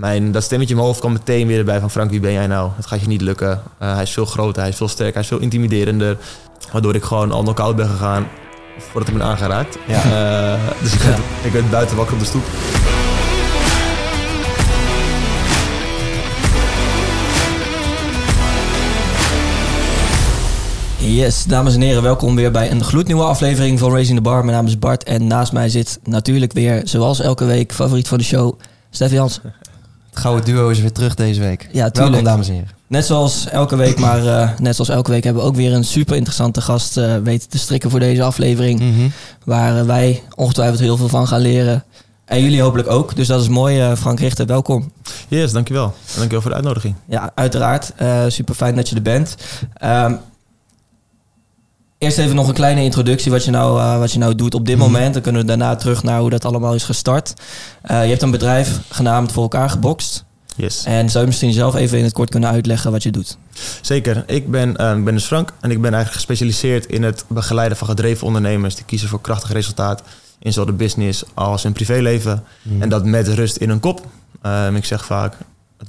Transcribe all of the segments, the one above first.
mijn, dat stemmetje in mijn hoofd kwam meteen weer erbij van Frank, wie ben jij nou? Het gaat je niet lukken. Eh, hij is veel groter, hij is veel sterker, hij is veel intimiderender. Waardoor ik gewoon al knock-out ben gegaan voordat ik ben aangeraakt. Ja. Eh, dus ik, werd, ik werd buiten wakker op de stoep. Yes, dames en heren, welkom weer bij een gloednieuwe aflevering van Racing the Bar. Mijn naam is Bart en naast mij zit natuurlijk weer, zoals elke week, favoriet van de show, Steffi Jans. Het gouden duo is weer terug deze week. Ja, tuurlijk. Welkom, dames en heren. Net zoals elke week, maar eh, net zoals elke week hebben we ook weer een super interessante gast eh, weten te strikken voor deze aflevering. Mhm. Waar eh, wij ongetwijfeld heel veel van gaan leren. En jullie hopelijk ook. Dus dat is mooi. Frank Richter, welkom. Yes, dankjewel. En dankjewel voor de uitnodiging. Ja, uiteraard. Eh, super fijn dat je er bent. Ehm, eerst even nog een kleine introductie wat je nou, eh, wat je nou doet op dit Mhm. moment. Dan kunnen we daarna terug naar hoe dat allemaal is gestart. Eh, je hebt een bedrijf genaamd Voor elkaar gebokst. Yes. En zou je misschien zelf even in het kort kunnen uitleggen wat je doet? Zeker. Ik ben, ik ben dus Frank en ik ben eigenlijk gespecialiseerd in het begeleiden van gedreven ondernemers die kiezen voor krachtig resultaat in zowel de business als hun privéleven. Mhm. En dat met rust in hun kop. Ehm, ik zeg vaak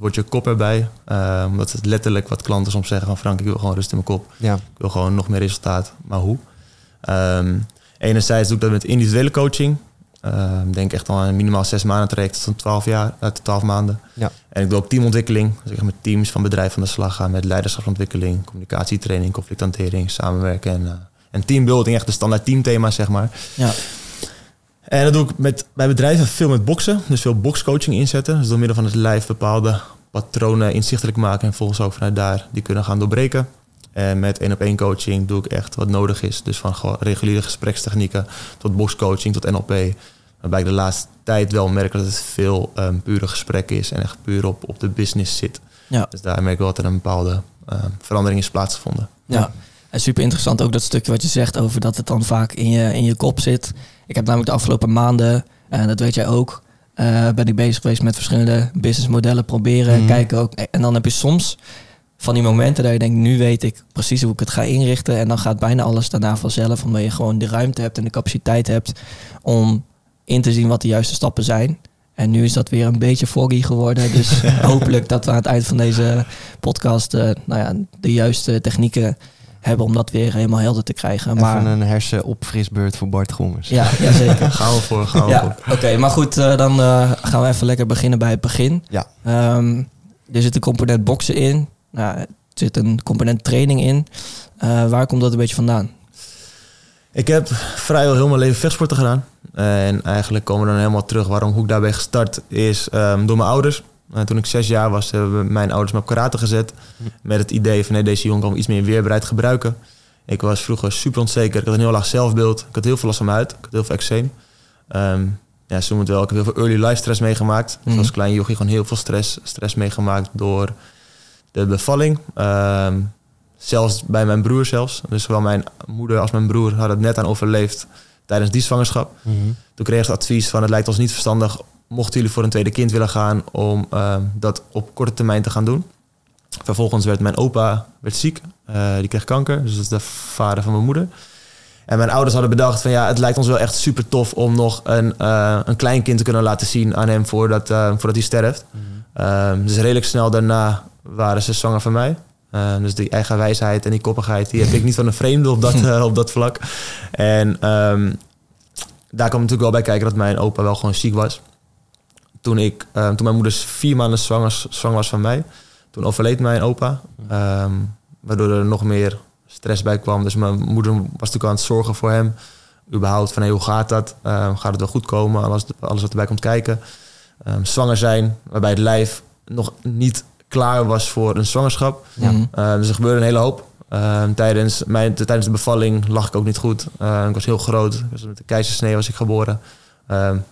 woordje kop erbij, eh, omdat het letterlijk wat klanten soms zeggen van Frank, ik wil gewoon rust in mijn kop. Ja. Ik wil gewoon nog meer resultaat, maar hoe? Ehm, enerzijds doe ik dat met individuele coaching. Ehm, denk echt al aan een minimaal zes maanden traject tot een twaalf jaar, uit twaalf maanden. Ja. En ik doe ook teamontwikkeling. Dus ik ga met teams van bedrijven aan de slag gaan met leiderschapsontwikkeling, communicatietraining, conflicthantering, samenwerken en, eh, en teambuilding. Echt de standaard teamthema's, zeg maar. Ja, En dat doe ik met, bij bedrijven veel met boksen. Dus veel boxcoaching inzetten. Dus door middel van het lijf bepaalde patronen inzichtelijk maken. En volgens ook vanuit daar die kunnen gaan doorbreken. En met één op één coaching doe ik echt wat nodig is. Dus van gewoon reguliere gesprekstechnieken tot boxcoaching tot NLP. Waarbij ik de laatste tijd wel merk dat het veel ehm, pure gesprek is. En echt puur op, op de business zit. ja, Dus daar merk ik wel dat er een bepaalde ehm, verandering is plaatsgevonden. ja. En super interessant ook dat stukje wat je zegt over dat het dan vaak in je, in je kop zit. Ik heb namelijk de afgelopen maanden, en dat weet jij ook, eh, ben ik bezig geweest met verschillende businessmodellen proberen, Mhm. kijken ook. En dan heb je soms van die momenten dat je denkt, nu weet ik precies hoe ik het ga inrichten. En dan gaat bijna alles daarna vanzelf, omdat je gewoon de ruimte hebt en de capaciteit hebt om in te zien wat de juiste stappen zijn. En nu is dat weer een beetje foggy geworden. Dus hopelijk dat we aan het eind van deze podcast eh, nou ja, de juiste technieken hebben om dat weer helemaal helder te krijgen. Even Maar een hersenopfrisbeurt voor Bart Gommers. ja, ja, zeker. Gaan we voor, gaan we Ja, voor. oké. maar goed, eh, dan eh, gaan we even lekker beginnen bij het begin. Ja. Ehm, er zit een component boksen in. Nou, er zit een component training in. Eh, waar komt dat een beetje vandaan? Ik heb vrijwel heel mijn leven vechtsporten gedaan. En eigenlijk komen we dan helemaal terug waarom hoe ik daarbij gestart is ehm, door mijn ouders. Eh, toen ik zes jaar was, hebben mijn ouders me op karate gezet. Met het idee van nee, deze jongen kan iets meer weerbaarheid gebruiken. Ik was vroeger super onzeker. Ik had een heel laag zelfbeeld. Ik had heel veel last van mijn huid. Ik had heel veel eczeem. Ehm ja, zo moet wel. Ik heb heel veel early life stress meegemaakt. Mhm. als klein jochie gewoon heel veel stress, stress meegemaakt door de bevalling. Ehm, zelfs bij mijn broer zelfs. Dus zowel mijn moeder als mijn broer hadden het net aan overleefd tijdens die zwangerschap. Mhm. Toen kreeg ze advies van het lijkt ons niet verstandig mochten jullie voor een tweede kind willen gaan om ehm, dat op korte termijn te gaan doen. Vervolgens werd mijn opa werd ziek, Eh, die kreeg kanker, dus dat is de vader van mijn moeder. En mijn ouders hadden bedacht van ja, het lijkt ons wel echt super tof om nog een, eh een kleinkind te kunnen laten zien aan hem voordat, eh, voordat hij sterft. Ehm, dus redelijk snel daarna waren ze zwanger van mij. Eh, dus die eigen wijsheid en die koppigheid, die heb ik niet van een vreemde op dat, op dat vlak. En ehm, daar kwam natuurlijk wel bij kijken dat mijn opa wel gewoon ziek was. Toen, ik, ehm, toen mijn moeder vier maanden zwanger, zwanger was van mij, toen overleed mijn opa. Ehm, waardoor er nog meer stress bij kwam. Dus mijn moeder was natuurlijk aan het zorgen voor hem. Überhaupt van hey, hoe gaat dat? Ehm, gaat het wel goed komen? Alles, alles wat erbij komt kijken. Ehm, zwanger zijn, waarbij het lijf nog niet klaar was voor een zwangerschap. Ja. Mhm. Uh, dus er gebeurde een hele hoop. Uh, tijdens, mijn, tijdens de bevalling lag ik ook niet goed. Uh, ik was heel groot. Was met een keizersnee was ik geboren.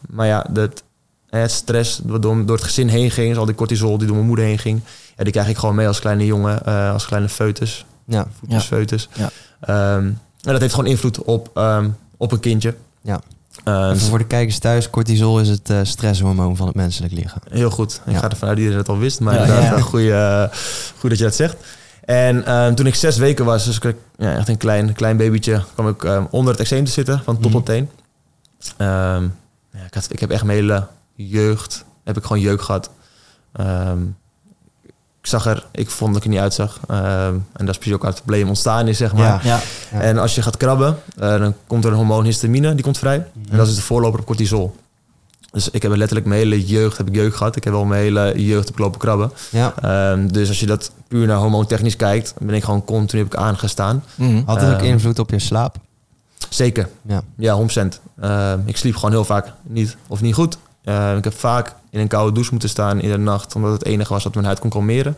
Maar ja, dat, het stress door, door het gezin heen ging, dus al die cortisol die door mijn moeder heen ging, ja, die krijg ik gewoon mee als kleine jongen, uh, als kleine foetus. Ja. Foetus, foetus. Ja. Um, en dat heeft gewoon invloed op, um, op een kindje. Ja. Uh, Even voor de kijkers thuis, cortisol is het uh, stresshormoon van het menselijk lichaam. Heel goed. Ik Ja. ga ervan uit dat iedereen het al wist, maar inderdaad, Goeie, uh, goed dat je dat zegt. En ehm, toen ik zes weken was, dus ik ja, echt een klein, klein babytje, kwam ik ehm, onder het eczeem te zitten, van top Mhm. tot teen. Ehm, ja, ik, had, ik heb echt mijn hele jeugd, heb ik gewoon jeuk gehad. Ehm, ik zag er, ik vond dat ik er niet uitzag. Ehm, en dat is precies ook waar het probleem ontstaan is, zeg maar. Ja. Ja, Ja. En als je gaat krabben, eh, dan komt er een hormoon histamine, die komt vrij. En dat is de voorloper op cortisol. Dus ik heb letterlijk mijn hele jeugd heb ik jeugd gehad. Ik heb wel mijn hele jeugd heb ik lopen krabben. Ja. Ehm, dus als je dat puur naar hormoontechnisch kijkt, ben ik gewoon continu heb ik aangestaan. Mhm. Had het ook invloed op je slaap? Zeker, Ja. ja, 100%. Ehm, ik sliep gewoon heel vaak niet of niet goed. Ehm, ik heb vaak in een koude douche moeten staan in de nacht, omdat het enige was wat mijn huid kon kalmeren.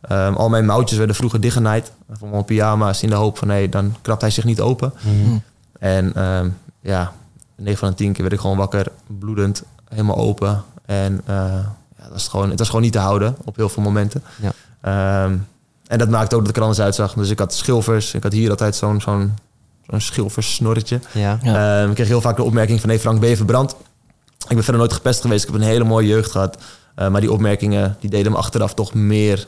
Ehm, al mijn mouwtjes werden vroeger dichtgenaaid. Van mijn pyjama's in de hoop van, nee, dan krabt hij zich niet open. Mhm. En ehm, ja, 9 van de 10 keer werd ik gewoon wakker, bloedend, helemaal open. En eh, ja, dat was gewoon, het was gewoon niet te houden op heel veel momenten. Ja. Ehm, en dat maakte ook dat ik er anders uitzag. Dus ik had schilfers. Ik had hier altijd zo'n zo'n zo'n schilfersnorretje. Ja. Ja. Ehm, ik kreeg heel vaak de opmerking van... nee Frank, ben je verbrand? Ik ben verder nooit gepest geweest. Ik heb een hele mooie jeugd gehad. Eh, maar die opmerkingen die deden me achteraf toch meer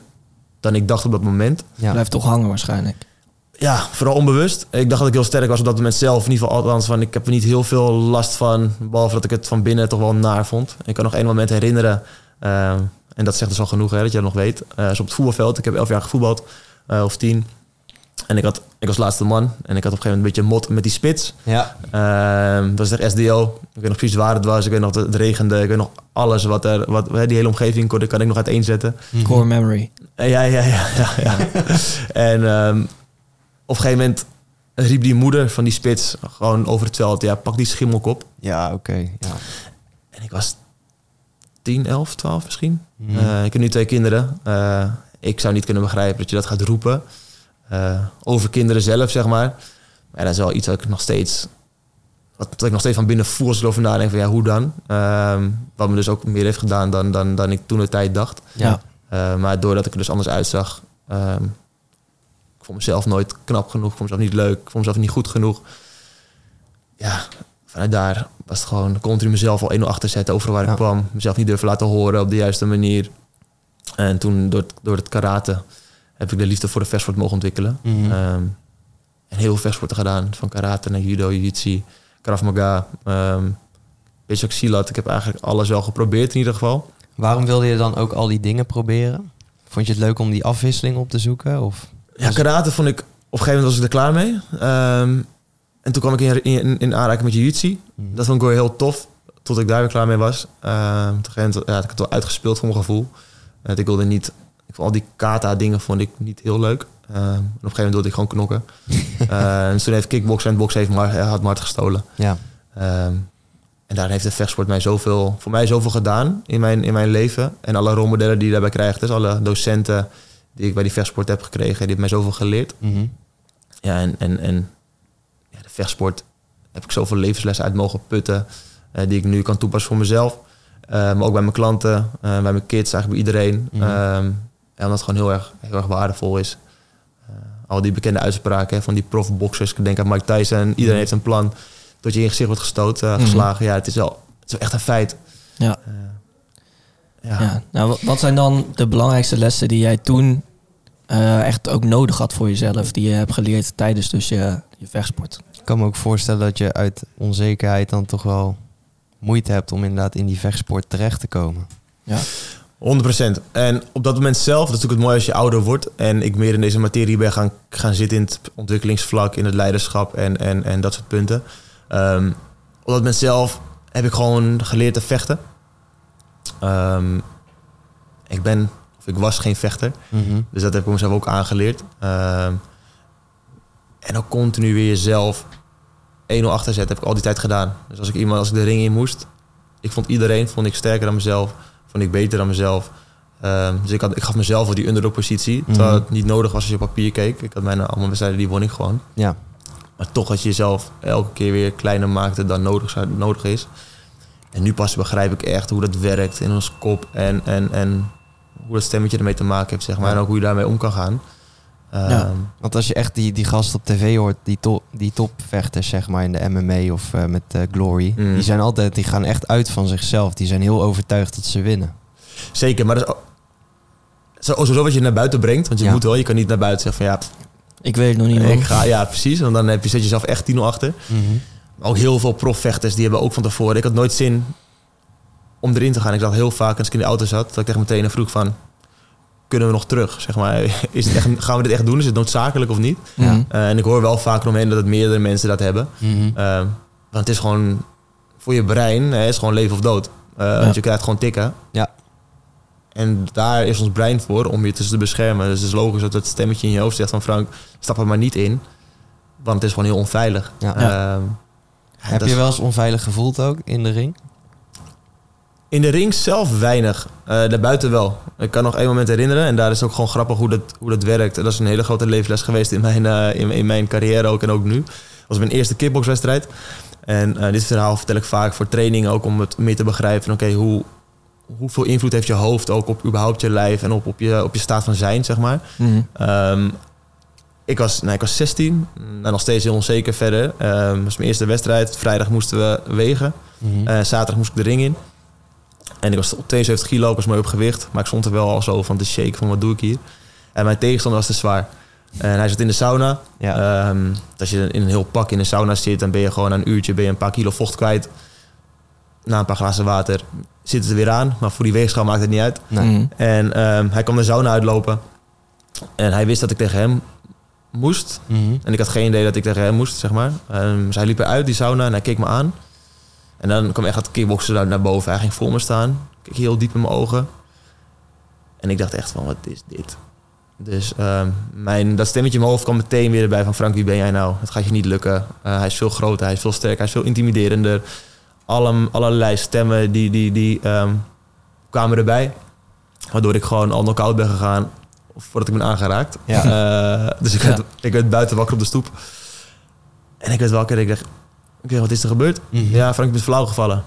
dan ik dacht op dat moment. Ja. Blijft toch hangen waarschijnlijk. Ja, vooral onbewust. Ik dacht dat ik heel sterk was op dat moment zelf. In ieder geval, althans, van, ik heb er niet heel veel last van. Behalve dat ik het van binnen toch wel naar vond. Ik kan nog één moment herinneren. ehm, en dat zegt dus al genoeg, hè, dat je dat nog weet. Eh is op het voetbalveld. Ik heb elf jaar gevoetbald. eh, of tien. En ik, had, ik was laatste man. En ik had op een gegeven moment een beetje mot met die spits. Ja. Ehm, dat was echt SDO. Ik weet nog precies waar het was. Ik weet nog dat het regende. Ik weet nog alles wat er... Wat, hè, die hele omgeving kon, kan ik nog uiteenzetten. Mhm. Core memory. Eh, Ja, ja, ja, ja. ja. en ehm, op een gegeven moment riep die moeder van die spits gewoon over het veld... Ja, pak die schimmelkop. Ja, oké. Ja. En ik was 10, 11, 12 misschien. Mhm. Eh, ik heb nu twee kinderen. Eh, ik zou niet kunnen begrijpen dat je dat gaat roepen. Eh, over kinderen zelf, zeg maar. Maar dat is wel iets wat ik nog steeds... Wat, wat ik nog steeds van binnen voel als ik erover nadenk van ja, hoe dan? Ehm, wat me dus ook meer heeft gedaan dan, dan, dan ik toen de tijd dacht. ja. Eh, maar doordat ik er dus anders uitzag, ehm ik vond mezelf nooit knap genoeg, ik vond mezelf niet leuk, ik vond mezelf niet goed genoeg. Ja, vanuit daar was het gewoon continu mezelf al 1-0 achter zetten over waar Ja. ik kwam. Mezelf niet durven laten horen op de juiste manier. En toen door het, door het karate heb ik de liefde voor de vechtsport mogen ontwikkelen. Ehm, en heel veel vechtsporten gedaan, van karate naar judo, jiu-jitsu, krav maga, ehm beetje silat. Ik heb eigenlijk alles wel geprobeerd in ieder geval. Waarom wilde je dan ook al die dingen proberen? Vond je het leuk om die afwisseling op te zoeken? Of? Ja, karate vond ik... Op een gegeven moment was ik er klaar mee. Ehm, en toen kwam ik in, in, in aanraking met jiu-jitsu. Mhm. Dat vond ik wel heel tof. Tot ik daar weer klaar mee was. Ehm, op een gegeven moment ja, had ik het wel uitgespeeld voor mijn gevoel. Eh, ik wilde niet... Ik vond al die kata dingen vond ik niet heel leuk. En op een gegeven moment wilde ik gewoon knokken. Dus toen heeft kickboksen en boksen heeft maar, had me hard gestolen. Ja. Ehm, en daar heeft de vechtsport mij zoveel, voor mij zoveel gedaan in mijn, in mijn leven. En alle rolmodellen die je daarbij krijgt. Dus alle docenten die ik bij die vechtsport heb gekregen, die hebben mij zoveel geleerd. Mhm. Ja, en, en, en ja, de vechtsport heb ik zoveel levenslessen uit mogen putten. eh, die ik nu kan toepassen voor mezelf. Maar ook bij mijn klanten, bij mijn kids, eigenlijk bij iedereen. Ehm, en omdat het gewoon heel erg, heel erg waardevol is. Eh, al die bekende uitspraken hè, van die profboxers. Ik denk aan Mike Tyson. Iedereen Mhm. heeft een plan. Dat je in je gezicht wordt gestoten, eh, Mhm. geslagen. Ja, het is, wel, het is wel echt een feit. Ja. Eh, ja. Ja. Nou, wa- wat zijn dan de belangrijkste lessen die jij toen eh, echt ook nodig had voor jezelf? Die je hebt geleerd tijdens dus je, je vechtsport? Ik kan me ook voorstellen dat je uit onzekerheid dan toch wel moeite hebt om inderdaad in die vechtsport terecht te komen. Ja. 100%. En op dat moment zelf, dat is natuurlijk het mooie als je ouder wordt en ik meer in deze materie ben gaan, gaan zitten in het ontwikkelingsvlak, in het leiderschap en, en, en dat soort punten. Ehm, op dat moment zelf heb ik gewoon geleerd te vechten. Ehm, ik ben, of ik was geen vechter, Mhm. dus dat heb ik mezelf ook aangeleerd. Ehm, en ook continu weer jezelf 1-0 achter zetten, heb ik al die tijd gedaan. Dus als ik iemand, als ik de ring in moest, ik vond iedereen vond ik sterker dan mezelf, vond ik beter dan mezelf. Ehm, dus ik, had, ik gaf mezelf wel die underdog positie, terwijl Mhm. het niet nodig was als je op papier keek. Ik had mijn allemaal wedstrijden, die won ik gewoon. Ja. Maar toch dat je jezelf elke keer weer kleiner maakte dan nodig, nodig is. En nu pas begrijp ik echt hoe dat werkt in ons kop en, en, en hoe dat stemmetje ermee te maken heeft, zeg maar. Ja. En ook hoe je daarmee om kan gaan. Ehm, Ja. Want als je echt die, die gast op tv hoort, die, top die topvechters zeg maar in de MMA of eh, met eh, Glory, Mm. die zijn altijd, die gaan echt uit van zichzelf. Die zijn heel overtuigd dat ze winnen. Zeker, maar dat is zo- sowieso wat je naar buiten brengt. Want je Ja. moet wel, je kan niet naar buiten zeggen van ja, Ik weet het nog niet, ik ga, ja precies. Want dan heb je, zet je jezelf echt 10 achter. Mhm. Maar ook heel veel profvechters, die hebben ook van tevoren... Ik had nooit zin om erin te gaan. Ik zat heel vaak als ik in de auto zat, dat ik tegen meteen vroeg van... Kunnen we nog terug? Zeg maar, is het echt, gaan we dit echt doen? Is het noodzakelijk of niet? Mhm. Eh, en ik hoor wel vaker omheen dat het meerdere mensen dat hebben. Mhm. Eh, want het is gewoon voor je brein, hè, is gewoon leven of dood. Eh, Want je krijgt gewoon tikken. Ja. En daar is ons brein voor om je tussen te beschermen. Dus het is logisch dat het stemmetje in je hoofd zegt van Frank, stap er maar niet in. Want het is gewoon heel onveilig. Ja. Ehm, ja, Heb je wel eens onveilig gevoeld ook in de ring? In de ring zelf weinig. Eh daarbuiten wel. Ik kan nog één moment herinneren. En daar is ook gewoon grappig hoe dat, hoe dat werkt. Dat is een hele grote levensles geweest in mijn, eh, in, in mijn carrière ook en ook nu. Dat was mijn eerste kickboxwedstrijd. En eh, dit verhaal vertel ik vaak voor trainingen ook om het meer te begrijpen. Oké, hoe, hoeveel invloed heeft je hoofd ook op überhaupt je lijf en op, op, je, op je staat van zijn, zeg maar. Mhm. Ehm, ik, was, nou, ik was 16, nou, nog steeds heel onzeker verder. Ehm dat was mijn eerste wedstrijd. Vrijdag moesten we wegen. Mhm. Zaterdag moest ik de ring in. En ik was op 72 kilo, ik was mooi op gewicht. Maar ik stond er wel al zo van te shake van wat doe ik hier. En mijn tegenstander was te zwaar. En hij zat in de sauna. ja. Ehm, als je in een heel pak in de sauna zit, dan ben je gewoon een uurtje ben je een paar kilo vocht kwijt. Na een paar glazen water zit het er weer aan. Maar voor die weegschaal maakt het niet uit. nee. Mhm. En ehm, hij kwam de sauna uitlopen. En hij wist dat ik tegen hem moest. Mhm. En ik had geen idee dat ik tegen hem moest, zeg maar. Ehm, dus hij liep eruit, die sauna, en hij keek me aan. En dan kwam echt dat kickboksen daar naar boven. Hij ging voor me staan. Keek heel diep in mijn ogen. En ik dacht echt van, wat is dit? Dus ehm, mijn, dat stemmetje in mijn hoofd kwam meteen weer erbij van... Frank, wie ben jij nou? Het gaat je niet lukken. Eh, hij is veel groter, hij is veel sterker, hij is veel intimiderender. Alle, allerlei stemmen die, die, die ehm, kwamen erbij. Waardoor ik gewoon al knock-out ben gegaan voordat ik ben aangeraakt. Ja. Eh, dus ik werd, ik werd buiten wakker op de stoep. En ik werd wakker en ik dacht... Oké, wat is er gebeurd? Mhm. Ja, Frank, ik ben flauw gevallen.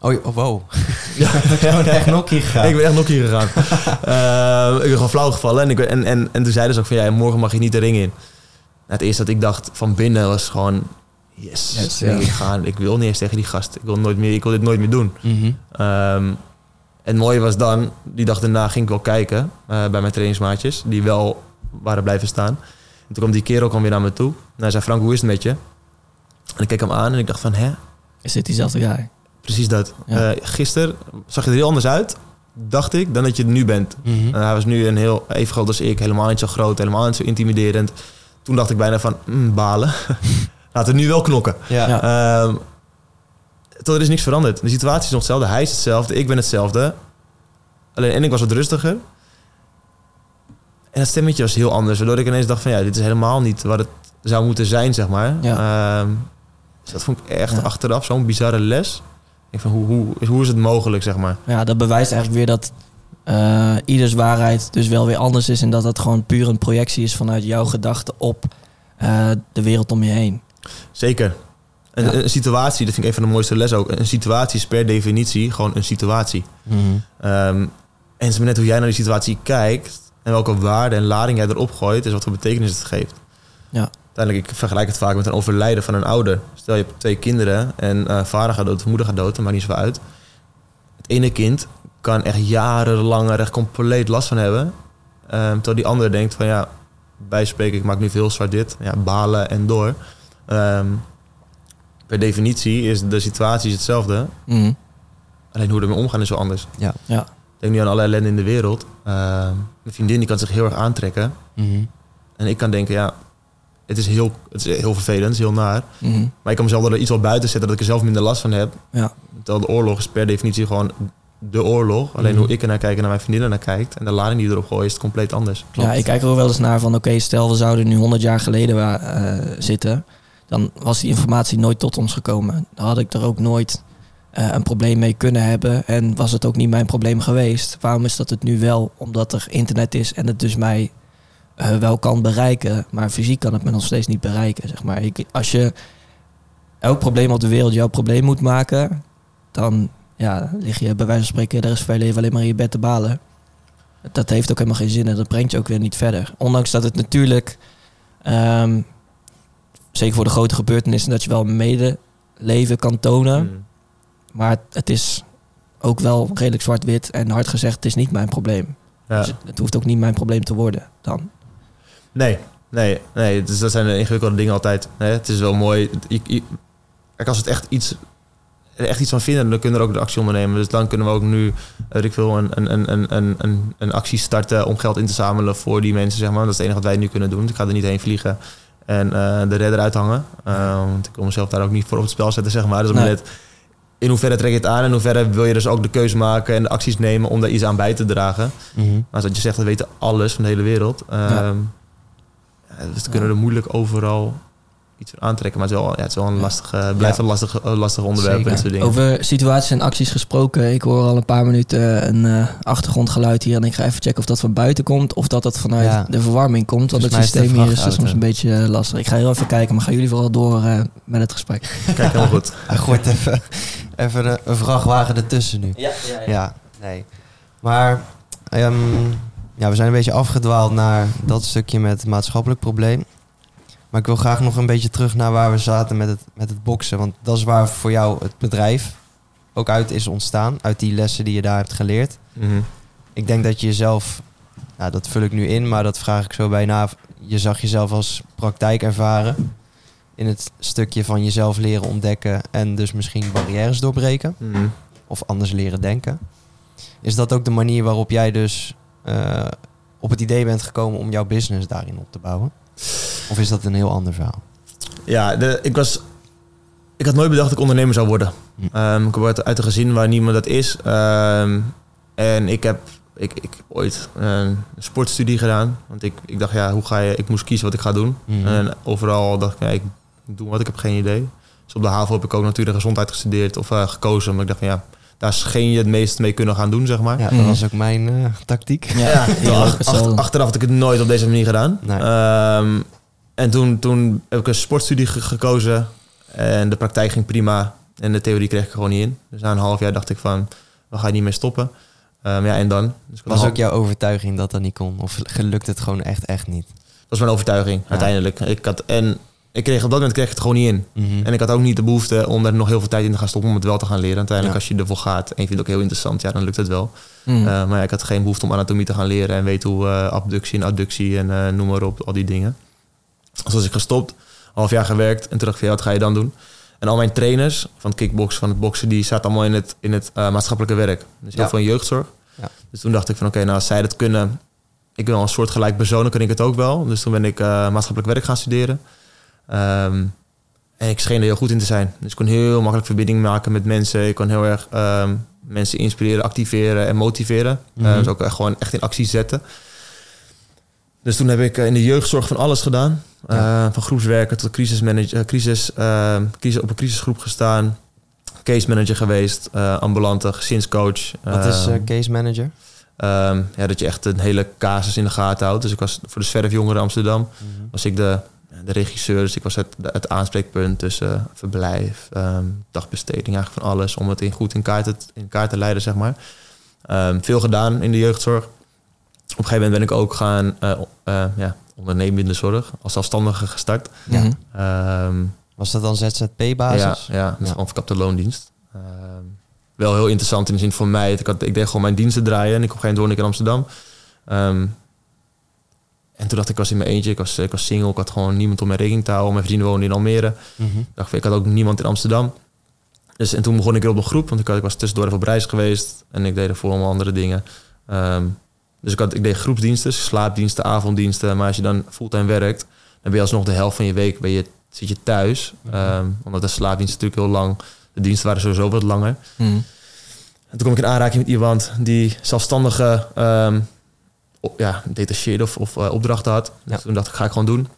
Oh, oh, wow. Ja, Gewoon echt nokkie gegaan. ik ben echt nokkie gegaan. Eh, ik ben gewoon flauw gevallen. En, ik, en, en, en toen zeiden ze ook van... Ja, morgen mag je niet de ring in. Het eerste dat ik dacht van binnen was gewoon... Yes, Yes, ik, ja. ga, ik wil niet eens tegen die gast. Ik wil, nooit meer, ik wil dit nooit meer doen. Mhm. Ehm, en het mooie was dan, die dag daarna ging ik wel kijken eh, bij mijn trainingsmaatjes, die wel waren blijven staan. En toen kwam die kerel kwam weer naar me toe. En hij zei, Frank, hoe is het met je? En ik keek hem aan en ik dacht van, hè? Is dit diezelfde guy? Precies dat. Ja. Eh, gisteren zag je er heel anders uit, dacht ik, dan dat je er nu bent. En hij was nu een heel, even groot als ik, helemaal niet zo groot, helemaal niet zo intimiderend. Toen dacht ik bijna van, mm, balen. Laten we nu wel knokken. ja. Ja. Ehm, tot er is niks veranderd. De situatie is nog hetzelfde. Hij is hetzelfde. Ik ben hetzelfde. Alleen, en ik was wat rustiger. En het stemmetje was heel anders. Waardoor ik ineens dacht van... Ja, dit is helemaal niet wat het zou moeten zijn, zeg maar. Ehm, dus dat vond ik echt Ja. achteraf zo'n bizarre les. Ik van, hoe, hoe, hoe is het mogelijk, zeg maar? Ja, dat bewijst eigenlijk weer dat eh, ieders waarheid dus wel weer anders is. En dat dat gewoon puur een projectie is vanuit jouw gedachten op eh, de wereld om je heen. Zeker. Een, Ja. een situatie, dat vind ik een van de mooiste les ook. Een situatie is per definitie gewoon een situatie. Mhm. Ehm, en het is maar net hoe jij naar die situatie kijkt en welke waarde en lading jij erop gooit, is wat voor betekenis het geeft. Ja. Uiteindelijk, ik vergelijk het vaak met een overlijden van een ouder. Stel je hebt twee kinderen en eh, vader gaat dood moeder gaat dood, dat maakt niet zoveel uit. Het ene kind kan echt jarenlang er echt compleet last van hebben. Ehm, terwijl die andere denkt van ja, bijspreken, ik maak nu veel zwart dit. Ja, balen en door. Ehm, per definitie is de situatie hetzelfde. Mhm. Alleen hoe we ermee omgaan is wel anders. Ja. Ja. Ik denk nu aan alle ellende in de wereld. Ehm, mijn vriendin die kan zich heel erg aantrekken. Mhm. En ik kan denken, ja, het is heel, het is heel vervelend, is heel naar. Mhm. Maar ik kan mezelf er iets wel buiten zetten dat ik er zelf minder last van heb. Ja. Terwijl de oorlog is per definitie gewoon de oorlog. Alleen Mhm. hoe ik er naar kijk en naar mijn vriendin er naar kijkt. En de lading die erop gooit is het compleet anders. Ja, ik kijk er ook wel eens naar van, oké, stel we zouden nu 100 jaar geleden eh, zitten, dan was die informatie nooit tot ons gekomen. Dan had ik er ook nooit eh, een probleem mee kunnen hebben en was het ook niet mijn probleem geweest. Waarom is dat het nu wel? Omdat er internet is en het dus mij eh, wel kan bereiken, maar fysiek kan het me nog steeds niet bereiken. Zeg maar. Ik, als je elk probleem op de wereld jouw probleem moet maken, dan ja, lig je bij wijze van spreken de rest van je leven alleen maar in je bed te balen. Dat heeft ook helemaal geen zin en dat brengt je ook weer niet verder. Ondanks dat het natuurlijk, ehm, zeker voor de grote gebeurtenissen, dat je wel medeleven kan tonen. Mm. Maar het, is ook wel redelijk zwart-wit en hard gezegd, het is niet mijn probleem. Ja. Dus het hoeft ook niet mijn probleem te worden dan. Nee, nee, nee. Dus dat zijn de ingewikkelde dingen altijd. Het is wel mooi. Je, je- kijk, als het echt iets er echt iets van vinden, dan kunnen we er ook de actie ondernemen. Dus dan kunnen we ook nu, ik wil een, een, een, een, een, een actie starten om geld in te zamelen voor die mensen, zeg maar. Dat is het enige wat wij nu kunnen doen. Ik ga er niet heen vliegen en uh, de redder uithangen. Uh, want ik wil mezelf daar ook niet voor op het spel zetten, zeg maar. Dus nee. net, in hoeverre trek je het aan en in hoeverre wil je dus ook de keuze maken en de acties nemen om daar iets aan bij te dragen. Mm -hmm. Maar zoals je zegt, we weten alles van de hele wereld. Ja. Dus dan kunnen we er moeilijk overal iets aantrekken. Maar het is wel, ja, het is wel een lastig, uh, blijft ja. een lastig, uh, lastig onderwerp. En soort dingen. Over situaties en acties gesproken. Ik hoor al een paar minuten een uh, achtergrondgeluid hier. En ik ga even checken of dat van buiten komt. Of dat dat vanuit ja. de verwarming komt. Want het systeem hier is soms een beetje lastig. Ik ga heel even kijken. Maar gaan jullie vooral door met het gesprek. Kijk, heel goed. Hij gooit even, even een, een vrachtwagen ertussen nu. Ja, ja, ja. ja nee. Maar... Um, ja, we zijn een beetje afgedwaald naar dat stukje met het maatschappelijk probleem. Maar ik wil graag nog een beetje terug naar waar we zaten met het, met het boksen. Want dat is waar voor jou het bedrijf ook uit is ontstaan. Uit die lessen die je daar hebt geleerd. Mm -hmm. Ik denk dat je jezelf, nou, dat vul ik nu in, maar dat vraag ik zo bijna. Je zag jezelf als praktijk ervaren. In het stukje van jezelf leren ontdekken en dus misschien barrières doorbreken. Mm -hmm. Of anders leren denken. Is dat ook de manier waarop jij dus op het idee bent gekomen om jouw business daarin op te bouwen? Of is dat een heel ander verhaal? Ja, de, ik was. Ik had nooit bedacht dat ik ondernemer zou worden. Hm. Um, ik kom uit, een gezin waar niemand dat is. Um, en ik heb ik, ik ooit een sportstudie gedaan. Want ik, ik dacht, ja, hoe ga je... Ik moest kiezen wat ik ga doen. Mhm. En overal dacht ik, ja, ik doe wat, ik heb geen idee. Dus op de HAVO heb ik ook natuurlijk gezondheid gestudeerd of uh, gekozen. Maar ik dacht van, ja, daar scheen je het meest mee kunnen gaan doen, zeg maar. Ja, dat was ook mijn uh, tactiek. Ja, ja, ja ach, ach, achteraf had ik het nooit op deze manier gedaan. Nee. Um, en toen, toen heb ik een sportstudie ge gekozen. En de praktijk ging prima. En de theorie kreeg ik gewoon niet in. Dus na een half jaar dacht ik van, we gaan niet meer stoppen. Um, ja, en dan? Dus was ook jouw overtuiging dat dat niet kon? Of gelukt het gewoon echt, echt niet? Dat was mijn overtuiging, ja. uiteindelijk. Ik had, en ik kreeg op dat moment kreeg ik het gewoon niet in. Mm -hmm. En ik had ook niet de behoefte om er nog heel veel tijd in te gaan stoppen om het wel te gaan leren. Uiteindelijk, ja. als je ervoor gaat en je vindt het ook heel interessant, ja, dan lukt het wel. Mhm. Mm. Uh, maar ja, ik had geen behoefte om anatomie te gaan leren en weten hoe uh, abductie en adductie en uh, noem maar op, al die dingen. Dus was ik gestopt, half jaar gewerkt en toen dacht ik, ja, wat ga je dan doen? En al mijn trainers van het kickboksen, van het boksen, die zaten allemaal in het, in het maatschappelijke werk. Dus heel veel in jeugdzorg. Ja. Dus toen dacht ik van, oké, nou als zij dat kunnen, ik ben wel een soort gelijk persoon, dan kan ik het ook wel. Dus toen ben ik maatschappelijk werk gaan studeren. Um, en ik scheen er heel goed in te zijn. Dus ik kon heel makkelijk verbinding maken met mensen. Ik kon heel erg um, mensen inspireren, activeren en motiveren. Mhm. Uh, dus ook echt gewoon echt in actie zetten. Dus toen heb ik uh, in de jeugdzorg van alles gedaan. Ja. Uh, van groepswerken tot crisismanager, crisis, uh, crisis, op een crisisgroep gestaan. Case manager geweest, uh, ambulante gezinscoach. Wat is case manager? um, ja, dat je echt een hele casus in de gaten houdt. Dus ik was voor de Zwerfjongeren Amsterdam Mhm. was ik de, de regisseur. Dus ik was het, het aanspreekpunt tussen verblijf, um, dagbesteding, eigenlijk van alles. Om het in, goed in kaart, te, in kaart te leiden, zeg maar. Um, veel gedaan in de jeugdzorg. Op een gegeven moment ben ik ook gaan uh, uh, ja, ondernemen in de zorg. Als zelfstandige gestart. Ja. Um, Was dat dan ZZP-basis? ja, ja, dus gewoon verkapte loondienst. Um, wel heel interessant in de zin voor mij. Ik, had, ik deed gewoon mijn diensten draaien. En ik op een gegeven moment woonde ik in Amsterdam. En toen dacht ik, ik was in mijn eentje. Ik was, ik was single. Ik had gewoon niemand om mijn rekening te houden. Mijn vrienden woonden in Almere. Mhm. Ik dacht, ik had ook niemand in Amsterdam. Dus, en toen begon ik weer op een groep. Want ik, had, ik was tussendoor even op reis geweest. En ik deed ervoor allemaal andere dingen. Um, dus ik, had, ik deed groepsdiensten, slaapdiensten, avonddiensten. Maar als je dan fulltime werkt, dan ben je alsnog de helft van je week ben je, zit je thuis. Um, omdat de slaapdiensten natuurlijk heel lang... De diensten waren sowieso wat langer. Mm. En toen kom ik in aanraking met iemand die zelfstandige um, op, ja, detacheerde of, of uh, opdrachten had. Dus Ja. toen dacht ik, ga ik gewoon doen.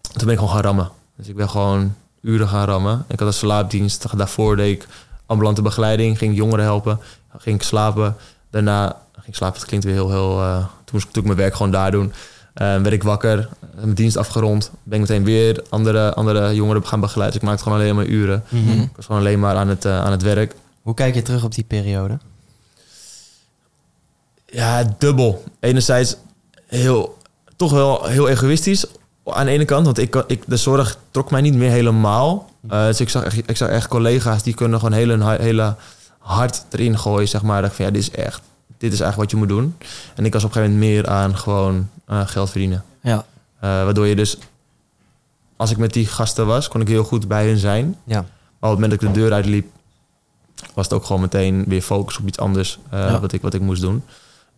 Toen ben ik gewoon gaan rammen. Dus ik ben gewoon uren gaan rammen. Ik had een slaapdienst. Daarvoor deed ik ambulante begeleiding. Ging jongeren helpen. Ging ik slapen. Daarna ging ik slapen. Dat klinkt weer heel... heel uh, toen moest ik natuurlijk mijn werk gewoon daar doen. Uh, werd ik wakker. Mijn dienst afgerond. Ben ik meteen weer andere, andere jongeren gaan begeleiden. Dus ik maakte gewoon alleen maar uren. Mhm. Ik was gewoon alleen maar aan het, uh, aan het werk. Hoe kijk je terug op die periode? Ja, dubbel. Enerzijds heel, toch wel heel egoïstisch aan de ene kant. Want ik, ik, de zorg trok mij niet meer helemaal. Uh, dus ik zag, echt, ik zag echt collega's die kunnen gewoon hele, hele hard erin gooien. Zeg maar. Dat ik van, ja, dit is echt, dit is eigenlijk wat je moet doen. En ik was op een gegeven moment meer aan gewoon uh, geld verdienen. Ja. Uh, waardoor je dus, als ik met die gasten was, kon ik heel goed bij hun zijn. Ja. Maar op het moment dat ik de deur uitliep, was het ook gewoon meteen weer focus op iets anders eh, Ja. wat, ik, wat ik moest doen.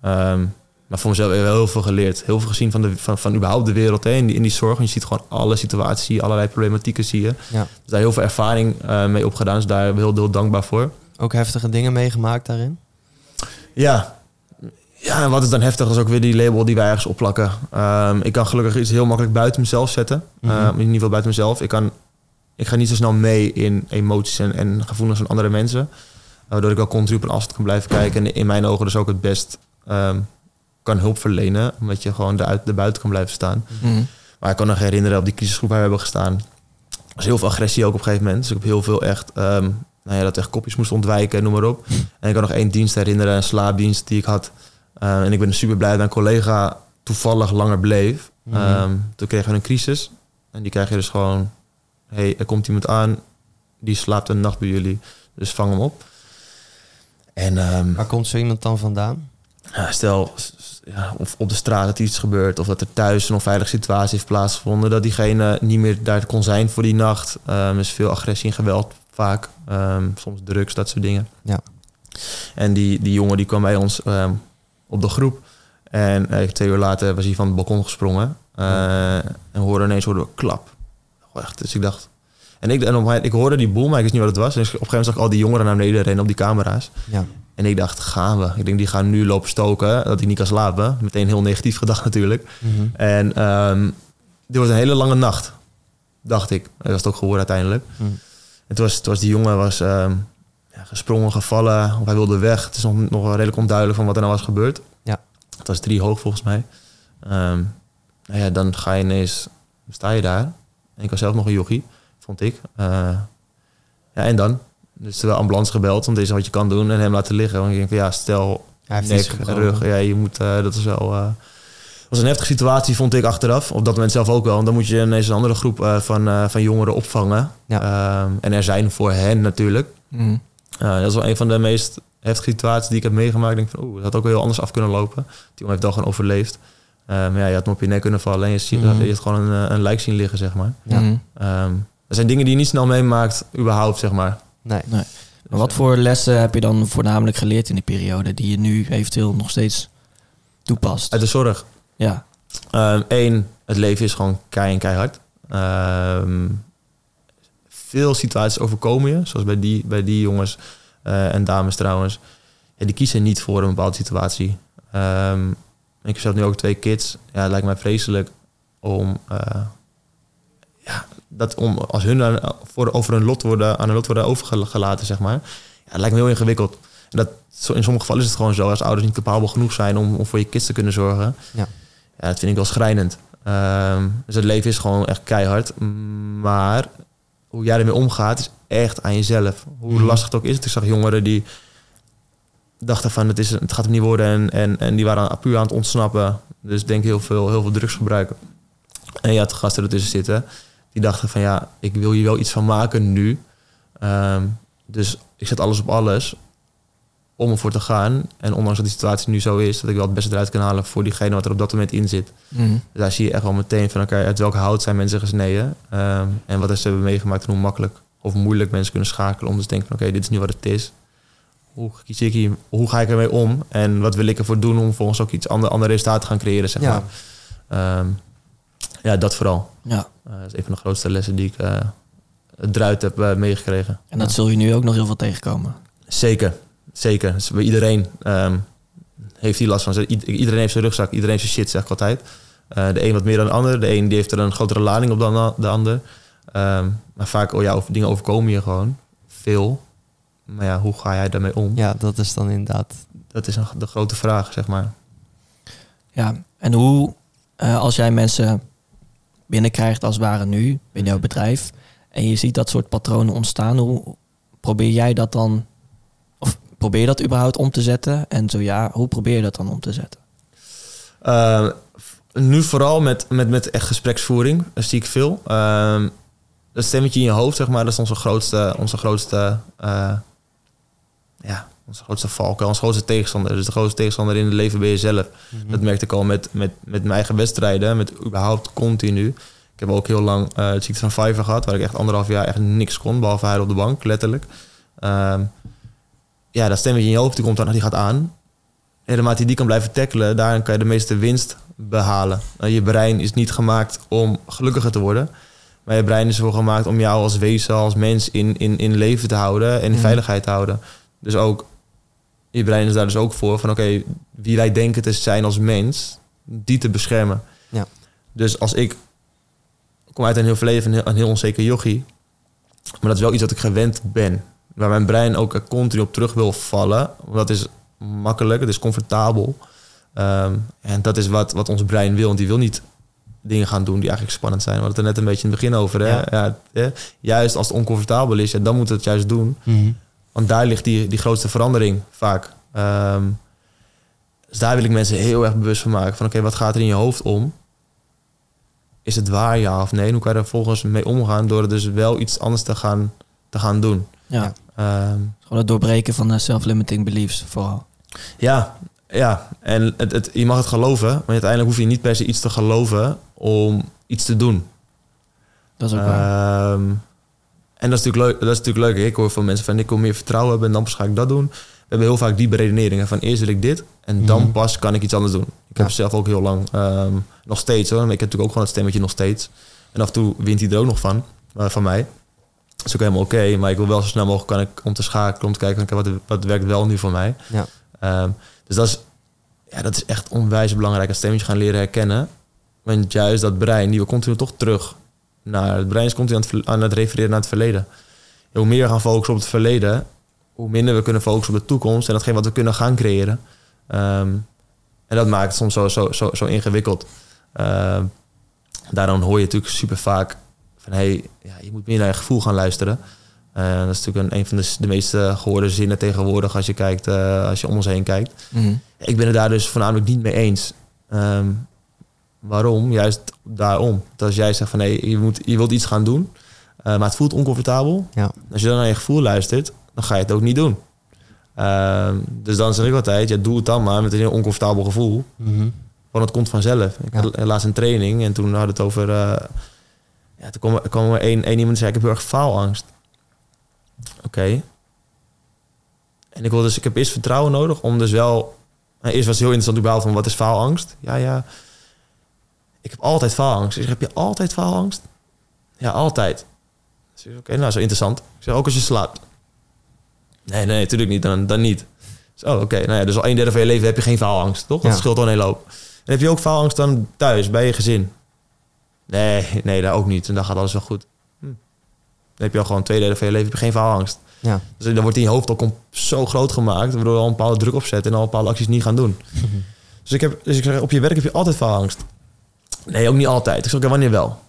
Ehm, maar voor mezelf heb ik heel veel geleerd. Heel veel gezien van, de, van, van überhaupt de wereld hè, in, die, in die zorg. En je ziet gewoon alle situaties, allerlei problematieken zie je. Ja. Dus daar heel veel ervaring eh, mee opgedaan. Dus daar heel, heel dankbaar voor. Ook heftige dingen meegemaakt daarin? Ja. Ja, en wat is dan heftig is ook weer die label die wij ergens opplakken. Ehm, ik kan gelukkig iets heel makkelijk buiten mezelf zetten. Mhm. Ehm, in ieder geval buiten mezelf. Ik, kan, ik ga niet zo snel mee in emoties en, en gevoelens van andere mensen. Waardoor ik wel continu op een afstand kan blijven kijken. En in mijn ogen dus ook het best ehm, kan hulp verlenen. Omdat je gewoon eruit, erbuiten kan blijven staan. Mhm. Maar ik kan nog herinneren op die crisisgroep waar we hebben gestaan. Er was heel veel agressie ook op een gegeven moment. Dus ik heb heel veel echt, ehm, nou ja, dat echt kopjes moest ontwijken, noem maar op. En ik kan nog één dienst herinneren, een slaapdienst die ik had. Uh, en ik ben super blij dat mijn collega toevallig langer bleef. Mhm. Ehm, toen kregen we een crisis. En die krijg je dus gewoon... hey, er komt iemand aan, die slaapt een nacht bij jullie. Dus vang hem op. En ehm, Waar komt zo iemand dan vandaan? Ja, stel, ja, of op de straat dat iets gebeurt... of dat er thuis een onveilige situatie heeft plaatsgevonden... dat diegene niet meer daar kon zijn voor die nacht. Er is veel agressie en geweld vaak. Ehm, soms drugs, dat soort dingen. Ja. En die, die jongen die kwam bij ons ehm, op de groep. En eh, twee uur later was hij van het balkon gesprongen. Eh, En hoorde ineens hoorde we een klap. Oh, echt, dus ik dacht... En ik, en op, ik hoorde die boel, maar ik wist niet wat het was. En op een gegeven moment zag ik al die jongeren naar beneden rennen op die camera's. Ja. En ik dacht, gaan we? Ik denk, die gaan nu lopen stoken, dat hij niet kan slapen. Meteen heel negatief gedacht natuurlijk. Mhm. En ehm dit wordt een hele lange nacht, dacht ik. Dat was het ook geworden uiteindelijk. Mhm. Het was, het was die jongen was ehm, ja, gesprongen, gevallen, of hij wilde weg. Het is nog, nog redelijk onduidelijk van wat er nou was gebeurd. Ja. Het was drie hoog volgens mij. Ehm, nou ja, dan ga je ineens, sta je daar. En ik was zelf nog een jochie, vond ik. Eh, ja, en dan? Dus de ambulance gebeld, want dit is wat je kan doen. En hem laten liggen. Want ik denk van ja, stel Hij nek, rug. Ja, je moet, eh, dat is wel... eh was een heftige situatie, vond ik achteraf. Op dat moment zelf ook wel. Want dan moet je ineens een andere groep eh, van, eh, van jongeren opvangen. Ja. Ehm, en er zijn voor hen natuurlijk. Uh, dat is wel een van de meest heftige situaties die ik heb meegemaakt. Ik denk van, oeh, dat had ook wel heel anders af kunnen lopen. Die jongen heeft dan gewoon overleefd. Uh, maar ja, je had hem op je nek kunnen vallen en je, ziet, je hebt gewoon een, een lijk zien liggen, zeg maar. Ja. Um, er zijn dingen die je niet snel meemaakt, überhaupt, zeg maar. Nee. Maar wat voor lessen heb je dan voornamelijk geleerd in die periode die je nu eventueel nog steeds toepast? Uit de zorg. Ja. Eén, het leven is gewoon kei en keihard. Ehm, veel situaties overkomen je, zoals bij die, bij die jongens eh, en dames trouwens. Ja, die kiezen niet voor een bepaalde situatie. Ehm, ik heb zelf nu ook twee kids. Ja, het lijkt mij vreselijk om, eh, ja, dat om als hun voor, over hun lot worden, aan hun lot worden overgelaten, zeg maar. Ja, het lijkt me heel ingewikkeld. En dat, in sommige gevallen is het gewoon zo, als ouders niet capabel genoeg zijn om, om voor je kids te kunnen zorgen. Ja. Ja, dat vind ik wel schrijnend. Ehm, dus het leven is gewoon echt keihard. Maar hoe jij ermee omgaat is echt aan jezelf. Hoe Mhm. lastig het ook is. Ik zag jongeren die dachten van het, is, het gaat hem niet worden. En, en, en die waren aan- puur aan het ontsnappen. Dus denk heel veel, heel veel drugs gebruiken. En je had gasten ertussen zitten. Die dachten van ja, ik wil hier wel iets van maken nu. Ehm, dus ik zet alles op alles om ervoor te gaan. En ondanks dat die situatie nu zo is, dat ik wel het beste eruit kan halen voor diegene wat er op dat moment in zit. Mhm. Dus daar zie je echt wel meteen van elkaar uit welk hout zijn mensen gesneden. Ehm, en wat ze hebben meegemaakt en hoe makkelijk of moeilijk mensen kunnen schakelen om dus te denken van oké, dit is nu wat het is. Hoe kies ik hier, hoe ga ik ermee om? En wat wil ik ervoor doen om volgens ook iets ander, ander resultaat te gaan creëren, zeg Ja. maar. Ehm, ja, dat vooral. Ja. Eh, dat is een van de grootste lessen die ik eh eruit heb eh, meegekregen. En dat zul je nu ook nog heel veel tegenkomen. Zeker, zeker. Dus bij iedereen ehm, heeft die last van. Iedereen heeft zijn rugzak, iedereen heeft zijn shit, zeg ik altijd. Eh, de een wat meer dan de ander. De een die heeft er een grotere lading op dan de ander. Ehm, maar vaak, oh ja, over, dingen overkomen je gewoon. Veel. Maar ja, hoe ga jij daarmee om? Ja, dat is dan inderdaad... Dat is een, de grote vraag, zeg maar. Ja. En hoe, eh, als jij mensen binnenkrijgt als het ware nu binnen Mhm. jouw bedrijf en je ziet dat soort patronen ontstaan, hoe probeer jij dat dan, of probeer je dat überhaupt om te zetten? En zo ja, hoe probeer je dat dan om te zetten? Uh, nu vooral met, met, met echt gespreksvoering, dat zie ik veel. Uh, dat stemmetje in je hoofd, zeg maar, dat is onze grootste, onze grootste, uh, ja, onze grootste valkuil, onze grootste tegenstander. Dus de grootste tegenstander in het leven ben je zelf. Mhm. Dat merkte ik al met, met, met mijn eigen wedstrijden, met überhaupt continu. Ik heb ook heel lang uh, het ziekte van Fiverr gehad, waar ik echt anderhalf jaar echt niks kon, behalve hij op de bank, letterlijk. Um, ja, dat stemmetje in je hoofd die komt dan, die gaat aan. En naarmate je die kan blijven tackelen, daarin kan je de meeste winst behalen. Nou, je brein is niet gemaakt om gelukkiger te worden. Maar je brein is ervoor gemaakt om jou als wezen, als mens in, in, in leven te houden en in Mhm. veiligheid te houden. Dus ook, je brein is daar dus ook voor van oké, wie wij denken te zijn als mens, die te beschermen. Ja. Dus als ik kom uit een heel verleden een heel, een heel onzeker jochie, maar dat is wel iets wat ik gewend ben. Waar mijn brein ook continu op terug wil vallen. Want dat is makkelijk, het is comfortabel. Ehm, en dat is wat, wat ons brein wil. Want die wil niet dingen gaan doen die eigenlijk spannend zijn. We hadden het er net een beetje in het begin over. Hè? Ja. Ja. hè? Juist als het oncomfortabel is, ja, dan moet het juist doen. Want daar ligt die, die grootste verandering vaak. Ehm, dus daar wil ik mensen heel erg bewust van maken. Van oké, wat gaat er in je hoofd om? Is het waar, ja of nee? En hoe kan je er volgens mee omgaan door er dus wel iets anders te gaan, te gaan doen? Ja. Ehm, Gewoon het doorbreken van de self-limiting beliefs vooral. ja, ja. En het, het, je mag het geloven, maar uiteindelijk hoef je niet per se iets te geloven om iets te doen. Dat is ook waar. En dat is natuurlijk leuk. Dat is natuurlijk leuk. Ik hoor van mensen van ik wil meer vertrouwen hebben en dan pas ga ik dat doen. We hebben heel vaak die beredeneringen van eerst wil ik dit en dan Mhm. pas kan ik iets anders doen. Ik heb zelf ook heel lang, ehm, nog steeds hoor. Ik heb natuurlijk ook gewoon het stemmetje nog steeds. En af en toe wint hij er ook nog van, eh, van mij. Dat is ook helemaal oké, maar ik wil wel zo snel mogelijk kan ik, om te schakelen, om te kijken wat, wat werkt wel nu voor mij. Ja. Ehm, dus dat is, ja, dat is echt onwijs belangrijk. Een stemmetje gaan leren herkennen. Want juist dat brein, die we continu toch terug naar het brein is continu aan het, ver- aan het refereren naar het verleden. En hoe meer we gaan focussen op het verleden, hoe minder we kunnen focussen op de toekomst en datgene wat we kunnen gaan creëren. Ehm, en dat maakt het soms zo, zo, zo, zo ingewikkeld. Ehm, daarom hoor je natuurlijk super vaak van hey, ja, je moet meer naar je gevoel gaan luisteren. Eh, dat is natuurlijk een, een van de, de meest eh, gehoorde zinnen tegenwoordig als je kijkt, eh, als je om ons heen kijkt. Mhm. Ik ben het daar dus voornamelijk niet mee eens. Ehm, waarom? Juist daarom. Dat als jij zegt van nee, je, moet, je wilt iets gaan doen, eh, maar het voelt oncomfortabel. Ja. Als je dan naar je gevoel luistert, dan ga je het ook niet doen. Ehm, dus dan zeg ik altijd, ja, doe het dan maar met een heel oncomfortabel gevoel. Mhm. Want het komt vanzelf. Ik Ja. had laatst een training en toen hadden we het over... eh, ja, toen kwam, er- kwam er één, één iemand die zei, ik heb heel erg faalangst. Oké. En ik, wil dus, ik heb eerst vertrouwen nodig om dus wel... Nou, eerst was het heel interessant überhaupt van wat is faalangst? Ja, ja. Ik heb altijd faalangst. Ik zeg, heb je altijd faalangst? Ja, altijd. Dus Oké, nou, zo interessant. Ik zeg, ook als je slaapt? Nee, nee, natuurlijk niet. Dan, dan niet. Dus, oh, oké. Nou ja, dus al een derde van je leven heb je geen faalangst, toch? Dat Ja. scheelt al een hele hoop. En heb je ook faalangst dan thuis, bij je gezin? Nee, nee, daar ook niet. En dan gaat alles wel goed. Hm. Dan heb je al gewoon twee derde van je leven heb je geen faalangst. Ja. Dus dan wordt in je hoofd al zo groot gemaakt... waardoor je al een bepaalde druk opzet... en al bepaalde acties niet gaan doen. dus, ik heb, dus ik zeg, op je werk heb je altijd faalangst. Nee, ook niet altijd. Ik zeg, oké, wanneer wel?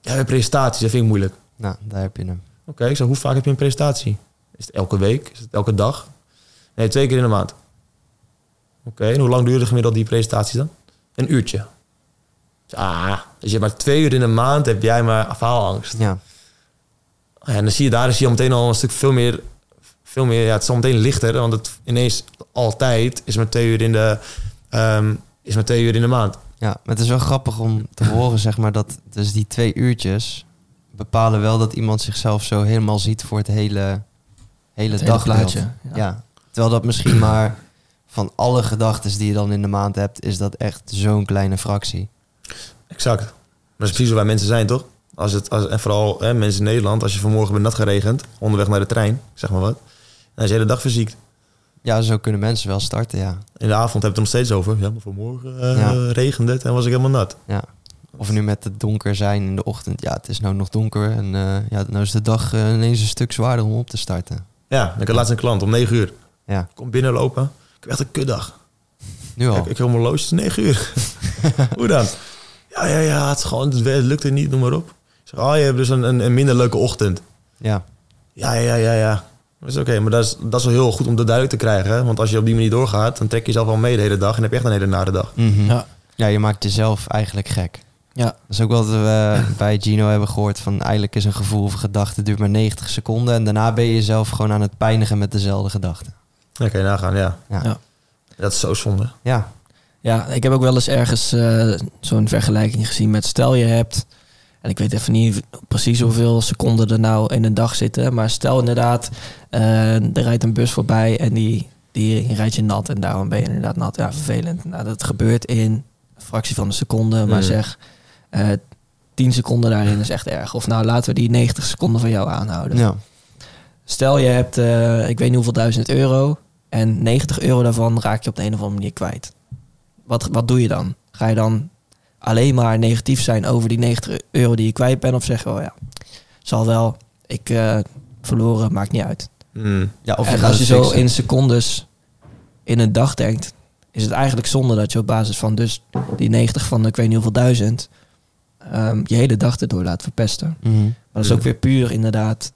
Ja, bij presentaties, dat vind ik moeilijk. Nou, daar heb je hem. Oké, ik zeg, hoe vaak heb je een presentatie? Is het elke week? Is het elke dag? Nee, twee keer in de maand. Oké, en hoe lang duurde gemiddeld die presentaties dan? Een uurtje. Ah, dus je hebt maar twee uur in de maand heb jij maar faalangst. Ja. Ja, en dan zie je daar is je al meteen al een stuk veel meer, veel meer ja, het is al meteen lichter, want het ineens altijd is maar twee uur in de, ehm, is maar twee uur in de maand. Ja, maar het is wel grappig om te horen, zeg maar, dat dus die twee uurtjes bepalen wel dat iemand zichzelf zo helemaal ziet voor het hele, hele Het hele dagbeeld. plaatje. Ja. Ja. Terwijl dat misschien maar van alle gedachten die je dan in de maand hebt, is dat echt zo'n kleine fractie. Exact. Maar dat is precies wij mensen zijn, toch? Als het, als, en vooral hè, mensen in Nederland, als je vanmorgen bent nat geregend, onderweg naar de trein, zeg maar wat, dan is je de hele dag verziekt. Ja, zo kunnen mensen wel starten, ja. In de avond heb je het nog steeds over. Ja, maar vanmorgen eh, Ja. regende het en was ik helemaal nat. ja. Of nu met het donker zijn in de ochtend. Ja, het is nou nog donker en eh, ja, nou is de dag eh, ineens een stuk zwaarder om op te starten. Ja, ik had laatst een klant om 9 uur. Ja, kom binnenlopen. Ik heb echt een kutdag. nu al. Ik, ik heb mijn is 9 uur. Hoe dan? Ja, ja, ja, het, is gewoon, het werkt- lukt er niet, noem maar op. Ik zeg, oh, je hebt dus een, een, een minder leuke ochtend. Ja, Ja, ja, ja, ja. Dat is oké, maar dat is, dat is wel heel goed om dat duidelijk te krijgen. Hè? Want als je op die manier doorgaat, dan trek je jezelf wel mee de hele dag. En dan heb je echt een hele nare dag. Mhm. Ja. ja, je maakt jezelf eigenlijk gek. Ja. Dat is ook wat we bij Gino hebben gehoord. Van eigenlijk is een gevoel of een gedachte duurt maar 90 seconden. En daarna ben je jezelf gewoon aan het pijnigen met dezelfde gedachten. Kan je nagaan, ja. Ja. Ja. Dat is zo zonde. Ja. Ja, ik heb ook wel eens ergens eh, zo'n vergelijking gezien met stel je hebt En ik weet even niet precies hoeveel seconden er nou in een dag zitten. Maar stel inderdaad, eh, er rijdt een bus voorbij en die, die rijdt je nat. En daarom ben je inderdaad nat. Ja, vervelend. Nou, dat gebeurt in een fractie van een seconde. Maar Mm. zeg, eh 10 seconden daarin is echt erg. Of nou, laten we die 90 seconden van jou aanhouden. Ja. Stel je hebt, eh, ik weet niet hoeveel duizend euro. En 90 euro daarvan raak je op de een of andere manier kwijt. Wat, wat doe je dan? Ga je dan alleen maar negatief zijn over die 90 euro die je kwijt bent? Of zeg je, oh ja, zal wel, ik eh, verloren, maakt niet uit. Mm. ja of en als je zo fixen. in secondes in een dag denkt, is het eigenlijk zonde dat je op basis van dus die 90 van ik weet niet hoeveel duizend, ehm, je hele dag erdoor laat verpesten. Mhm. Maar dat is ook weer puur inderdaad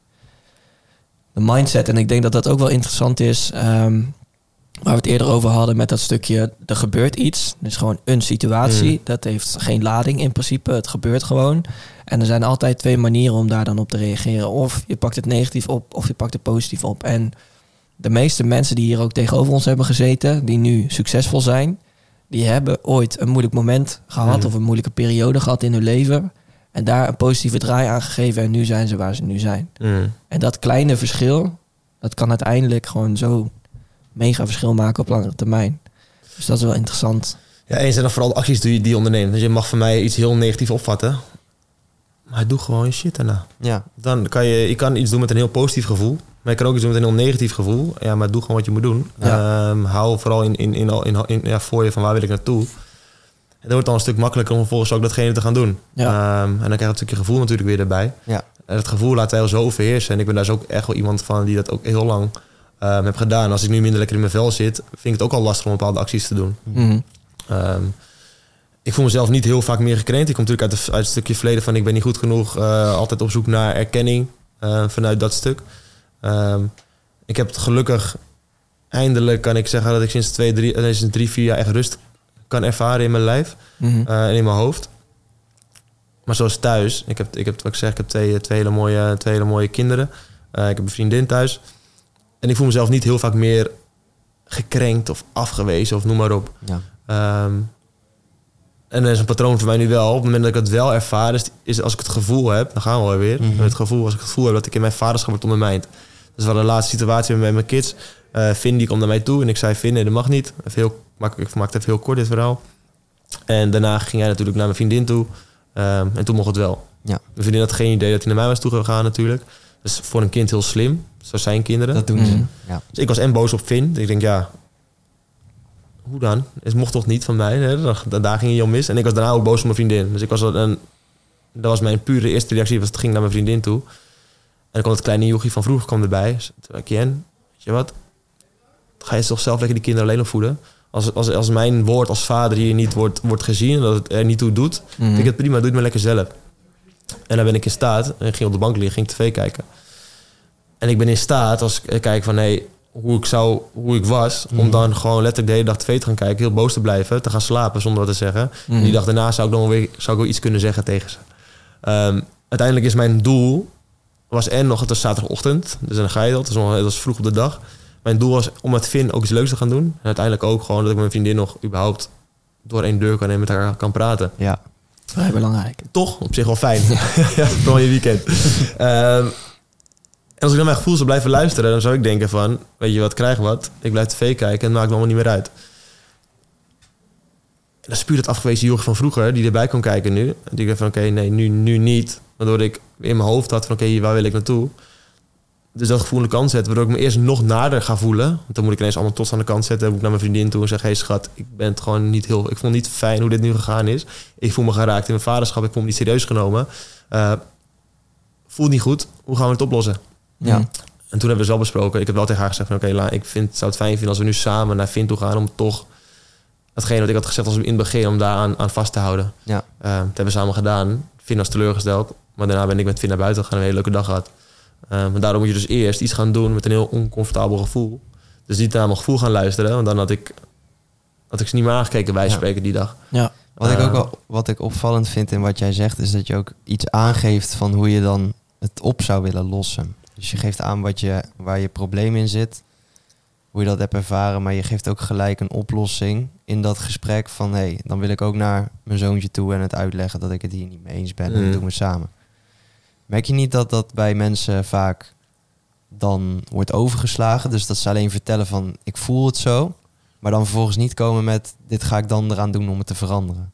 de mindset. En ik denk dat dat ook wel interessant is. ehm, waar we het eerder over hadden met dat stukje, er gebeurt iets. Dus gewoon een situatie. Mm. Dat heeft geen lading in principe. Het gebeurt gewoon. En er zijn altijd twee manieren om daar dan op te reageren. Of je pakt het negatief op, of je pakt het positief op. En de meeste mensen die hier ook tegenover ons hebben gezeten, die nu succesvol zijn, die hebben ooit een moeilijk moment gehad Mm. of een moeilijke periode gehad in hun leven. En daar een positieve draai aan gegeven en nu zijn ze waar ze nu zijn. Mm. En dat kleine verschil, dat kan uiteindelijk gewoon zo mega verschil maken op langere termijn. Dus dat is wel interessant. Ja, en zijn dan vooral de acties die je, die je onderneemt. Dus je mag van mij iets heel negatiefs opvatten. Maar doe gewoon je shit daarna. Ja. Dan kan je, je kan iets doen met een heel positief gevoel. Maar je kan ook iets doen met een heel negatief gevoel. Ja, maar doe gewoon wat je moet doen. Ja. Ehm, hou vooral in, in, in, in, in- ja, voor je van waar wil ik naartoe. En dat wordt dan een stuk makkelijker om vervolgens ook datgene te gaan doen. Ja. Ehm, en dan krijg je een stukje gevoel natuurlijk weer erbij. Ja. En het gevoel laat hij zo overheersen. En ik ben daar dus ook echt wel iemand van die dat ook heel lang ehm, heb gedaan. Als ik nu minder lekker in mijn vel zit, vind ik het ook al lastig om bepaalde acties te doen. Mhm. Ehm, ik voel mezelf niet heel vaak meer gekrenkt. Ik kom natuurlijk uit, de, uit het stukje verleden van ik ben niet goed genoeg. eh, altijd op zoek naar erkenning eh, vanuit dat stuk. Ehm, ik heb het gelukkig, eindelijk kan ik zeggen dat ik sinds, twee, drie, eh, sinds drie, vier jaar echt rust kan ervaren in mijn lijf Mhm. en in mijn hoofd. Maar zoals thuis, ik heb, ik heb wat ik zeg, ik heb twee, twee, hele, mooie, twee hele mooie kinderen. Ik heb een vriendin thuis. En ik voel mezelf niet heel vaak meer gekrenkt of afgewezen of noem maar op. Ja. Ehm, en dat is een patroon voor mij nu wel. Op het moment dat ik het wel ervaar, is, is als ik het gevoel heb, dan gaan we alweer. Mhm. Het gevoel, als ik het gevoel heb dat ik in mijn vaderschap word ondermijnd. Dat is wel de laatste situatie met mijn kids. Eh Finn die komt naar mij toe en ik zei, Finn, nee, dat mag niet. Even heel, ik maak het even heel kort, dit verhaal. En daarna ging hij natuurlijk naar mijn vriendin toe. Ehm, en toen mocht het wel. Ja. Mijn vriendin had geen idee dat hij naar mij was toegegaan natuurlijk. Dus voor een kind heel slim. Zo zijn kinderen. Dat doen ze. Mhm. Ja. Dus ik was en boos op Finn. Ik denk, ja, hoe dan? Het mocht toch niet van mij? Hè? Da- da- Daar ging je om mis. En ik was daarna ook boos op mijn vriendin. Dus ik was een, dat was mijn pure eerste reactie. Was, het ging naar mijn vriendin toe. En dan kwam het kleine jochie van vroeger kwam erbij. Dus toen zei ik, Jen, weet je wat? Ga je toch zelf lekker die kinderen alleen opvoeden? Als, als, als mijn woord als vader hier niet wordt, wordt gezien... en dat het er niet toe doet... Mhm. vind ik het prima, doe het maar lekker zelf. En dan ben ik in staat, en ik ging op de bank liggen, ging tv kijken. En ik ben in staat, als ik kijk van hey, hoe ik zou, hoe ik was, om Mhm. dan gewoon letterlijk de hele dag tv te gaan kijken, heel boos te blijven, te gaan slapen zonder wat te zeggen. Mhm. En die dag daarna zou ik dan weer, zou ik wel iets kunnen zeggen tegen ze. Ehm, uiteindelijk is mijn doel, was en nog, het was zaterdagochtend, dus dan ga je dat, het was, nog, het was vroeg op de dag. Mijn doel was om met Finn ook iets leuks te gaan doen. En uiteindelijk ook gewoon dat ik met mijn vriendin nog überhaupt door één deur kan en met haar kan praten Ja. Vrij belangrijk. toch op zich wel fijn. ja, vooral je weekend. Ehm, als ik naar mijn gevoel zou blijven luisteren, dan zou ik denken van, weet je wat, krijg wat. Ik blijf tv kijken en het maakt me allemaal niet meer uit. En dan is puur het afgewezen joch van vroeger, die erbij kon kijken nu. En die dacht van, oké, nee, nu, nu niet. Waardoor ik in mijn hoofd had van, oké, waar wil ik naartoe? Dus dat gevoel aan de kant zetten, waardoor ik me eerst nog nader ga voelen. Want dan moet ik ineens allemaal trots aan de kant zetten. Dan moet ik naar mijn vriendin toe en zeggen, hey schat, ik ben het gewoon niet heel... Ik vond het niet fijn hoe dit nu gegaan is. Ik voel me geraakt in mijn vaderschap, ik voel me niet serieus genomen. Eh voelt niet goed, hoe gaan we het oplossen? Ja. Mhm. En toen hebben we het wel besproken. Ik heb wel tegen haar gezegd van oké, La, ik vind, zou het fijn vinden als we nu samen naar Vin toe gaan om toch datgene wat ik had gezegd als we in het begin om daar aan, aan vast te houden. Ja. Eh, dat hebben we samen gedaan. Vin was teleurgesteld, maar daarna ben ik met Vin naar buiten gegaan en een hele leuke dag gehad. Eh, maar daarom moet je dus eerst iets gaan doen met een heel oncomfortabel gevoel. Dus niet naar mijn gevoel gaan luisteren, want dan had ik, had ik ze niet meer aangekeken bij Ja. spreken die dag. Ja. Wat ik Eh, ook wel, wat ik opvallend vind in wat jij zegt, is dat je ook iets aangeeft van hoe je dan het op zou willen lossen. Dus je geeft aan wat je, waar je probleem in zit. hoe je dat hebt ervaren. Maar je geeft ook gelijk een oplossing in dat gesprek van... hé, hey, dan wil ik ook naar mijn zoontje toe en het uitleggen dat ik het hier niet mee eens ben. En Mm. dat doen we samen. Merk je niet dat dat bij mensen vaak dan wordt overgeslagen? Dus dat ze alleen vertellen van ik voel het zo... maar dan vervolgens niet komen met dit ga ik dan eraan doen om het te veranderen.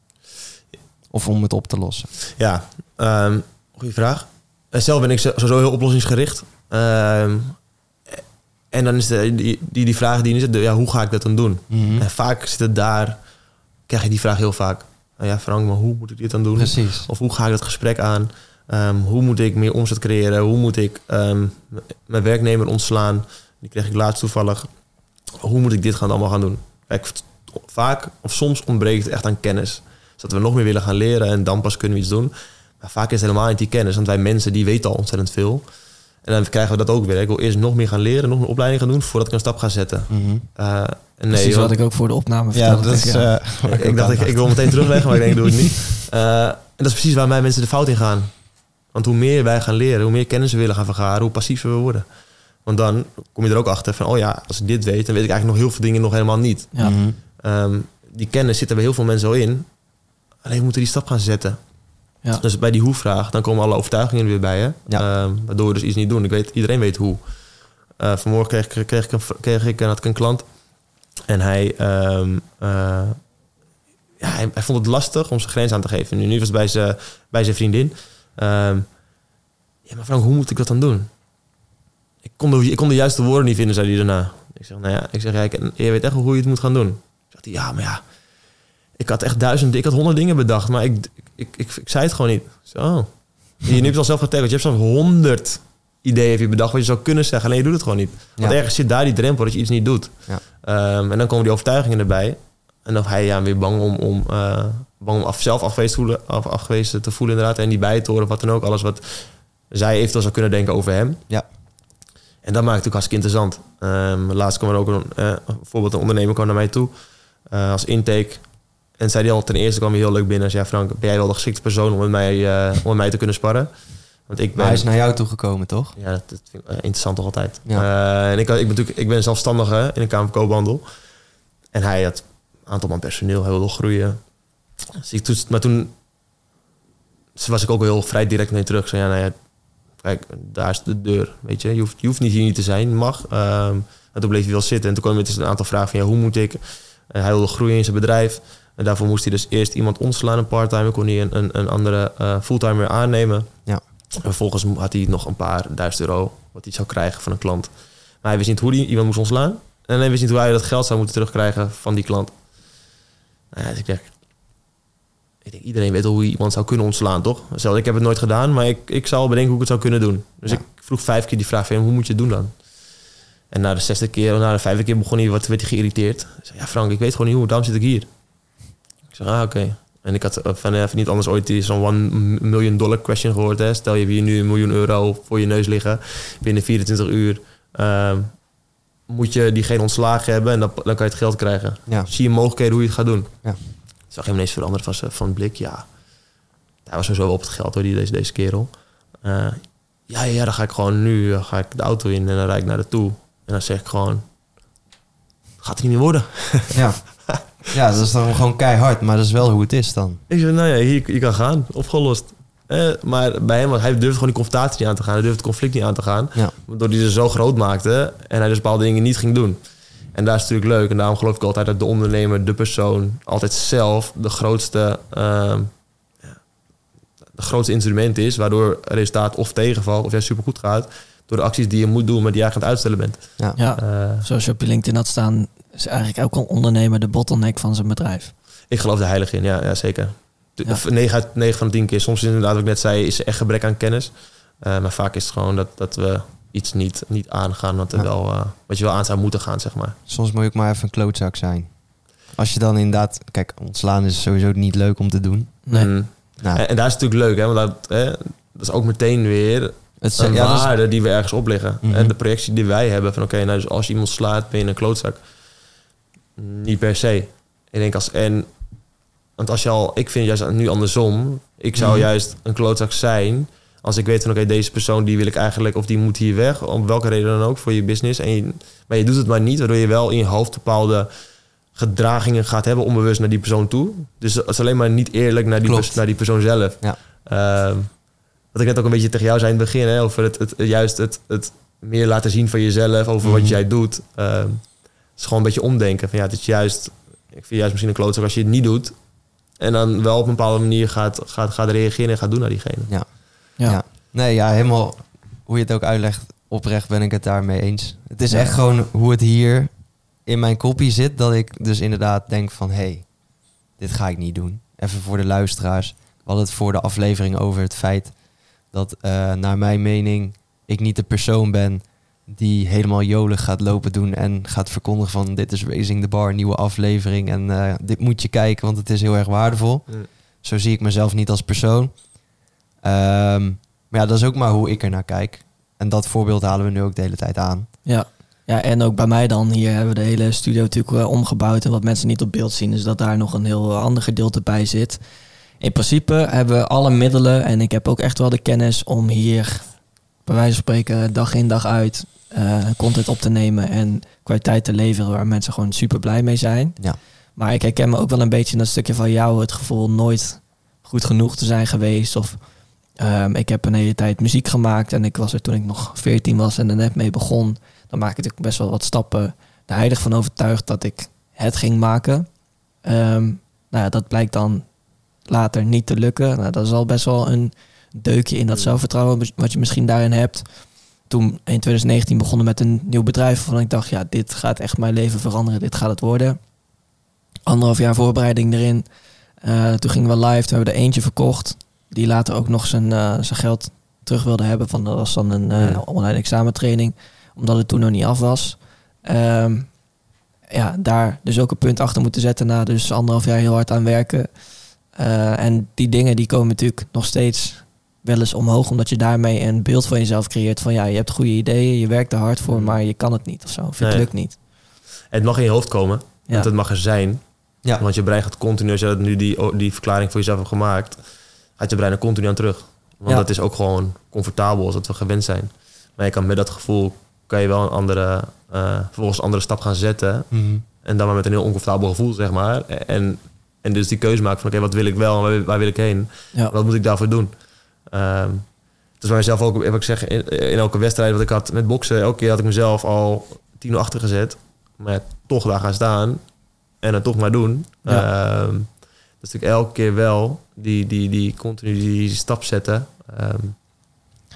Of om het op te lossen. Ja, ehm goede vraag. Eh, Zelf ben ik zo- sowieso heel oplossingsgericht. Ehm, en dan is de, die, die, die vraag die zit, ja, hoe ga ik dat dan doen? Mhm. En vaak zit het daar, krijg je die vraag heel vaak. Nou ja, Frank, maar hoe moet ik dit dan doen? Precies. Of hoe ga ik dat gesprek aan? Ehm, hoe moet ik meer omzet creëren? Hoe moet ik ehm, mijn werknemer ontslaan? Die kreeg ik laatst toevallig. Hoe moet ik dit gaan allemaal gaan doen? Kijk, vaak of soms ontbreekt het echt aan kennis. Zodat we nog meer willen gaan leren en dan pas kunnen we iets doen. Maar vaak is het helemaal niet die kennis. Want wij mensen die weten al ontzettend veel. En dan krijgen we dat ook weer. Ik wil eerst nog meer gaan leren, nog meer opleiding gaan doen voordat ik een stap ga zetten. En nee, Precies wat ik ook voor de opname Ja, vertelde. dat is... Ja. eh, ik, dacht, ik, ik wil meteen terugleggen, maar ik denk, doe het niet. Eh, en dat is precies waar mij mensen de fout in gaan. Want hoe meer wij gaan leren, hoe meer kennis we willen gaan vergaren, hoe passiever we worden. Want dan kom je er ook achter van, oh ja, als ik dit weet, dan weet ik eigenlijk nog heel veel dingen nog helemaal niet. Ja. Ehm, die kennis zit er bij heel veel mensen al in. Alleen we moeten die stap gaan zetten. Ja. Dus bij die hoe-vraag, dan komen alle overtuigingen er weer bij. Hè? Ja. Ehm, waardoor we dus iets niet doen. Ik weet, iedereen weet hoe. Eh, vanmorgen kreeg, ik- kreeg, ik een, kreeg ik, had ik een klant. En hij, ehm, eh, ja, hij, hij vond het lastig om zijn grens aan te geven. Nu, nu was het bij zijn, bij zijn vriendin. Ehm, ja, maar Frank, hoe moet ik dat dan doen? Ik kon, de, ik kon de juiste woorden niet vinden, zei hij daarna. Ik zeg, nou ja, ik zeg, ja, ik, je weet echt wel hoe je het moet gaan doen. Zegt hij, ja, maar ja, ik had echt duizend, ik had honderd dingen bedacht, maar ik, ik, ik, ik, zei het gewoon niet. Zo. Oh. Je hebt het al zelf geteld, je hebt zelfs honderd ideeën heb je bedacht wat je zou kunnen zeggen, alleen je doet het gewoon niet. Want Ja. ergens zit daar die drempel dat je iets niet doet. Ja. Ehm, en dan komen die overtuigingen erbij. En dan hij ja, weer bang om, om, eh, bang om af, zelf afgewezen, te voelen, af, afgewezen te voelen inderdaad. En die bij te horen, wat dan ook. Alles wat zij eventueel zou kunnen denken over hem. Ja. En dat maakt het ook hartstikke interessant. Ehm, laatst kwam er ook een, eh, bijvoorbeeld een ondernemer kwam naar mij toe eh, als intake. En zei hij al, ten eerste kwam hij heel leuk binnen. En zei, ja, Frank, ben jij wel de geschikte persoon om met mij, eh, om met mij te kunnen sparren? Want ik ben... Maar hij is naar jou toegekomen, toch? Ja, dat, dat vind ik eh, interessant toch altijd. Ja. Eh, en ik, ik, ben natuurlijk, ik ben zelfstandige in een kamer koophandel. En hij had een aantal man personeel, hij wilde groeien. Dus ik, toen, maar toen was ik ook heel vrij direct mee terug. Zei, ja, nou ja, kijk, daar is de deur, weet je. Je hoeft, je hoeft niet hier niet te zijn, mag. Ehm, en toen bleef hij wel zitten. En toen kwam hij met een aantal vragen van, ja, hoe moet ik... Hij wilde groeien in zijn bedrijf. En daarvoor moest hij dus eerst iemand ontslaan, een part-timer. Kon hij een, een, een andere eh fulltimer aannemen. Ja. En vervolgens had hij nog een paar duizend euro wat hij zou krijgen van een klant. Maar hij wist niet hoe hij iemand moest ontslaan. En hij wist niet hoe hij dat geld zou moeten terugkrijgen van die klant. Nou ja, dus ik denk, ik denk, iedereen weet wel hoe je iemand zou kunnen ontslaan, toch? Zelf, ik heb het nooit gedaan, maar ik, ik zou al bedenken hoe ik het zou kunnen doen. Dus Ja. ik vroeg vijf keer die vraag van hem, hoe moet je het doen dan? En na de zesde keer, na de vijfde keer begon hij wat, werd hij geïrriteerd. Ik zei, ja Frank, ik weet gewoon niet hoe, daarom zit ik hier. Zeg, ah oké. En ik had eh, van, eh, van niet anders ooit die zo'n one million dollar question gehoord. Hè. Stel je hebt hier nu een miljoen euro voor je neus liggen. Binnen 24 uur ehm, moet je diegene ontslagen hebben en dan, dan kan je het geld krijgen. Ja. Zie je mogelijkheden hoe je het gaat doen. Ja. Zag hem ineens veranderen van, van blik. Ja, hij was sowieso op het geld hoor, die, deze, deze kerel. Eh, ja, ja, dan ga ik gewoon nu ga ik de auto in en dan rijd ik naar de toe. En dan zeg ik gewoon, gaat het niet meer worden. Ja. ja, dat is dan gewoon keihard, maar dat is wel hoe het is dan. Ik zei, nou ja, hier, je kan gaan, opgelost. Eh, maar bij hem, was- hij durfde gewoon die confrontatie niet aan te gaan. Hij durfde het conflict niet aan te gaan. Ja. Waardoor hij ze zo groot maakte en hij dus bepaalde dingen niet ging doen. En daar is het natuurlijk leuk. En daarom geloof ik altijd dat de ondernemer, de persoon, altijd zelf de grootste, ehm, de grootste instrument is. Waardoor resultaat of tegenvalt of juist supergoed gaat. Door de acties die je moet doen, maar die je eigenlijk aan het uitstellen bent. Ja, Eh, zoals je op je LinkedIn had staan, is eigenlijk elke ondernemer de bottleneck van zijn bedrijf. Ik geloof er heilig in, ja, ja zeker. De- Ja. of 9 uit 9 van de 10 keer. Soms is het inderdaad, wat ik net zei, is er echt gebrek aan kennis. Eh, maar vaak is het gewoon dat, dat we iets niet, niet aangaan wat, er Ja. wel, eh, wat je wel aan zou moeten gaan, zeg maar. Soms moet je ook maar even een klootzak zijn. Als je dan inderdaad... Kijk, ontslaan is sowieso niet leuk om te doen. Nee. Mm. Nou, En, en daar is het natuurlijk leuk, hè, want dat, hè, dat is ook meteen weer het, een ja, dat is- waarde die we ergens opleggen. Mhm. En de projectie die wij hebben van, oké, nou, dus als iemand slaat, ben je een klootzak. Niet per se. Ik denk als en, want als je al, ik vind juist nu andersom. Ik zou Mhm. juist een klootzak zijn Als ik weet van oké, deze persoon die wil ik eigenlijk, of die moet hier weg, om welke reden dan ook voor je business. En je, maar je doet het maar niet, waardoor je wel in je hoofd bepaalde gedragingen gaat hebben onbewust naar die persoon toe. Dus het is alleen maar niet eerlijk naar die, pers- naar die persoon zelf. Ja. Ehm, wat ik net ook een beetje tegen jou zei in het begin, hè, over het, het, juist het, het meer laten zien van jezelf, over wat Mhm. jij doet. Ehm, het is gewoon een beetje omdenken. Van, ja, het is juist, ik vind juist misschien een klootzak als je het niet doet. En dan wel op een bepaalde manier gaat, gaat, gaat reageren en gaat doen naar diegene. Ja. Ja. Nee, ja, helemaal hoe je het ook uitlegt, oprecht ben ik het daarmee eens. Het is Ja. echt gewoon hoe het hier in mijn kopie zit, dat ik dus inderdaad denk van, hé, hey, dit ga ik niet doen. Even voor de luisteraars. We hadden het voor de aflevering over het feit dat, eh, naar mijn mening, ik niet de persoon ben die helemaal jolig gaat lopen doen en gaat verkondigen van, dit is Raising the Bar, nieuwe aflevering en eh, dit moet je kijken, want het is heel erg waardevol. Ja. Zo zie ik mezelf niet als persoon. Ehm, maar ja, dat is ook maar hoe ik er naar kijk. En dat voorbeeld halen we nu ook de hele tijd aan. Ja. ja, en ook bij mij dan. Hier hebben we de hele studio natuurlijk eh, omgebouwd. En wat mensen niet op beeld zien, is dat daar nog een heel ander gedeelte bij zit. In principe hebben we alle middelen en ik heb ook echt wel de kennis om hier, bij wijze van spreken, dag in dag uit eh, content op te nemen en kwaliteit te leveren waar mensen gewoon super blij mee zijn. Ja. Maar ik herken me ook wel een beetje in dat stukje van jou, het gevoel nooit goed genoeg te zijn geweest. Of ehm, ik heb een hele tijd muziek gemaakt en ik was er toen ik nog 14 was en er net mee begon. Dan maak ik natuurlijk best wel wat stappen. De heilig van overtuigd dat ik het ging maken. Ehm, nou ja, dat blijkt dan later niet te lukken. Nou, dat is al best wel een deukje in dat zelfvertrouwen wat je misschien daarin hebt. Toen in 2019 begonnen met een nieuw bedrijf waarvan ik dacht, ja, dit gaat echt mijn leven veranderen, dit gaat het worden. Anderhalf jaar voorbereiding erin. Eh, toen gingen we live, toen hebben we er eentje verkocht. Die later ook nog zijn, eh, zijn geld terug wilde hebben. Van, dat was dan een Ja. online examentraining. Omdat het toen nog niet af was. Ehm, ja, daar dus ook een punt achter moeten zetten. Na dus anderhalf jaar heel hard aan werken. Eh, en die dingen die komen natuurlijk nog steeds wel eens omhoog. Omdat je daarmee een beeld van jezelf creëert. Van ja, je hebt goede ideeën, je werkt er hard voor. Maar je kan het niet of zo. Of het lukt niet. Het mag in je hoofd komen, Ja. want het mag er zijn. Ja, Want je brein gaat continu, als je nu die, die verklaring voor jezelf hebt gemaakt, gaat je brein er continu aan terug. Want Ja. dat is ook gewoon comfortabel als dat we gewend zijn. Maar je kan met dat gevoel, kan je wel een andere, eh vervolgens een andere stap gaan zetten. Mhm. En dan maar met een heel oncomfortabel gevoel, zeg maar. En, en dus die keuze maken van, oké, wat wil ik wel en waar, waar wil ik heen? Ja. Wat moet ik daarvoor doen? Ehm dus bij mezelf ook, wat ik zeg, in, in elke wedstrijd wat ik had met boksen, elke keer had ik mezelf al tien uur achter gezet. Maar ja, toch daar gaan staan en het toch maar doen. Ja. Ehm, dus natuurlijk elke keer wel die, die, die continu die stap zetten. Ehm,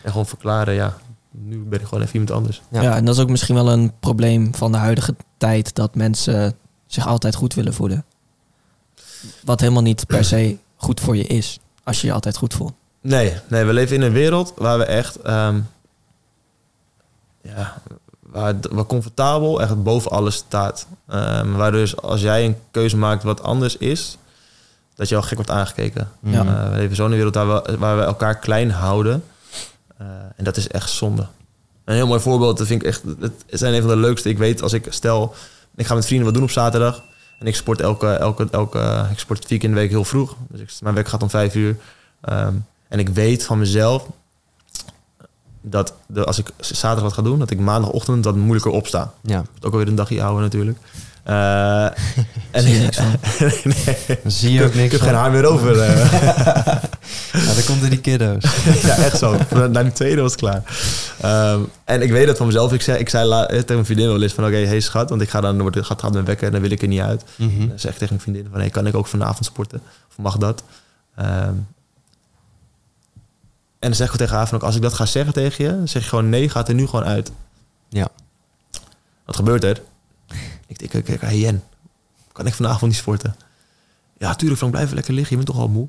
en gewoon verklaren, ja, nu ben ik gewoon even iemand anders. Ja. Ja. en dat is ook misschien wel een probleem van de huidige tijd. Dat mensen zich altijd goed willen voelen. Wat helemaal niet per se goed voor je is. Als je je altijd goed voelt. Nee, nee, we leven in een wereld waar we echt, ehm, ja, waar, waar comfortabel echt boven alles staat. Ehm, waar dus als jij een keuze maakt wat anders is, dat je al gek wordt aangekeken. Ja. Eh, we leven zo in een wereld waar we, waar we elkaar klein houden. Eh, en dat is echt zonde. Een heel mooi voorbeeld, dat vind ik echt, het zijn een van de leukste. Ik weet als ik stel, ik ga met vrienden wat doen op zaterdag. En ik sport elke, elke, elke ik sport vier keer in de week heel vroeg. Dus ik, mijn werk gaat om vijf uur. Ehm, en ik weet van mezelf dat de, als ik zaterdag wat ga doen, dat ik maandagochtend wat moeilijker opsta. Ja, ook alweer een dagje houden natuurlijk. Eh, en Zie je niks van. nee, zie je ook ik niks heb van. geen haar meer over. eh. Ja, dan komt er die kiddo's. ja, echt zo. Na die tweede was het klaar. Ehm, en ik weet dat van mezelf. Ik zei, ik zei la- eh, tegen mijn vriendin wel eens van... Oké, hey schat, want ik ga dan... Wordt, gaat, gaat mijn wekken en dan wil ik er niet uit. Mhm. Dan zeg ik tegen mijn vriendin van... Hey, kan ik ook vanavond sporten? Of mag dat? Ehm, en dan zeg ik tegen haar van... ook, Als ik dat ga zeggen tegen je... Zeg je gewoon nee, gaat er nu gewoon uit. Ja. Wat gebeurt er? Ik denk, ik, ik, hey Jen, kan ik vanavond niet sporten? Ja, tuurlijk Frank, blijf lekker liggen. Je bent toch al moe?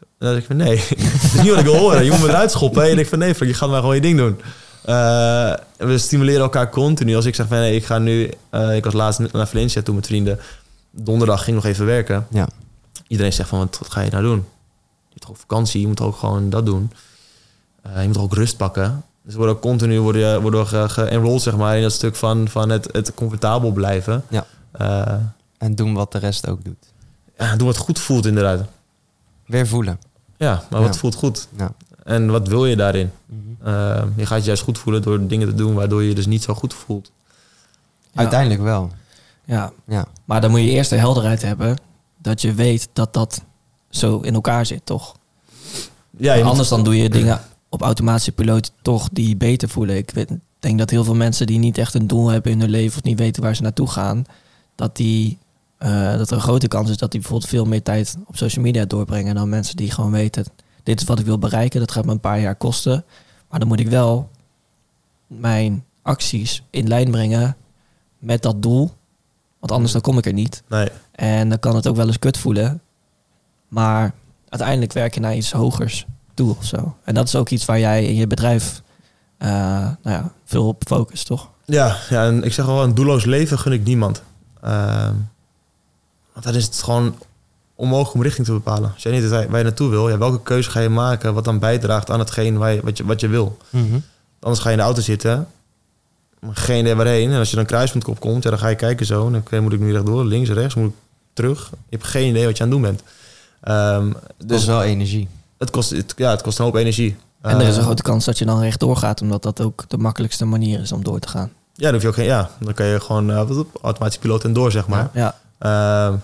En dan zeg ik van, nee, dat is niet wat ik wil horen. Je moet me eruit schoppen. En ik denk van, nee Frank, je gaat maar gewoon je ding doen. Eh, we stimuleren elkaar continu. Als ik zeg van, nee, ik ga nu... eh, ik was laatst naar Valencia toe met vrienden. Donderdag ging nog even werken. Ja. Iedereen zegt van, wat, wat ga je nou doen? Je hebt toch ook vakantie, je moet ook gewoon dat doen. Eh, je moet ook rust pakken. Dus worden ook continu worden, worden we ge- geënrolled, zeg maar, in dat stuk van, van het, het comfortabel blijven. Ja. Eh, En doen wat de rest ook doet. ja, doen wat goed voelt inderdaad. Weer voelen. Ja, maar wat voelt goed. Ja. En wat wil je daarin? Mhm. Eh, je gaat je juist goed voelen door dingen te doen waardoor je je dus niet zo goed voelt. Ja. Uiteindelijk wel. Ja, Ja. maar dan moet je eerst de helderheid hebben dat je weet dat dat zo in elkaar zit, toch? Ja, moet- Anders dan doe je dingen op automatische piloot toch die beter voelen. Ik weet, denk dat heel veel mensen die niet echt een doel hebben in hun leven of niet weten waar ze naartoe gaan, dat, die, eh, dat er een grote kans is dat die bijvoorbeeld veel meer tijd op social media doorbrengen dan mensen die gewoon weten, dit is wat ik wil bereiken, dat gaat me een paar jaar kosten. Maar dan moet ik wel mijn acties in lijn brengen met dat doel, want anders dan kom ik er niet. Nee. En dan kan het ook wel eens kut voelen. Maar uiteindelijk werk je naar iets hogers toe of zo. En dat is ook iets waar jij in je bedrijf eh, nou ja, veel op focust, toch? Ja, ja, en ik zeg al, een doelloos leven gun ik niemand. Ehm, want dan is het gewoon onmogelijk om richting te bepalen. Als jij niet weet waar je naartoe wil, ja, welke keuze ga je maken wat dan bijdraagt aan hetgeen waar je, wat, je, wat je wil. Mhm. Anders ga je in de auto zitten, geen idee waarheen. En als je dan kruispunt opkomt, ja, dan ga je kijken zo. En dan moet ik nu rechtdoor, links, rechts, moet ik terug. Je hebt geen idee wat je aan het doen bent. Ehm, Dat dus is wel energie. Het, kost, het, ja, het kost een hoop energie. En er is een Eh, grote kans dat je dan rechtdoor gaat, omdat dat ook de makkelijkste manier is om door te gaan. Ja, dan hoef je ook geen, ja, dan kan je gewoon eh, wat op, automatisch piloot en door, zeg maar. Ja, Ehm,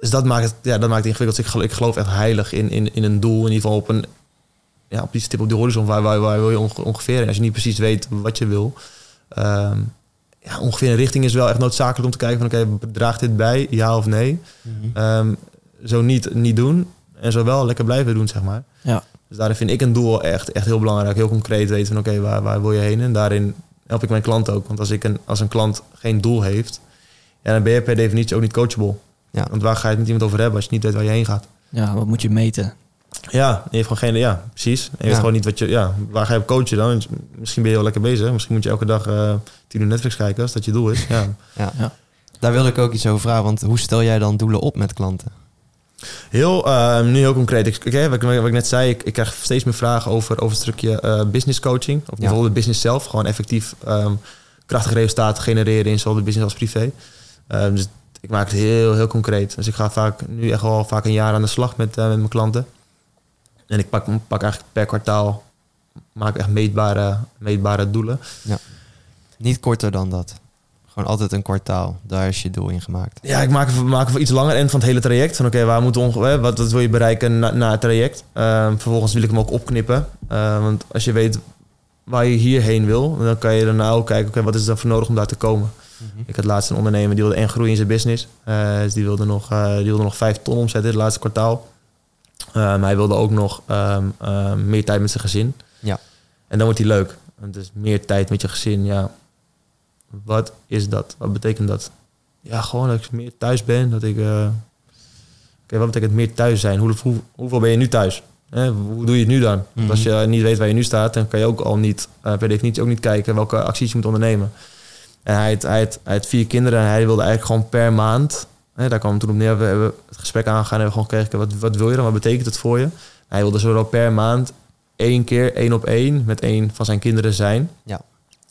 dus dat maakt het, ja, dat maakt het ingewikkeld. Dus ik geloof, ik geloof echt heilig in, in, in een doel. In ieder geval op een ja, op die stip op de horizon. Waar, waar, waar wil je onge- ongeveer? En als je niet precies weet wat je wil. ehm, ja, ongeveer een richting is wel echt noodzakelijk om te kijken van... oké, draagt dit bij? Ja of nee? Mhm. Ehm, zo niet, niet doen. En zo wel lekker blijven doen, zeg maar. ja. Dus daarin vind ik een doel echt, echt heel belangrijk. Heel concreet weten van oké, waar, waar wil je heen? En daarin help ik mijn klant ook. Want als, ik een, als een klant geen doel heeft... Ja, dan ben je per definitie ook niet coachable. Ja. Want waar ga je het met iemand over hebben als je niet weet waar je heen gaat? ja, wat moet je meten? Ja, en je heeft gewoon geen... Ja, precies. En je weet gewoon niet wat je... Ja, waar ga je op coachen dan? Misschien ben je heel lekker bezig. Misschien moet je elke dag eh tien uur Netflix kijken als dat je doel is. Ja. Ja. Ja. Daar wilde ik ook iets over vragen. Want hoe stel jij dan doelen op met klanten? Heel, eh, nu heel concreet. Ik, wat, ik, wat ik net zei, ik, ik krijg steeds meer vragen over, over het stukje eh, business coaching. Of Ja. bijvoorbeeld de business zelf. Gewoon effectief ehm, krachtige resultaten genereren in zowel de business als privé. Ehm, dus ik maak het heel, heel concreet. Dus ik ga vaak, nu echt wel vaak een jaar aan de slag met, eh, met mijn klanten. En ik pak, pak eigenlijk per kwartaal, maak echt meetbare, meetbare doelen. Niet korter dan dat. Gewoon altijd een kwartaal. Daar is je doel in gemaakt. Ja, ik maak maak voor iets langer end van het hele traject. Van oké, waar moet onge- hè, wat, wat wil je bereiken na, na het traject? Ehm, vervolgens wil ik hem ook opknippen. Ehm, want als je weet waar je hierheen wil, dan kan je daarna ook kijken, oké, wat is er voor nodig om daar te komen? Ik had laatst een ondernemer die wilde en groeien in zijn business. Eh, dus die wilde nog, eh, die wilde nog vijf ton omzetten in het laatste kwartaal. Ehm, hij wilde ook nog ehm, meer tijd met zijn gezin. Ja. En dan wordt hij leuk. Dus meer tijd met je gezin, ja. Wat is dat? Wat betekent dat? Ja, gewoon dat ik meer thuis ben. Dat ik. eh, Oké, wat betekent meer thuis zijn? Hoe, hoe- hoeveel ben je nu thuis? Hoe doe je het nu dan? Want Mhm. als je niet weet waar je nu staat, dan kan je ook al niet, eh, per definitie ook niet kijken welke acties je moet ondernemen. En hij had, hij, had, hij had vier kinderen en hij wilde eigenlijk gewoon per maand. Hè, daar kwam toen op neer. We hebben het gesprek aangegaan en hebben gewoon gekeken, wat, wat wil je dan? Wat betekent het voor je? Hij wilde zowel per maand één keer, één op één, met één van zijn kinderen zijn. Ja.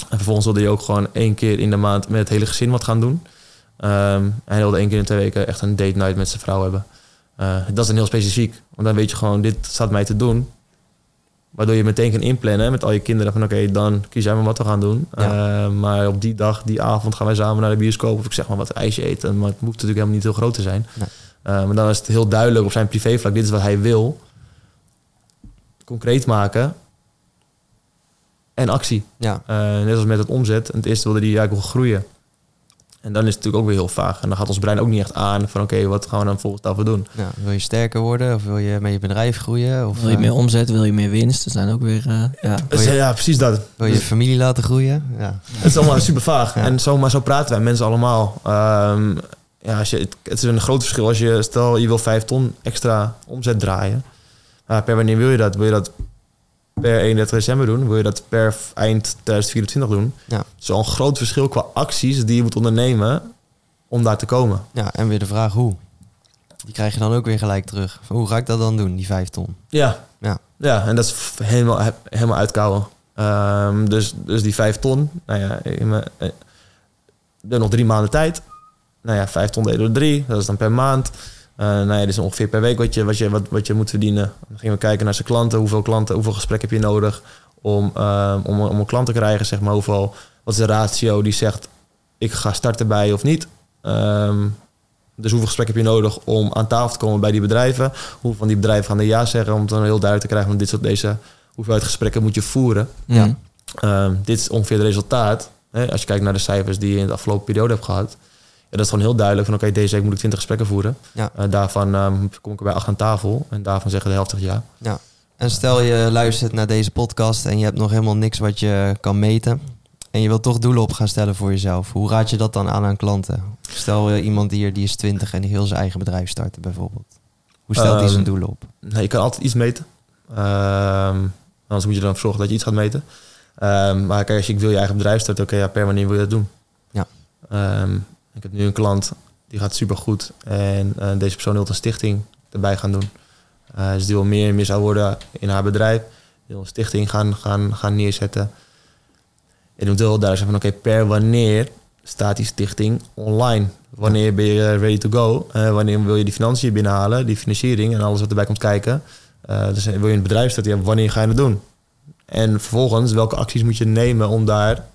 En vervolgens wilde hij ook gewoon één keer in de maand met het hele gezin wat gaan doen. Ehm, en hij wilde één keer in twee weken echt een date night met zijn vrouw hebben. Eh, dat is dan heel specifiek. Want dan weet je gewoon, dit staat mij te doen. Waardoor je meteen kan inplannen met al je kinderen. Van oké, dan kies jij maar wat we gaan doen. Ja. Eh, maar op die dag, die avond gaan wij samen naar de bioscoop. Of ik zeg maar wat ijsje eten. Maar het moet natuurlijk helemaal niet heel groot te zijn. Nee. Eh, maar dan is het heel duidelijk op zijn privévlak. Dit is wat hij wil. Concreet maken. En actie. Ja, Eh, net als met het omzet. En het eerste wilde hij eigenlijk groeien. En dan is het natuurlijk ook weer heel vaag. En dan gaat ons brein ook niet echt aan van oké, wat gaan we dan volgens daarvoor doen? ja. Wil je sterker worden? Of wil je met je bedrijf groeien? Of Wil je eh, meer omzet, wil je meer winst? Er zijn ook weer, eh, ja. Dus, je- ja, precies dat. wil je familie laten groeien? Ja. Het is allemaal super vaag. Ja. En zo, maar zo praten wij mensen allemaal. Ehm, ja, als je, het, het is een groot verschil als je, stel je wil vijf ton extra omzet draaien. Maar per wanneer wil je dat? Wil je dat per 31 december doen? Wil je dat per eind 2024 doen? Ja. Het is al een groot verschil qua acties die je moet ondernemen om daar te komen. ja, en weer de vraag hoe. Die krijg je dan ook weer gelijk terug. Hoe ga ik dat dan doen, die vijf ton? Ja. Ja. Ja, en dat is helemaal, he- helemaal uitkouwen. Ehm, dus, dus die vijf ton, nou ja, eh, nog drie maanden tijd. Nou ja, vijf ton delen door drie, dat is dan per maand. Eh nou ja, is ongeveer per week wat je, wat, je, wat, wat je moet verdienen. Dan gingen we kijken naar zijn klanten. Hoeveel klanten, hoeveel gesprekken heb je nodig om, ehm, om, om een klant te krijgen? Zeg maar, hoeveel, wat is de ratio die zegt, ik ga starten bij of niet? Ehm, dus hoeveel gesprekken heb je nodig om aan tafel te komen bij die bedrijven? Hoeveel van die bedrijven gaan er ja zeggen om het dan heel duidelijk te krijgen van dit soort deze hoeveelheid gesprekken moet je voeren? Ja. Ja. Ehm, dit is ongeveer het resultaat. Hè, als je kijkt naar de cijfers die je in de afgelopen periode hebt gehad. Ja, dat is gewoon heel duidelijk van oké, deze week moet ik 20 gesprekken voeren. Ja. Eh, daarvan ehm, kom ik er bij acht aan tafel. En daarvan zeggen de helft zegt ja. En stel je luistert naar deze podcast en je hebt nog helemaal niks wat je kan meten. En je wilt toch doelen op gaan stellen voor jezelf. Hoe raad je dat dan aan aan klanten? Stel je iemand hier die is 20 en die heel zijn eigen bedrijf starten bijvoorbeeld. Hoe stelt hij Ehm, zijn doelen op? Nee, je kan altijd iets meten. Ehm, anders moet je dan zorgen dat je iets gaat meten. Maar kijk, als je wil je eigen bedrijf starten, oké, ja, per wanneer wil je dat doen? Ja. Ik heb nu een klant, die gaat supergoed. En eh, deze persoon wil een stichting erbij gaan doen. Eh, dus die wil meer en meer zou worden in haar bedrijf. Die wil een stichting gaan, gaan, gaan neerzetten. En die moet heel duidelijk zijn van, oké, per wanneer staat die stichting online? Wanneer ben je ready to go? Eh, wanneer wil je die financiën binnenhalen, die financiering en alles wat erbij komt kijken? Eh, dus wil je een bedrijf starten, ja, wanneer ga je dat doen? En vervolgens, welke acties moet je nemen om daar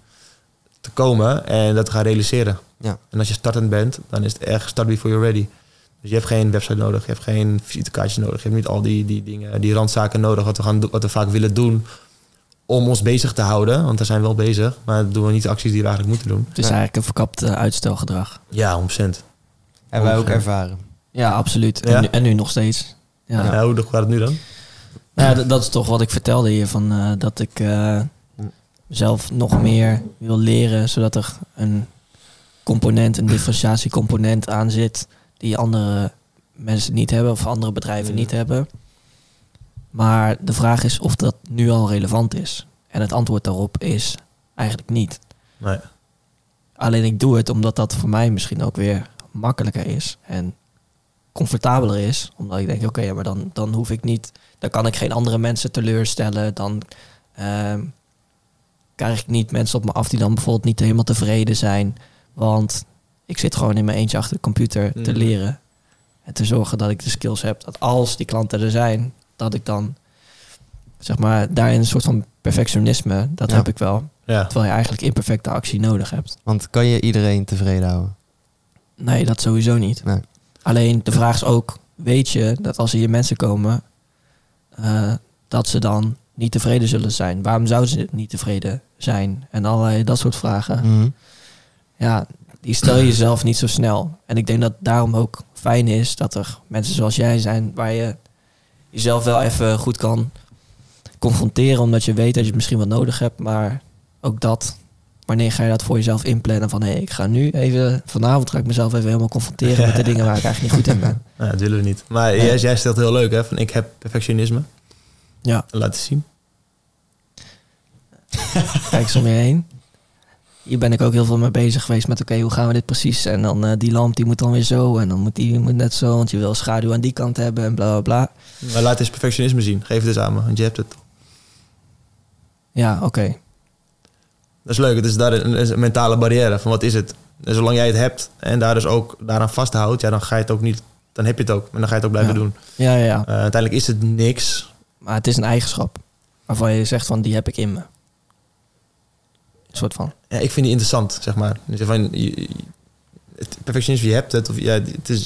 te komen en dat te gaan realiseren? Ja. En als je startend bent, dan is het echt start before you're ready. Dus je hebt geen website nodig, je hebt geen visitekaartjes nodig, je hebt niet al die, die dingen, die randzaken nodig wat we, gaan, wat we vaak willen doen om ons bezig te houden. Want daar zijn we wel bezig, maar doen we niet de acties die we eigenlijk moeten doen. Het is Ja. eigenlijk een verkapt eh, uitstelgedrag. Ja, 100%. Hebben wij ook ervaren. Ja, absoluut. Ja? En, nu, en nu nog steeds. Ja. Ja. hoe gaat het nu dan? Nou ja, dat, dat is toch wat ik vertelde hier. Van, eh, dat ik eh, zelf nog meer wil leren. Zodat er een component, een differentiatiecomponent aan zit. Die andere mensen niet hebben. Of andere bedrijven Ja. niet hebben. Maar de vraag is of dat nu al relevant is. En het antwoord daarop is eigenlijk niet. Nee. Alleen ik doe het omdat dat voor mij misschien ook weer makkelijker is. En comfortabeler is. Omdat ik denk, oké, ja, maar dan, dan hoef ik niet... Dan kan ik geen andere mensen teleurstellen. Dan ehm, krijg ik niet mensen op me af die dan bijvoorbeeld niet helemaal tevreden zijn. Want ik zit gewoon in mijn eentje achter de computer te Mhm. leren. En te zorgen dat ik de skills heb. Dat als die klanten er zijn, dat ik dan... Zeg maar, daarin een soort van perfectionisme, dat Ja. heb ik wel. Ja. Terwijl je eigenlijk imperfecte actie nodig hebt. Want kan je iedereen tevreden houden? Nee, dat sowieso niet. Nee. Alleen de vraag is ook, weet je dat als er hier mensen komen, eh, dat ze dan niet tevreden zullen zijn? Waarom zouden ze niet tevreden zijn? En allerlei dat soort vragen. Mhm. Ja, die stel je jezelf niet zo snel. En ik denk dat het daarom ook fijn is dat er mensen zoals jij zijn, waar je jezelf wel even goed kan confronteren, omdat je weet dat je het misschien wat nodig hebt, maar ook dat. Wanneer ga je dat voor jezelf inplannen van hé, ik ga nu even, vanavond ga ik mezelf even helemaal confronteren met de dingen waar ik eigenlijk niet goed in ben. Nou, dat willen we niet. Maar jij, jij stelt heel leuk, hè? Van ik heb perfectionisme. Ja. Laat het zien. Kijk eens om je heen. Hier ben ik ook heel veel mee bezig geweest met oké, hoe gaan we dit precies? En dan eh, die lamp die moet dan weer zo en dan moet die moet net zo, want je wil schaduw aan die kant hebben en bla bla bla. Maar laat eens perfectionisme zien. Geef het eens aan me, want je hebt het. Ja, oké. Dat is leuk. Het is daar een, een mentale barrière van wat is het. En zolang jij het hebt en daar dus ook daaraan vasthoudt, ja, dan ga je het ook niet. Dan heb je het ook. En dan ga je het ook blijven Ja. doen. Ja, ja, ja. Eh, uiteindelijk is het niks. Maar het is een eigenschap waarvan je zegt van die heb ik in me. Soort van. Ja, ik vind die interessant, zeg maar. Dus van, je, het perfectionisme, je hebt het. Of, ja, het, is,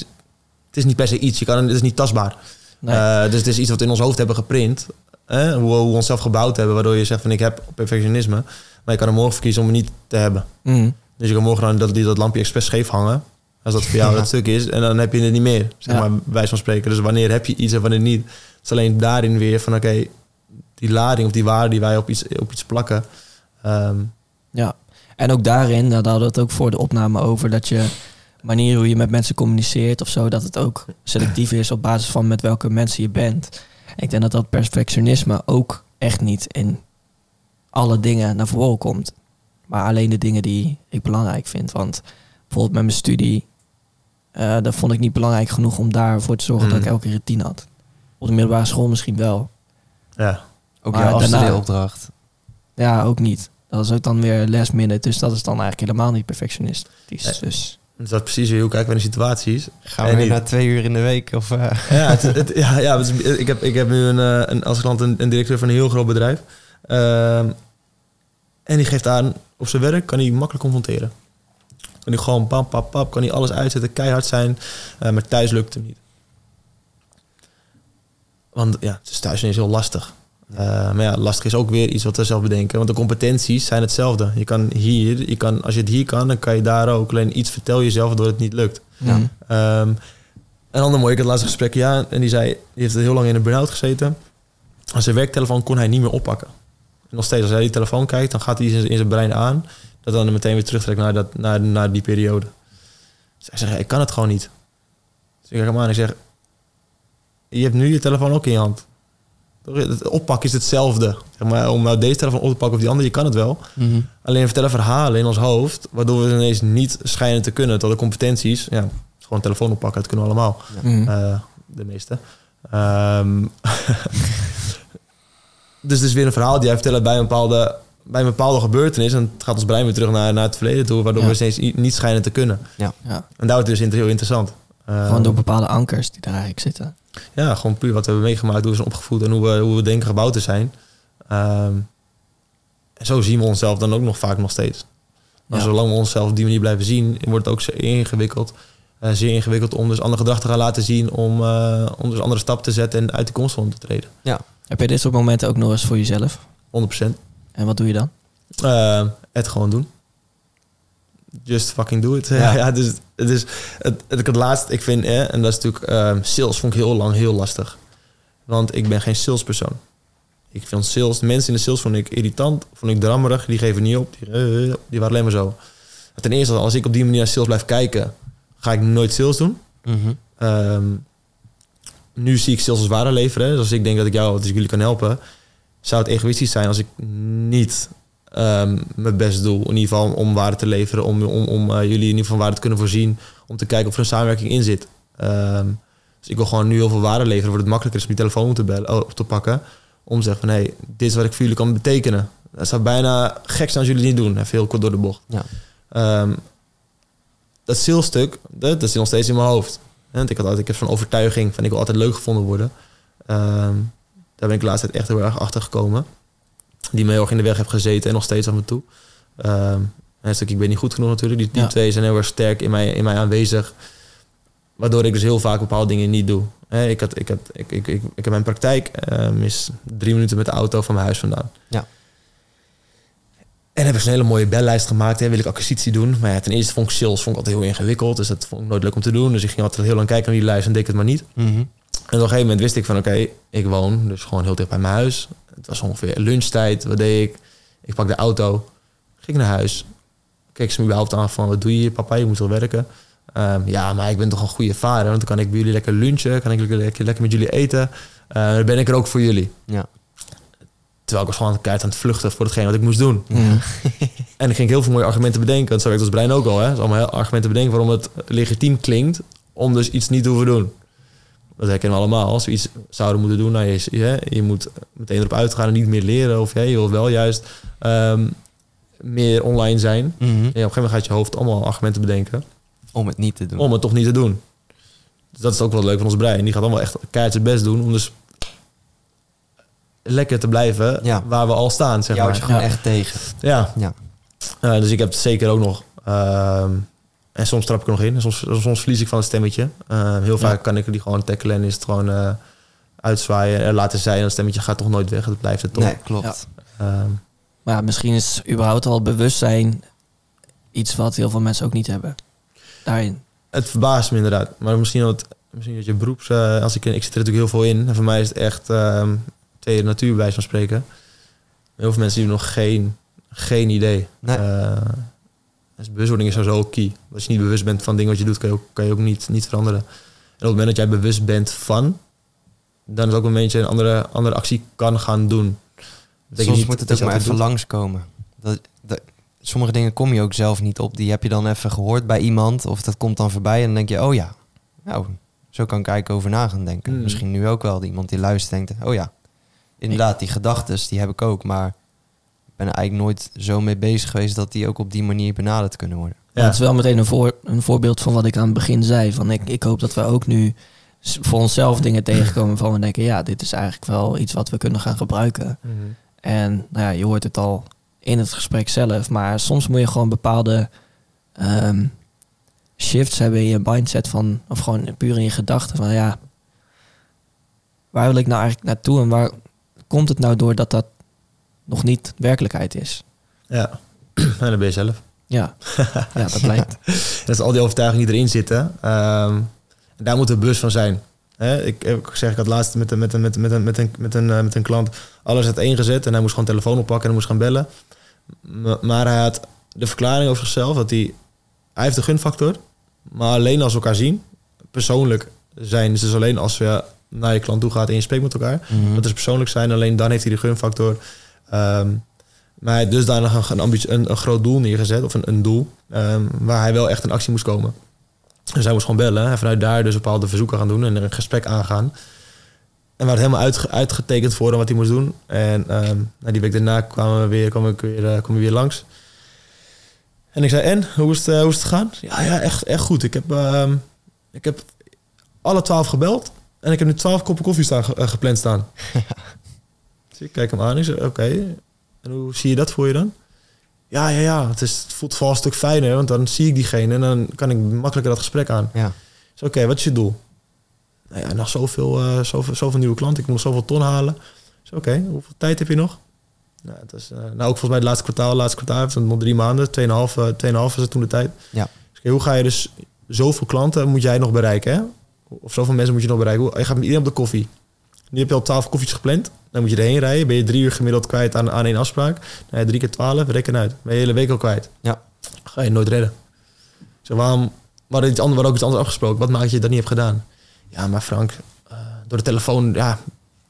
het is niet per se iets. Je kan, het is niet tastbaar. Nee. Eh, dus het is iets wat we in ons hoofd hebben geprint. eh, hoe, hoe we onszelf gebouwd hebben. Waardoor je zegt van ik heb perfectionisme. Maar je kan er morgen voor kiezen om het niet te hebben. Mhm. Dus je kan morgen dan dat, die, dat lampje expres scheef hangen. Als dat voor jou Ja. dat stuk is. En dan heb je het niet meer. Zeg Ja. maar, wijze van spreken. Dus wanneer heb je iets en wanneer niet. Het is alleen daarin weer van oké, die lading of die waarde die wij op iets, op iets plakken. ehm, Ja. En ook daarin, nou, daar hadden we het ook voor de opname over, dat je manier hoe je met mensen communiceert of zo, dat het ook selectief is op basis van met welke mensen je bent. Ik denk dat dat perfectionisme ook echt niet in alle dingen naar voren komt. Maar alleen de dingen die ik belangrijk vind. Want bijvoorbeeld met mijn studie, eh dat vond ik niet belangrijk genoeg om daarvoor te zorgen dat ik Mm. elke keer een tien had. Op de middelbare school misschien wel. ja. Ook Maar daarna- afstudeeropdracht. Ja, ook niet. Dat is ook dan weer last minute. Dus dat is dan eigenlijk helemaal niet perfectionistisch. Nee. Dus Dus dat is precies weer hoe kijken we naar situaties. Gaan we En weer naar twee uur in de week? Of, eh, Ja, het, het- ja, ja het is- ik, heb, ik heb nu een, eh, een, als klant een, een directeur van een heel groot bedrijf. Ehm, en die geeft aan, op zijn werk kan hij makkelijk confronteren. Kan hij gewoon pap, pap, pap, kan hij alles uitzetten, keihard zijn. eh, maar thuis lukt het hem niet. Want ja, het is thuis ineens heel lastig. Eh, maar ja, lastig is ook weer iets wat we zelf bedenken. Want de competenties zijn hetzelfde. Je kan hier, je kan, als je het hier kan, dan kan je daar ook. Alleen iets vertel jezelf waardoor het niet lukt. Ja. Ehm, een ander mooi, ik had het laatste gesprek, ja, en die zei, die heeft heel lang in een burn-out gezeten. Aan zijn werktelefoon kon hij niet meer oppakken. En nog steeds, als hij die telefoon kijkt, dan gaat hij in zijn- in zijn brein aan, dat dan meteen weer terugtrekt naar, dat, naar, naar die periode. Dus hij zegt, ik kan het gewoon niet. Dus ik kijk hem aan en ik zeg, je hebt nu je telefoon ook in je hand. Het oppakken is hetzelfde. Zeg maar, om nou deze telefoon op te pakken of die andere, je kan het wel. Mhm. Alleen vertellen verhalen in ons hoofd, waardoor we ineens niet schijnen te kunnen. Tot de competenties, ja, gewoon telefoon oppakken, dat kunnen we allemaal. Mhm. Eh, de meeste. Ehm, dus het is weer een verhaal die hij vertelt bij een bepaalde, bij een bepaalde gebeurtenis. En het gaat ons brein weer terug naar, naar het verleden toe, waardoor Ja. we steeds niet schijnen te kunnen. ja. En daar wordt het dus heel interessant. Ehm, Gewoon door bepaalde ankers die daar eigenlijk zitten. ja, gewoon puur wat we hebben meegemaakt, hoe we zijn opgevoed en hoe we, hoe we denken gebouwd te zijn. Ehm, en zo zien we onszelf dan ook nog vaak nog steeds. Maar Ja. zolang we onszelf op die manier blijven zien, wordt het ook zeer ingewikkeld. eh, zeer ingewikkeld om dus andere gedachten te gaan laten zien, om, eh, om dus andere stappen te zetten en uit de comfortzone te treden. Heb je dit soort momenten ook nog eens voor jezelf? 100%. En wat doe je dan? Eh, het gewoon doen. Just fucking do it. Ja, dus het is het, het, het laatst, ik vind, eh, en dat is natuurlijk, eh, sales vond ik heel lang heel lastig. Want ik ben geen salespersoon. Ik vind sales, de mensen in de sales vond ik irritant, vond ik drammerig, die geven niet op, die, eh, die waren alleen maar zo. Ten eerste, als ik op die manier naar sales blijf kijken, ga ik nooit sales doen. Mhm. Ehm, nu zie ik sales als waarde leveren. Dus als ik denk dat ik jou, dat ik jullie kan helpen, zou het egoïstisch zijn als ik niet ehm, mijn best doe. In ieder geval om waarde te leveren, om, om, om eh, jullie in ieder geval waarde te kunnen voorzien, om te kijken of er een samenwerking in zit. Ehm, dus ik wil gewoon nu heel veel waarde leveren, wordt het makkelijker is om die telefoon op te, bellen, op te pakken. Om te zeggen van, hé, hey, dit is wat ik voor jullie kan betekenen. Dat zou bijna gek zijn als jullie het niet doen. Even heel kort door de bocht. Ja. Ehm, dat salesstuk, dat, dat zit nog steeds in mijn hoofd. Want ik, had altijd, ik heb zo'n overtuiging van ik wil altijd leuk gevonden worden. Daar ben ik de laatste tijd echt heel erg achter gekomen. Die me heel erg in de weg heeft gezeten en nog steeds af en toe. Ehm, en een stuk, ik ben niet goed genoeg natuurlijk. Die, die Ja. twee zijn heel erg sterk in mij, in mij aanwezig. Waardoor ik dus heel vaak bepaalde dingen niet doe. Ik, had, ik, had, ik, ik, ik, ik heb mijn praktijk, ehm, is drie minuten met de auto van mijn huis vandaan. Ja. En heb ik zo'n hele mooie bellijst gemaakt. Hè, wil ik acquisitie doen. Maar ja, ten eerste vond ik sales vond ik altijd heel ingewikkeld. Dus dat vond ik nooit leuk om te doen. Dus ik ging altijd heel lang kijken naar die lijst en deed ik het maar niet. Mhm. En op een gegeven moment wist ik van oké, ik woon dus gewoon heel dicht bij mijn huis. Het was ongeveer lunchtijd. Wat deed ik? Ik pak de auto, ging naar huis. Keek ze me überhaupt aan van wat doe je hier papa, je moet wel werken. Ehm, ja, maar ik ben toch een goede vader. Want dan kan ik bij jullie lekker lunchen. Kan ik lekker, lekker, met jullie eten. Eh, dan ben ik er ook voor jullie. Ja. Terwijl ik was gewoon keihard aan het vluchten voor hetgeen wat ik moest doen. En dan ging ik heel veel mooie argumenten bedenken. Want zo werkt ons brein ook al. Hè? Dus allemaal heel argumenten bedenken waarom het legitiem klinkt om dus iets niet te hoeven doen. Dat herkennen we allemaal. Als we iets zouden moeten doen, nou, je, je, je moet meteen erop uitgaan en niet meer leren. Of hè, je wilt wel juist ehm, meer online zijn. Mhm. En ja, op een gegeven moment gaat je hoofd allemaal argumenten bedenken Om het niet te doen. om het toch niet te doen. Dus dat is ook wel leuk van ons brein. Die gaat allemaal echt keihard zijn best doen om dus lekker te blijven Ja. waar we al staan. Zeg Jou maar. je gewoon Ja. echt tegen. Ja. Ja. Eh, dus ik heb het zeker ook nog. ehm, en soms trap ik er nog in. En soms, soms verlies ik van het stemmetje. Eh, heel vaak Ja. kan ik die gewoon tackelen en is het gewoon eh, uitzwaaien en laten zijn. Het stemmetje gaat toch nooit weg. Het blijft het toch. Nee, klopt. Ehm, Maar ja, misschien is überhaupt al bewustzijn iets wat heel veel mensen ook niet hebben. Daarin. het verbaast me inderdaad. Maar misschien dat, misschien dat je beroeps... eh, als ik, ik zit er natuurlijk heel veel in. En voor mij is het echt ehm tweede natuur bij van spreken. Heel veel mensen die hebben nog geen, geen idee. Nee. Dus bewustwording is sowieso key. Als je niet bewust bent van dingen wat je doet, kan je ook, kan je ook niet, niet veranderen. En op het moment dat jij bewust bent van... dan is ook een beetje een andere, andere actie kan gaan doen. Dat Soms niet moet het ook maar even doet. langskomen. Dat, dat, sommige dingen kom je ook zelf niet op. Die heb je dan even gehoord bij iemand. Of dat komt dan voorbij en dan denk je, oh ja. Nou, zo kan ik eigenlijk over na gaan denken. Hmm. Misschien nu ook wel. Iemand die luistert denkt, oh ja. Inderdaad, die gedachten, die heb ik ook. Maar ben er eigenlijk nooit zo mee bezig geweest... dat die ook op die manier benaderd kunnen worden. Maar Het is wel meteen een, voor, een voorbeeld van wat ik aan het begin zei. Van ik, ik hoop dat we ook nu voor onszelf dingen tegenkomen van we denken, ja, dit is eigenlijk wel iets wat we kunnen gaan gebruiken. Mhm. En nou ja, je hoort het al in het gesprek zelf, maar soms moet je gewoon bepaalde ehm, shifts hebben in je mindset van, of gewoon puur in je gedachten van ja, waar wil ik nou eigenlijk naartoe en waar komt het nou door dat dat nog niet werkelijkheid is? Ja, en dan ben je zelf. Ja, ja dat blijkt. Dat is al die overtuigingen die erin zitten. Ehm, daar moeten we bewust van zijn. Ik, ik zeg, ik had laatst met, een- met, een- met, een- met, een, met, een, met, een, eh, met een klant alles uiteen en hij moest gewoon telefoon oppakken en hij moest gaan bellen. Maar hij had de verklaring over zichzelf dat hij, hij heeft de gunfactor, maar alleen als we elkaar zien, persoonlijk zijn, dus alleen als je naar je klant toe gaat en je spreekt met elkaar, Mhm. dat is persoonlijk zijn, alleen dan heeft hij de gunfactor. Ehm, maar hij had dusdanig een, een, een, een groot doel neergezet, of een, een doel, ehm, waar hij wel echt in actie moest komen. Dus hij moest gewoon bellen en vanuit daar dus bepaalde verzoeken gaan doen en een gesprek aangaan. En waar het helemaal uitge- uitgetekend voor hem wat hij moest doen. En ehm, nou, die week daarna kwamen we weer, kwam ik weer, eh, kwam weer langs. En ik zei, en, hoe is het, eh, hoe is het gegaan? Ja, ja echt, echt goed. Ik heb, ik heb alle twaalf gebeld. En ik heb nu twaalf koppen koffie staan, eh, gepland staan. dus ik kijk hem aan en ik zeg, oké. En hoe zie je dat voor je dan? Ja, ja, ja. Het, is, het voelt vooral een stuk fijner, want dan zie ik diegene en dan kan ik makkelijker dat gesprek aan. Ja. Zeg, oké, wat is je doel? Nou ja, nog zoveel, eh, zoveel, zoveel nieuwe klanten. Ik moet nog zoveel ton halen. Zeg, oké, hoeveel tijd heb je nog? Nou, het is, eh, nou, ook volgens mij het laatste kwartaal. Het laatste kwartaal heeft nog drie maanden. Tweeënhalf, eh, tweeënhalf was het toen de tijd. Ja. Dus, hoe ga je dus... Zoveel klanten moet jij nog bereiken, hè? Of zoveel mensen moet je nog bereiken. Je gaat met iedereen op de koffie. Nu heb je al twaalf koffies gepland. Dan moet je erheen rijden. Ben je drie uur gemiddeld kwijt aan, aan één afspraak. Nou drie keer twaalf, reken uit. Ben je de hele week al kwijt. Ja. Ga je nooit redden. Zeg, waarom... We hadden, iets anders, we ook iets anders afgesproken. Wat maakt dat je dat niet hebt gedaan? Ja, maar Frank, eh, door de telefoon ja,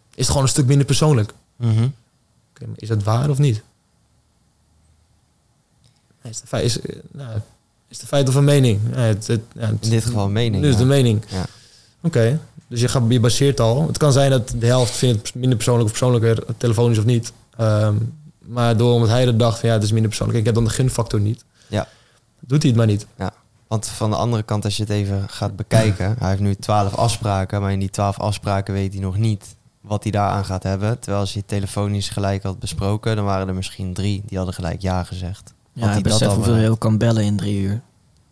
is het gewoon een stuk minder persoonlijk. Oké, maar is dat waar of niet? Is de feit, is, eh, nou, is de feit of een mening? Ja, het, het, ja, het- In dit geval een mening. Nu is ja. de mening. Ja. Oké, dus je, gaat, je baseert al. Het kan zijn dat de helft vindt het minder persoonlijk of persoonlijker, telefonisch of niet. Ehm, maar door omdat hij er dacht van ja, het is minder persoonlijk. Ik heb dan de gunfactor niet. Ja. Doet hij het maar niet. Want van de andere kant, als je het even gaat bekijken, hij heeft nu twaalf afspraken, maar in die twaalf afspraken weet hij nog niet wat hij daaraan gaat hebben. Terwijl als je telefonisch gelijk had besproken, dan waren er misschien drie die hadden gelijk ja gezegd. Ja, hij beseft hoeveel je ook kan bellen in drie uur.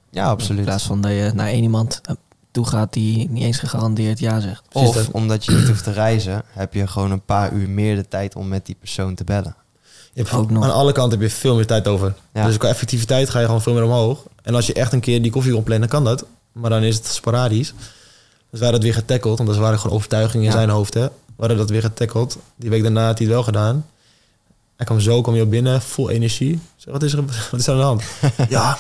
Ja, In absoluut. plaats van dat je naar één iemand toe gaat die niet eens gegarandeerd ja zegt. Precies Of dat. omdat je niet hoeft te reizen, heb je gewoon een paar uur meer de tijd om met die persoon te bellen. Je hebt, Ook nog. Aan alle kanten heb je veel meer tijd over. Ja. Dus qua effectiviteit ga je gewoon veel meer omhoog. En als je echt een keer die koffie wil plannen, dan kan dat. Maar dan is het sporadisch. Dus hadden het weer getackled, want dat waren gewoon overtuigingen in Ja. zijn hoofd. Hè. We hadden dat weer getackled. Die week daarna had hij het wel gedaan. Hij kwam zo, kwam je op binnen, vol energie. Zeg, wat is er, wat is er aan de hand? ja,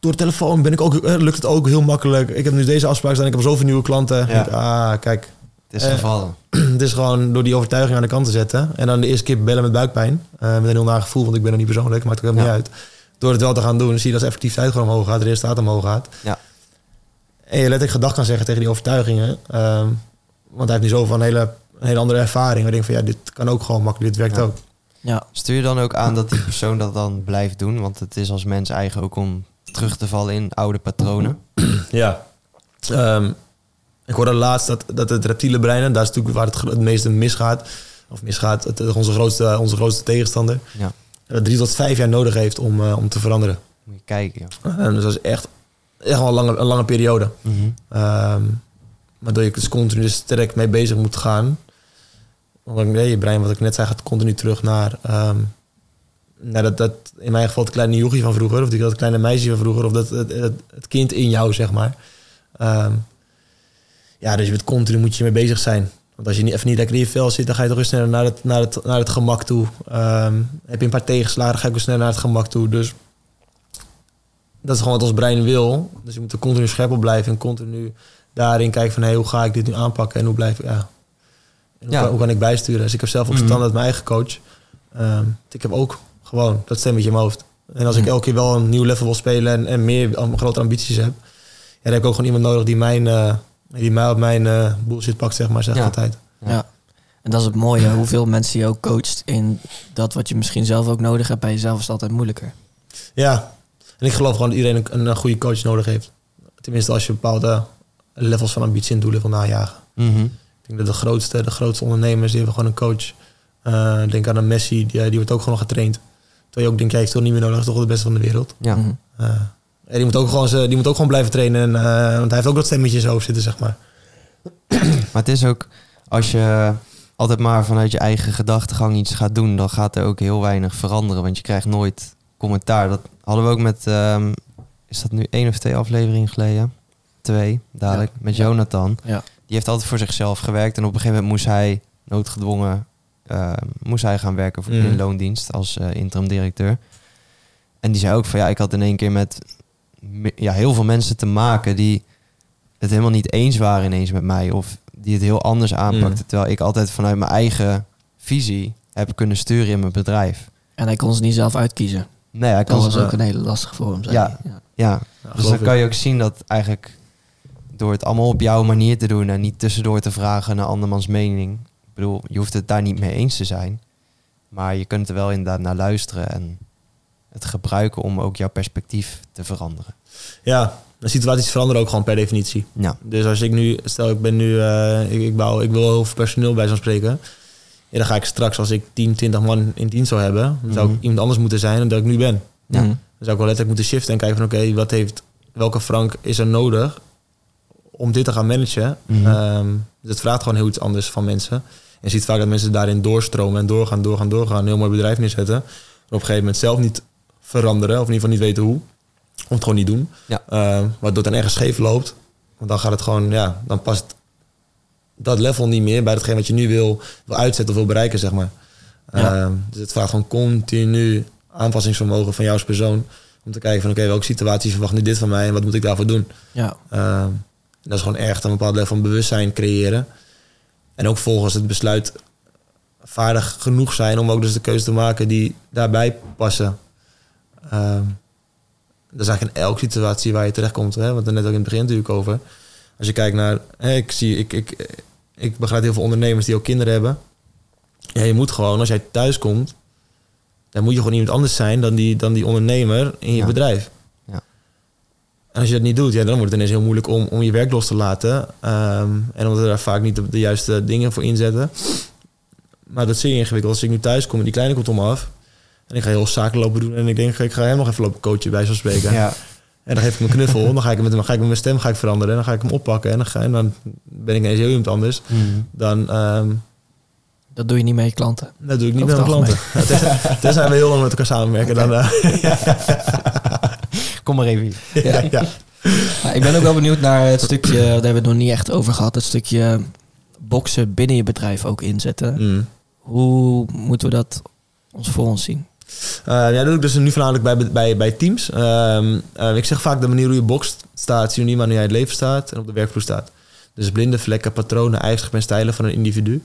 door de telefoon ben ik ook, eh, lukt het ook heel makkelijk. Ik heb nu deze afspraak staan, ik heb zoveel nieuwe klanten. Ja. Ik, ah, kijk, Het is Eh, gevallen. het is gewoon door die overtuiging aan de kant te zetten. En dan de eerste keer bellen met buikpijn. eh, met een heel naar gevoel, want ik ben er niet persoonlijk. Maakt ook helemaal Ja. niet uit. Door het wel te gaan doen, zie je dat de effectiviteit gewoon omhoog gaat. De resultaat omhoog gaat. Ja. En je letterlijk gedag kan zeggen tegen die overtuigingen. ehm, want hij heeft nu zo van een hele, een hele andere ervaring. Waar ik denk van ja, dit kan ook gewoon makkelijk. Dit werkt Ja. ook. Ja, Stuur je dan ook aan dat die persoon dat dan blijft doen? Want het is als mens eigen ook om terug te vallen in oude patronen. Ja. Ehm, ik hoorde laatst dat, dat het reptiele brein, en daar is natuurlijk waar het, het meeste misgaat. Of misgaat, het, is onze, grootste, onze grootste tegenstander. Ja. Dat drie tot vijf jaar nodig heeft om, eh, om te veranderen. Moet je kijken. dus dat is echt, echt wel een lange, een lange periode. Mhm. Ehm waardoor je dus continu dus sterk mee bezig moet gaan. Want nee, je brein, wat ik net zei, gaat continu terug naar, ehm, naar dat, dat, in mijn geval het kleine jochie van vroeger, of die, dat kleine meisje van vroeger, of dat, het, het, het kind in jou, zeg maar. Ehm, ja, dus je bent continu moet je mee bezig zijn. Want als je niet, even niet lekker in je vel zit, dan ga je toch weer sneller naar het, naar het, naar het gemak toe. Ehm, heb je een paar tegenslagen, ga ik weer sneller naar het gemak toe. Dus dat is gewoon wat ons brein wil. Dus je moet er continu scherp op blijven en continu daarin kijken van hey, hoe ga ik dit nu aanpakken en hoe blijf ik ja. En hoe, Ja. kan, hoe kan ik bijsturen? Dus ik heb zelf ook Mhm. standaard mijn eigen coach. Ehm, ik heb ook gewoon dat stemmetje in mijn hoofd. En als ik Mhm. elke keer wel een nieuw level wil spelen en, en meer grote ambities heb, ja, dan heb ik ook gewoon iemand nodig die mijn eh, die mij op mijn eh, bullshit pakt, zeg maar, zeg Ja. altijd. Ja. Ja. En dat is het mooie. Hoeveel mensen je ook coacht in dat wat je misschien zelf ook nodig hebt bij jezelf is het altijd moeilijker. Ja, En ik geloof gewoon dat iedereen een, een goede coach nodig heeft. Tenminste, als je bepaalde levels van ambitie en doelen wil najagen. Mhm. Ik denk dat de grootste, de grootste ondernemers, die hebben gewoon een coach. Eh, denk aan een Messi, die, die wordt ook gewoon getraind. Terwijl je ook denkt, jij heeft toch niet meer nodig, hij is toch de beste van de wereld. Ja. Mhm. Eh, en die moet ook gewoon, ze- die moet ook gewoon blijven trainen. En, eh, want hij heeft ook dat stemmetje in zijn hoofd zitten, zeg maar. Maar het is ook, als je altijd maar vanuit je eigen gedachtegang iets gaat doen, dan gaat er ook heel weinig veranderen. Want je krijgt nooit commentaar. Dat hadden we ook met, ehm, is dat nu één of twee afleveringen geleden? Twee, dadelijk, met. Jonathan. Ja. Die heeft altijd voor zichzelf gewerkt. En op een gegeven moment moest hij, noodgedwongen, ehm, moest hij gaan werken voor, Mhm. in loondienst als eh, interim directeur. En die zei ook van ja, ik had in één keer met me- ja, heel veel mensen te maken die het helemaal niet eens waren ineens met mij. Of die het heel anders aanpakten. Mm. Terwijl ik altijd vanuit mijn eigen visie heb kunnen sturen in mijn bedrijf. En hij kon ze niet zelf uitkiezen. Nee, hij Dat kan was eh, ook een hele lastige voor hem. zei Ja. ja. Dus dan ik. kan je ook zien dat eigenlijk door het allemaal op jouw manier te doen en niet tussendoor te vragen naar andermans mening. Ik bedoel, je hoeft het daar niet mee eens te zijn. Maar je kunt er wel inderdaad naar luisteren en het gebruiken om ook jouw perspectief te veranderen. Ja, de situaties veranderen ook gewoon per definitie. Ja, Dus als ik nu, stel ik ben nu, eh, ik, ik, bouw, ik wil heel veel personeel bij zo'n spreken. Ja, dan ga ik straks, als ik 10, 20 man in dienst zou hebben, dan zou ik Mhm. iemand anders moeten zijn dan dat ik nu ben. Ja. Mhm. Dan zou ik wel letterlijk moeten shiften en kijken van oké, wat heeft, welke frank is er nodig om dit te gaan managen. Dus het vraagt gewoon heel iets anders van mensen. En je ziet vaak dat mensen daarin doorstromen en doorgaan, doorgaan, doorgaan. Een heel mooi bedrijf neerzetten. Maar op een gegeven moment zelf niet veranderen. Of in ieder geval niet weten hoe. Of het gewoon niet doen. Ja. Ehm, waardoor het dan ergens scheef loopt. Want dan gaat het gewoon, ja, dan past dat level niet meer bij hetgeen wat je nu wil, wil uitzetten of wil bereiken, zeg maar. Ja. Ehm, dus het vraagt gewoon continu aanpassingsvermogen van jou als persoon. Om te kijken van oké, welke situatie verwacht nu dit van mij en wat moet ik daarvoor doen? Ja. Ehm, dat is gewoon echt een bepaald level van bewustzijn creëren. En ook volgens het besluit vaardig genoeg zijn om ook dus de keuze te maken die daarbij passen. Ehm, dat is eigenlijk in elke situatie waar je terechtkomt. Hè? Want er net ook in het begin natuurlijk over. Als je kijkt naar... Hè, ik, zie, ik, ik, ik begrijp heel veel ondernemers die ook kinderen hebben. Ja, je moet gewoon, als jij thuis komt... dan moet je gewoon iemand anders zijn dan die, dan die ondernemer in je Ja. bedrijf. En als je dat niet doet, ja, dan wordt het ineens heel moeilijk om, om je werk los te laten. Ehm, en omdat we daar vaak niet de, de juiste dingen voor inzetten. Maar dat is zeer ingewikkeld. Als ik nu thuis kom en die kleine komt om me af. En ik ga heel zaken lopen doen. En ik denk, ik ga hem nog even lopen coachen bij zo'n spreken. ja. En dan geef ik hem een knuffel. dan ga ik, met hem, ga ik met mijn stem ga ik veranderen. En dan ga ik hem oppakken. En dan, ga, en dan ben ik ineens heel iemand anders. Mhm. Dan, ehm, Dat doe je niet met je klanten. dat doe ik niet met mijn klanten. Ja, tenzij, we heel lang met elkaar samenwerken. Dan, eh, Kom maar even. hier. ja, ja. Ja, ik ben ook wel benieuwd naar het stukje, daar hebben we het nog niet echt over gehad, het stukje boksen binnen je bedrijf ook inzetten. Mm. Hoe moeten we dat ons voor ons zien? Eh, ja, dat doe ik dus nu voornamelijk bij, bij, bij teams. Ehm, eh, ik zeg vaak de manier hoe je bokst staat, zie je niet maar hoe jij in het leven staat en op de werkvloer staat. Dus blinde vlekken, patronen, eigenschappen en stijlen van een individu.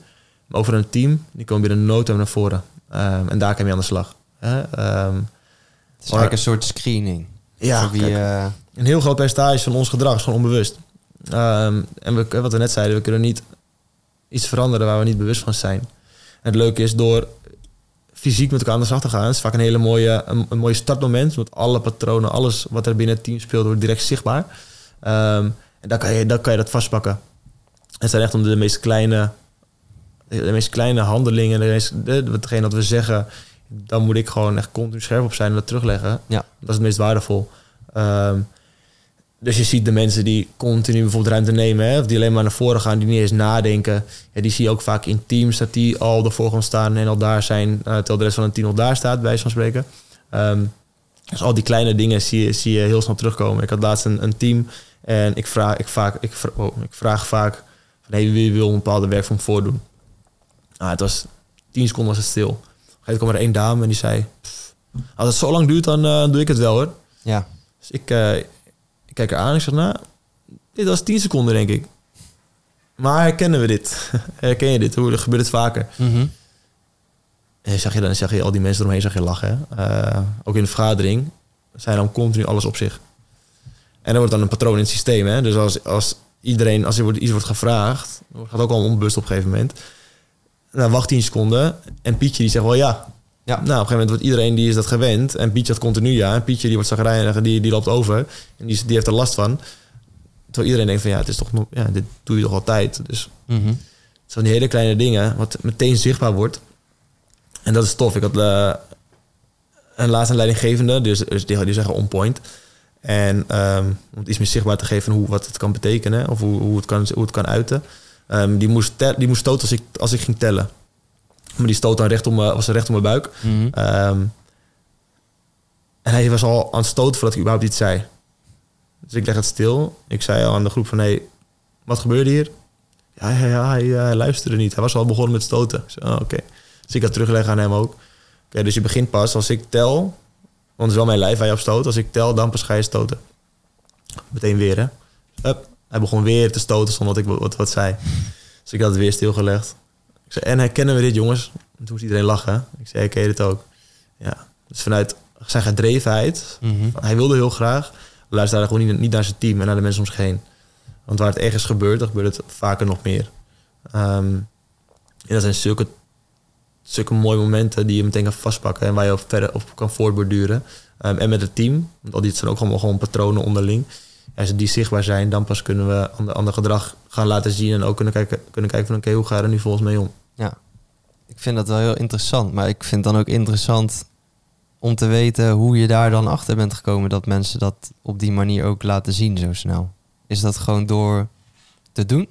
Maar over een team, die komen binnen no time naar voren. Ehm, en daar kan je aan de slag. Hè? Ehm, Het is eigenlijk een soort screening. Ja, eh, een heel groot percentage van ons gedrag is gewoon onbewust. Ehm, en we, wat we net zeiden, we kunnen niet iets veranderen waar we niet bewust van zijn. En het leuke is door fysiek met elkaar aan de slag te gaan, is vaak een hele mooie, een, een mooie startmoment. Want alle patronen, alles wat er binnen het team speelt, wordt direct zichtbaar. Ehm, en dan kan, je, dan kan je dat vastpakken. Het zijn echt om de meest kleine, de meest kleine handelingen, de meest, de, hetgeen dat we zeggen, dan moet ik gewoon echt continu scherp op zijn en dat terugleggen. Ja. Dat is het meest waardevol. Ehm, dus je ziet de mensen die continu bijvoorbeeld ruimte nemen, hè, of die alleen maar naar voren gaan, die niet eens nadenken. Ja, die zie je ook vaak in teams dat die al ervoor gaan staan en al daar zijn, uh, terwijl de rest van het team al daar staat, bij van spreken. Ehm, dus al die kleine dingen zie je, zie je heel snel terugkomen. Ik had laatst een, een team en ik vraag, ik vaak, ik, vra- oh, ik vraag vaak van hey, wie wil een bepaalde werkvorm voordoen? Nou, het was tien seconden was het stil. Gegeven moment kwam er één dame en die zei, "Pff, als het zo lang duurt, dan eh, doe ik het wel hoor. ja. Dus ik, eh, ik kijk haar aan en ik zeg, nou, dit was 10 seconden, denk ik. Maar herkennen we dit? Herken je dit? Hoe gebeurt het vaker? Mhm. En dan zag je, dan zag je al die mensen eromheen zag je lachen. Eh, ook in de vergadering zijn dan continu alles op zich. En er wordt dan een patroon in het systeem. Hè? Dus als, als iedereen, als er wordt, iets wordt gevraagd, dan gaat ook al onbewust op een gegeven moment. Dan wacht 10 seconden en Pietje die zegt wel ja. Ja. Nou, op een gegeven moment wordt iedereen die is dat gewend. En Pietje had continu ja. En Pietje die wordt zagrijnig en die, die loopt over. En die, die heeft er last van. Terwijl iedereen denkt van ja, het is toch nog, ja, dit doe je toch altijd. Dus zo'n die hele kleine dingen, wat meteen zichtbaar wordt. En dat is tof. Ik had eh, een laatste leidinggevende, dus, dus die, die zeggen on point. En ehm, om het iets meer zichtbaar te geven hoe, wat het kan betekenen, of hoe, hoe, het, kan, hoe het kan uiten. Ehm, die, moest die moest stoten als ik, als ik ging tellen. Maar die stoot dan recht om, was recht om mijn buik. Mhm. Ehm, en hij was al aan het stoten voordat ik überhaupt iets zei. Dus ik leg het stil. Ik zei al aan de groep van, hé, hey, wat gebeurde hier? Ja, ja, ja hij, eh, hij luisterde niet. Hij was al begonnen met stoten. Ik zei, oh, oké. Dus ik had terugleggen aan hem ook. Oké, dus je begint pas als ik tel, want het is wel mijn lijf waar je op stoot. Als ik tel, dan pas ga je stoten. Meteen weer, hè. Hup. Hij begon weer te stoten zonder dat ik wat, wat zei. Dus ik had het weer stilgelegd. Ik zei, en herkennen we dit, jongens? En toen moest iedereen lachen. Ik zei, herken je dit ook? Ja. Dus vanuit zijn gedrevenheid, Mhm. hij wilde heel graag, luisterde gewoon niet, niet naar zijn team en naar de mensen om zich heen. Want waar het ergens gebeurt, dan gebeurt het vaker nog meer. Ehm, en dat zijn zulke, zulke mooie momenten die je meteen kan vastpakken en waar je op verder op kan voortborduren. Ehm, en met het team, want al die zijn ook allemaal gewoon patronen onderling. Als die zichtbaar zijn, dan pas kunnen we ander, ander gedrag gaan laten zien en ook kunnen kijken, kunnen kijken van oké, hoe ga je er nu volgens mee om? Ik vind dat wel heel interessant. Maar ik vind dan ook interessant om te weten hoe je daar dan achter bent gekomen dat mensen dat op die manier ook laten zien zo snel. Is dat gewoon door te doen?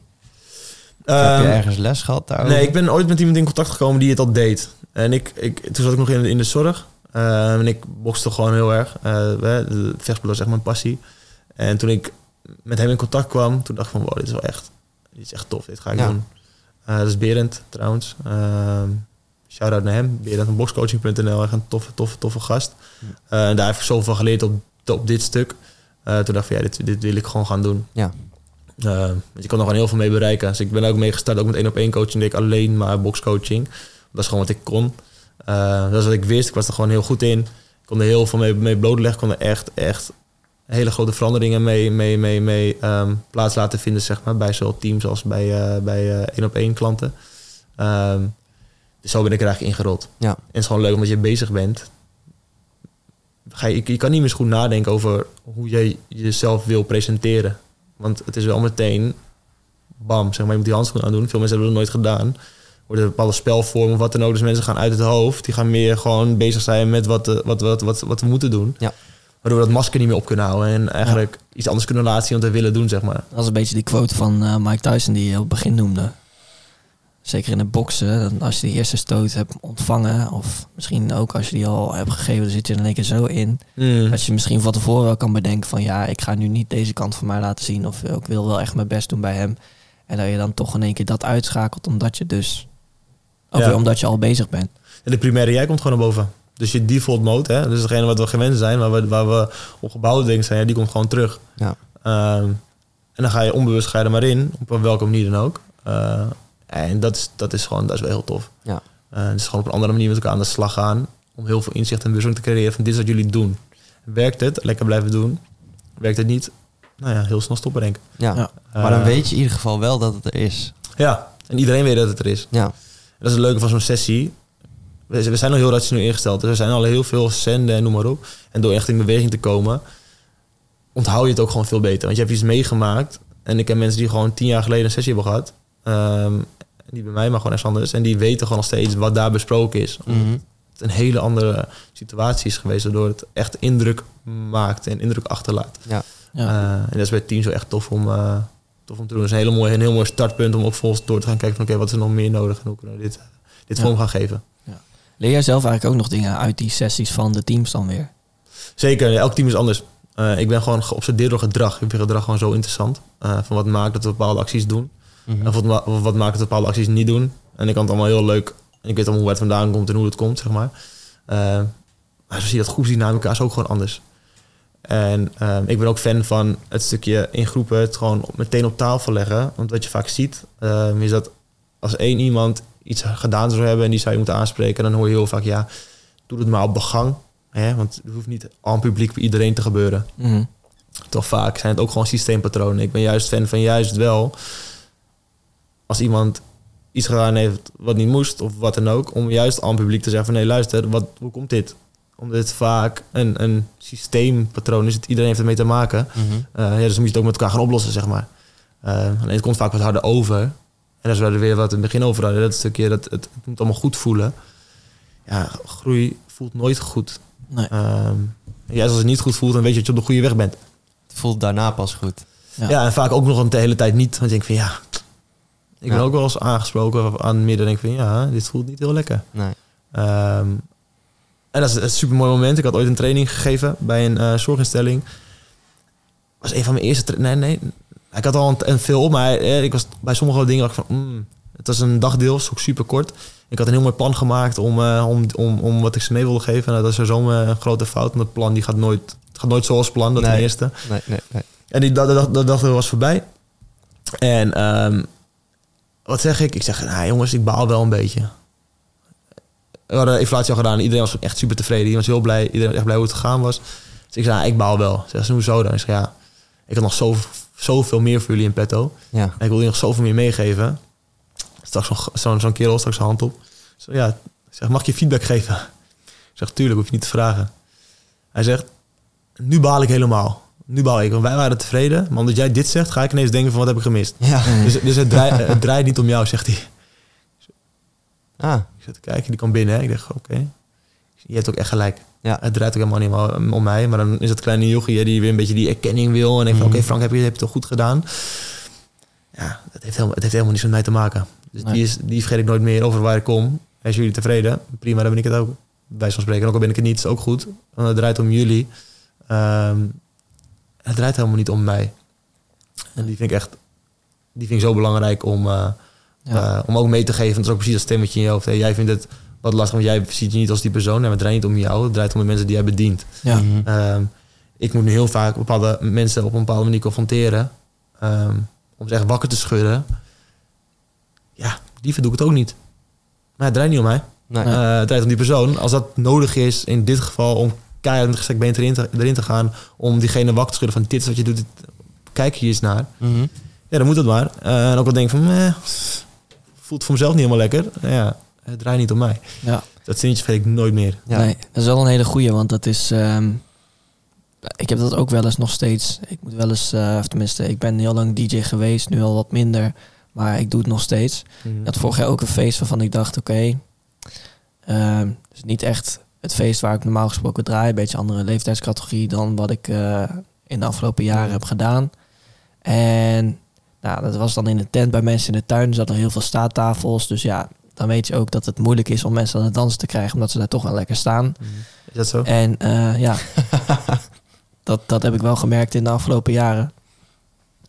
Heb je Ehm, ergens les gehad daarover? Nee, ik ben ooit met iemand in contact gekomen die het al deed. En ik, ik, toen zat ik nog in, in de zorg. Eh, en ik bokste gewoon heel erg. Eh, hè, de vechtspel was echt mijn passie. En toen ik met hem in contact kwam, toen dacht ik van... Wow, dit is wel echt, dit is echt tof. Dit ga ik Ja. doen. Eh, dat is Berend trouwens. Ehm Shout-out naar hem. Berend van boxcoaching.nl. Echt een toffe, toffe, toffe gast. Eh, en daar heb ik zoveel van geleerd op, op dit stuk. Eh, toen dacht ik van ja, dit, dit wil ik gewoon gaan doen. Ja. Eh, want je kan nog gewoon heel veel mee bereiken. Dus ik ben ook mee gestart, ook met één op één coaching. Deed ik alleen maar boxcoaching. Dat is gewoon wat ik kon. Dat is wat ik wist. Ik was er gewoon heel goed in. Ik kon er heel veel mee, mee blootleggen. Ik kon er echt, echt hele grote veranderingen mee, mee, mee, mee ehm, plaats laten vinden, zeg maar. Bij zowel teams als bij, eh, bij eh, één op één klanten. Ehm, dus zo ben ik er eigenlijk ingerold. Ja. En het is gewoon leuk omdat je bezig bent. Ga je, je kan niet meer goed nadenken over hoe je jezelf wil presenteren. Want het is wel meteen bam, zeg maar, je moet die handschoen aandoen. Veel mensen hebben dat nooit gedaan. Worden bepaalde spelvormen of wat dan ook. Dus mensen gaan uit het hoofd. Die gaan meer gewoon bezig zijn met wat, eh, wat, wat, wat, wat we moeten doen. Ja. Waardoor we dat masker niet meer op kunnen houden. En eigenlijk iets anders kunnen laten zien wat we willen doen, zeg maar. Dat is een beetje die quote van eh, Mike Tyson die je op het begin noemde. Zeker in het boksen, als je die eerste stoot hebt ontvangen, of misschien ook als je die al hebt gegeven, dan zit je er in één keer zo in. Mm. Dat je misschien van tevoren wel kan bedenken van ja, ik ga nu niet deze kant van mij laten zien, of ik wil wel echt mijn best doen bij hem. En dat je dan toch in één keer dat uitschakelt, omdat je dus, of Ja. omdat je al bezig bent. En de primaire jij komt gewoon naar boven. Dus je default mode, hè, dus degene wat we gewend zijn, waar we, waar we op gebouwd denken zijn, ja, die komt gewoon terug. Ja. Ehm, en dan ga je onbewust ga je er maar in, op welke manier dan ook. Eh, en dat is, dat is gewoon dat is wel heel tof. Ja. Eh, dus gewoon op een andere manier met elkaar aan de slag gaan. Om heel veel inzicht en bewustzijn te creëren van dit is wat jullie doen. Werkt het? Lekker blijven doen. Werkt het niet? Nou ja, heel snel stoppen denk ik. Ja. Ja. Maar dan Eh, weet je in ieder geval wel dat het er is. Ja, en iedereen weet dat het er is. Ja. Dat is het leuke van zo'n sessie. We, we zijn al heel rationeel ingesteld. Dus we zijn al heel veel zenden en noem maar op. En door echt in beweging te komen, onthoud je het ook gewoon veel beter. Want je hebt iets meegemaakt. En ik ken mensen die gewoon tien jaar geleden een sessie hebben gehad. Ehm, die bij mij, maar gewoon ergens anders. En die weten gewoon nog steeds wat daar besproken is. Omdat Mhm. het een hele andere situatie is geweest. Waardoor het echt indruk maakt en indruk achterlaat. Ja. Eh, en dat is bij het team zo echt tof om, eh, tof om te doen. Dat is een, hele mooie, een heel mooi startpunt om ook volgens door te gaan kijken van oké, wat is er nog meer nodig en hoe kunnen we dit, dit Ja. vorm gaan geven. Leer jij zelf eigenlijk ook nog dingen uit die sessies van de teams dan weer? Zeker, elk team is anders. Eh, ik ben gewoon geobsedeerd door gedrag. Ik vind gedrag gewoon zo interessant. Eh, van wat maakt dat we bepaalde acties doen. Mhm. En wat, of wat maakt dat we bepaalde acties niet doen. En ik kan het allemaal heel leuk. En ik weet allemaal hoe het vandaan komt en hoe het komt, zeg maar. Eh, maar zo zie je dat groepsdynamica is ook gewoon anders. En ik ben ook fan van het stukje in groepen het gewoon meteen op tafel leggen. Want wat je vaak ziet, eh, is dat als één iemand iets gedaan zou hebben en die zou je moeten aanspreken, dan hoor je heel vaak, ja, doe het maar op de gang. Hè? Want het hoeft niet aan publiek bij iedereen te gebeuren. Mhm. Toch vaak zijn het ook gewoon systeempatronen. Ik ben juist fan van juist wel als iemand iets gedaan heeft wat niet moest of wat dan ook. Om juist aan publiek te zeggen van nee, luister, wat, hoe komt dit? Omdat het vaak een, een systeempatroon is. Het, iedereen heeft ermee te maken. Mhm. Eh, ja, dus moet je het ook met elkaar gaan oplossen, zeg maar. Eh, alleen het komt vaak wat harder over. En dat is waar we weer wat in het begin over hadden. Dat stukje, dat, het, het moet allemaal goed voelen. Ja, groei voelt nooit goed. Nee. Ehm, juist als het niet goed voelt, dan weet je dat je op de goede weg bent. Het voelt daarna pas goed. Ja. Ja, en vaak ook nog een de hele tijd niet. Want ik denk van ja, ik ben Ja. ook wel eens aangesproken aan het midden. denk ik van ja, dit voelt niet heel lekker. Nee. Ehm, en dat is een super mooi moment. Ik had ooit een training gegeven bij een eh, zorginstelling. was een van mijn eerste. Nee, nee. Ik had al een, een veel op, maar eh, ik was bij sommige dingen dacht ik van. mm, het was een dagdeel, ook super kort. Ik had een heel mooi plan gemaakt om, eh, om, om, om wat ik ze mee wilde geven. En dat is een een grote fout. Want het plan die gaat nooit, het gaat nooit zoals plan. Dat Nee. ten eerste. Nee, nee, nee. En die dat, dat, dat was voorbij. En ehm, wat zeg ik? Ik zeg, nou jongens, ik baal wel een beetje. We hadden inflatie al gedaan. Iedereen was echt super tevreden. Iedereen was heel blij. Iedereen was echt blij hoe het gegaan was. Dus ik zei, nou, ik baal wel. Zeg ze, hoezo dan? Ik zeg, ja, ik had nog zo, zoveel meer voor jullie in petto. Ja. En ik wil jullie nog zoveel meer meegeven. Straks zo'n zo'n zo'n kerel, straks zijn hand op. Zeg, ja, ik zeg, mag ik je feedback geven? Ik zeg, tuurlijk, hoef je niet te vragen. Hij zegt, nu baal ik helemaal. Nu baal ik, want wij waren tevreden. Maar omdat jij dit zegt, ga ik ineens denken van, wat heb ik gemist? Ja. Dus, dus het, draait, het draait niet om jou, zegt hij. Ah, Ik zit te kijken, die kwam binnen. Hè. Ik dacht, oké. Je hebt ook echt gelijk. Ja. Het draait ook helemaal niet om, om mij. Maar dan is het kleine jochie die weer een beetje die erkenning wil. En denkt van, Mhm. oké Frank, heb je, heb je het toch goed gedaan? Ja, het heeft helemaal, het heeft helemaal niets met mij te maken. Dus Nee. die, is, die vergeet ik nooit meer over waar ik kom. Is jullie tevreden? Prima, dan ben ik het ook. Bij van spreken. En ook al ben ik het niet, is ook goed. Want het draait om jullie. Ehm, het draait helemaal niet om mij. En die vind ik echt... Die vind ik zo belangrijk om... eh, Ja. eh, om ook mee te geven. Dat is ook precies dat stemmetje in je hoofd. Hey, jij vindt het wat lastig, want jij ziet je niet als die persoon. Maar het draait niet om jou. Het draait om de mensen die jij bedient. Ja. Mhm. Ehm, ik moet nu heel vaak bepaalde mensen op een bepaalde manier confronteren. ehm, om ze echt wakker te schudden. Ja, liever doe ik het ook niet. Maar het draait niet om mij. Nee. Eh, het draait om die persoon. Als dat nodig is, in dit geval, om keihard met gestrekt been erin te, erin te gaan. Om diegene wakker te schudden van dit is wat je doet. dit- kijk hier eens naar. Mhm. Ja, dan moet het maar. Eh, en ook wel denken van, eh, voelt voor mezelf niet helemaal lekker. Ja, het draait niet om mij. ja. Dat zinnetje vergeet ik nooit meer. Ja. Nee, dat is wel een hele goeie, want dat is... ehm, ik heb dat ook wel eens nog steeds. Ik moet wel eens, eh, of tenminste, ik ben heel lang DJ geweest, nu al wat minder. Maar ik doe het nog steeds. Ik had vorig jaar ook een feest waarvan ik dacht, oké, ehm, het is niet echt het feest waar ik normaal gesproken draai. Een beetje andere leeftijdscategorie dan wat ik eh, in de afgelopen jaren heb gedaan. En nou, dat was dan in een tent bij mensen in de tuin. Er zaten heel veel staattafels. Dus ja, dan weet je ook dat het moeilijk is om mensen aan het dansen te krijgen, omdat ze daar toch wel lekker staan. Is dat zo? En eh, ja, dat, dat heb ik wel gemerkt in de afgelopen jaren.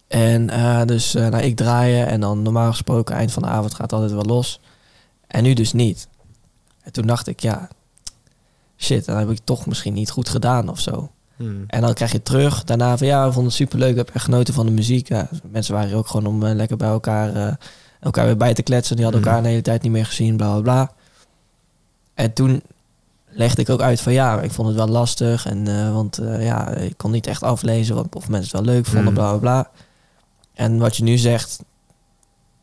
En eh, dus eh, nou, ik draaien en dan normaal gesproken eind van de avond gaat altijd wel los. En nu dus niet. En toen dacht ik, ja, shit, dan heb ik toch misschien niet goed gedaan of zo. Hmm. En dan krijg je terug daarna van ja, we vonden het superleuk, heb echt genoten van de muziek. Ja, mensen waren hier ook gewoon om lekker bij elkaar, elkaar weer bij te kletsen. Die hadden Mhm. elkaar de hele tijd niet meer gezien, bla bla bla. En toen legde ik ook uit van ja, ik vond het wel lastig. En, eh, want eh, ja, ik kon niet echt aflezen wat, of mensen het wel leuk vonden, Mhm. bla bla bla. En wat je nu zegt,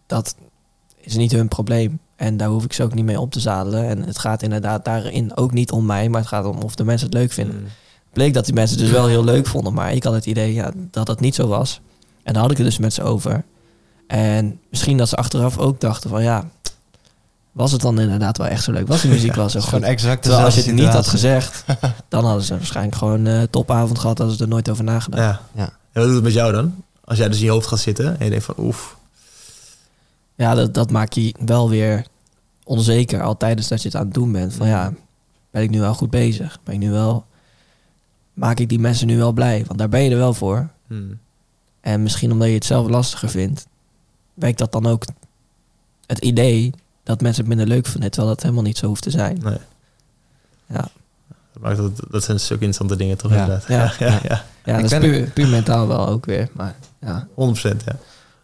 dat is niet hun probleem. En daar hoef ik ze ook niet mee op te zadelen. En het gaat inderdaad daarin ook niet om mij, maar het gaat om of de mensen het leuk vinden Hmm. bleek dat die mensen het dus wel heel leuk vonden. Maar ik had het idee ja, dat dat niet zo was. En daar had ik het dus met ze over. En misschien dat ze achteraf ook dachten van ja, was het dan inderdaad wel echt zo leuk? Was de muziek wel zo is gewoon goed? exact Terwijl als je het niet had gezegd, dan hadden ze waarschijnlijk gewoon eh topavond gehad. Hadden ze er nooit over nagedacht. Ja. Ja. En wat doet het met jou dan? Als jij dus in je hoofd gaat zitten en je denkt van oef. Ja, dat, dat maakt je wel weer onzeker al tijdens dat je het aan het doen bent. Van ja, ben ik nu wel goed bezig? Ben ik nu wel... Maak ik die mensen nu wel blij? Want daar ben je er wel voor. Hmm. En misschien omdat je het zelf lastiger vindt, wekt dat dan ook het idee dat mensen het minder leuk vinden, terwijl dat helemaal niet zo hoeft te zijn. Nee. Ja, Dat, dat, dat zijn zulke interessante dingen toch Ja. inderdaad. Ja. Ja, ja, ja. dat is puur, puur mentaal wel ook weer. Maar ja, 100% ja.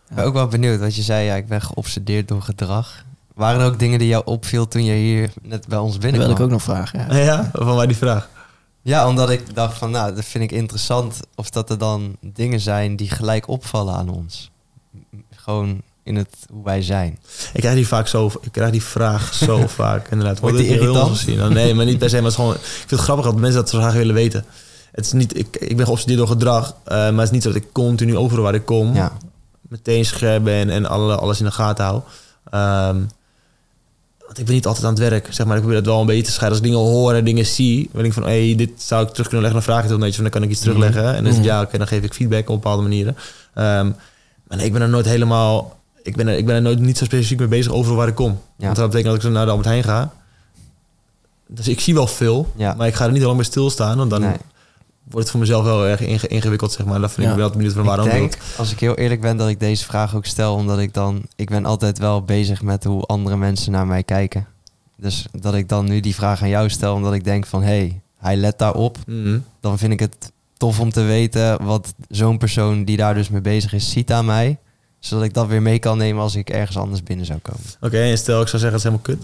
Ik ben ook wel benieuwd, want je zei ja, ik ben geobsedeerd door gedrag. Waren er ook dingen die jou opviel toen je hier net bij ons dat binnenkwam? wil ik ook nog vragen. Ja. Ja, van waar die vraag? Ja, omdat ik dacht van, nou, dat vind ik interessant of dat er dan dingen zijn die gelijk opvallen aan ons. Gewoon in het, hoe wij zijn. Ik krijg die vaak zo, ik krijg die vraag zo vaak inderdaad. Wordt die irritant? gezien? Nee, maar niet per se. Maar het is gewoon, ik vind het grappig dat mensen dat zo graag willen weten. Het is niet, ik, ik ben geobsedeerd door gedrag, eh, maar het is niet zo dat ik continu overal waar ik kom Ja, meteen scherp ben en alle, alles in de gaten hou. Ehm, want ik ben niet altijd aan het werk, zeg maar. Ik probeer dat wel een beetje te scheiden. Als ik dingen hoor en dingen zie, dan denk ik van, hé, hey, dit zou ik terug kunnen leggen. Dan vraag ik het wel een beetje van, dan kan ik iets terugleggen. En dan is het, Mhm. ja, oké, dan geef ik feedback op bepaalde manieren. Ehm, maar nee, ik ben er nooit helemaal, ik ben er, ik ben er nooit niet zo specifiek mee bezig overal waar ik kom. Ja. Want dat betekent dat ik zo naar de Albert Heijn ga. Dus ik zie wel veel, Ja. maar ik ga er niet lang bij stilstaan. Want dan nee. wordt het voor mezelf wel erg inge- ingewikkeld, zeg maar. Dat vind Ja. ik wel benieuwd van waarom. ik denk, als ik heel eerlijk ben, dat ik deze vraag ook stel, omdat ik dan, ik ben altijd wel bezig met hoe andere mensen naar mij kijken. Dus dat ik dan nu die vraag aan jou stel, omdat ik denk van, hé, hey, hij let daarop. Mhm. Dan vind ik het tof om te weten wat zo'n persoon die daar dus mee bezig is, ziet aan mij. Zodat ik dat weer mee kan nemen als ik ergens anders binnen zou komen. Oké, en stel ik zou zeggen, het is helemaal kut.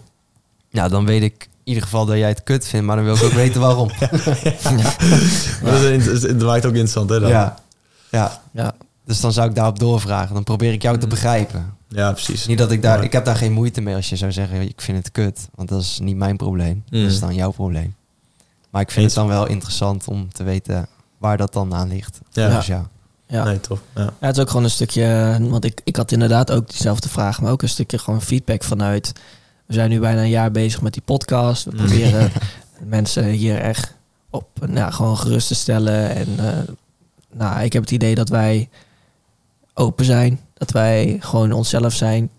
Nou, dan weet ik in ieder geval dat jij het kut vindt, maar dan wil ik ook weten waarom. Maar Dat, is, dat maakt ook interessant, hè? Dan. Ja. ja. Ja. Dus dan zou ik daarop doorvragen. Dan probeer ik jou te Mm. begrijpen. Ja, precies. Niet dat ik daar, ik heb daar geen moeite mee als je zou zeggen, ik vind het kut. Want dat is niet mijn probleem. Mm. Dat is dan jouw probleem. Maar ik vind Eens. het dan wel interessant om te weten waar dat dan aan ligt. Ja. Dus ja. Ja. Nee, tof. Ja. Ja, het is ook gewoon een stukje, want ik, ik had inderdaad ook diezelfde vraag, maar ook een stukje gewoon feedback vanuit. We zijn nu bijna een jaar bezig met die podcast. We Mm. proberen mensen hier echt op, nou, gewoon gerust te stellen. En eh, nou, ik heb het idee dat wij open zijn, dat wij gewoon onszelf zijn.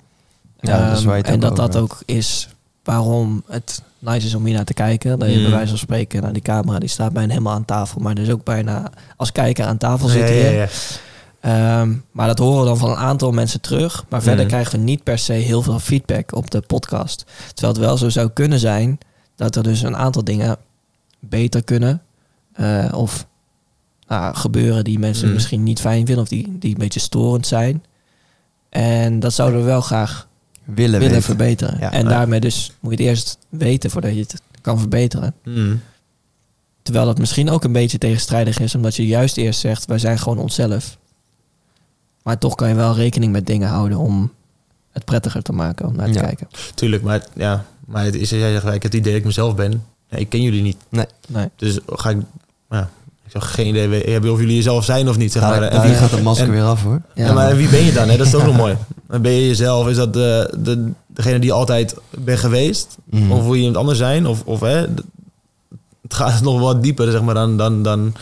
Ja, dat is Ehm, en dat dat ook is waarom het nice is om hier naar te kijken. Dat je Mm. bij wijze van spreken, nou, die camera die staat bijna helemaal aan tafel, maar dus ook bijna als kijker aan tafel zitten. ja, hier. ja. Ehm, maar dat horen we dan van een aantal mensen terug. Maar verder Mhm. krijgen we niet per se heel veel feedback op de podcast. Terwijl het wel zo zou kunnen zijn dat er dus een aantal dingen beter kunnen. eh, of nou, gebeuren die mensen Mhm. misschien niet fijn vinden of die, die een beetje storend zijn. En dat zouden we wel graag Willen, verbeteren. Ja. en daarmee dus moet je het eerst weten voordat je het kan verbeteren. Mm. Terwijl dat misschien ook een beetje tegenstrijdig is, omdat je juist eerst zegt, wij zijn gewoon onszelf. Maar toch kan je wel rekening met dingen houden om het prettiger te maken om naar te Ja. kijken. Tuurlijk, maar, ja, maar het is, jij zegt, ik heb het idee dat ik mezelf ben. Ja, ik ken jullie niet. Nee. Dus ga ik, ja, ik zou geen idee hebben of jullie jezelf zijn of niet. Zeg maar. Daar, En wie- gaat het masker en- weer af hoor. Ja, maar wie ben je dan? Hè? Dat is ook nog mooi. Ben je jezelf? Is dat de, de, degene die altijd ben geweest? Mhm. Of wil je iemand anders zijn? Of, of hè, het gaat nog wat dieper zeg maar, dan, dan, dan,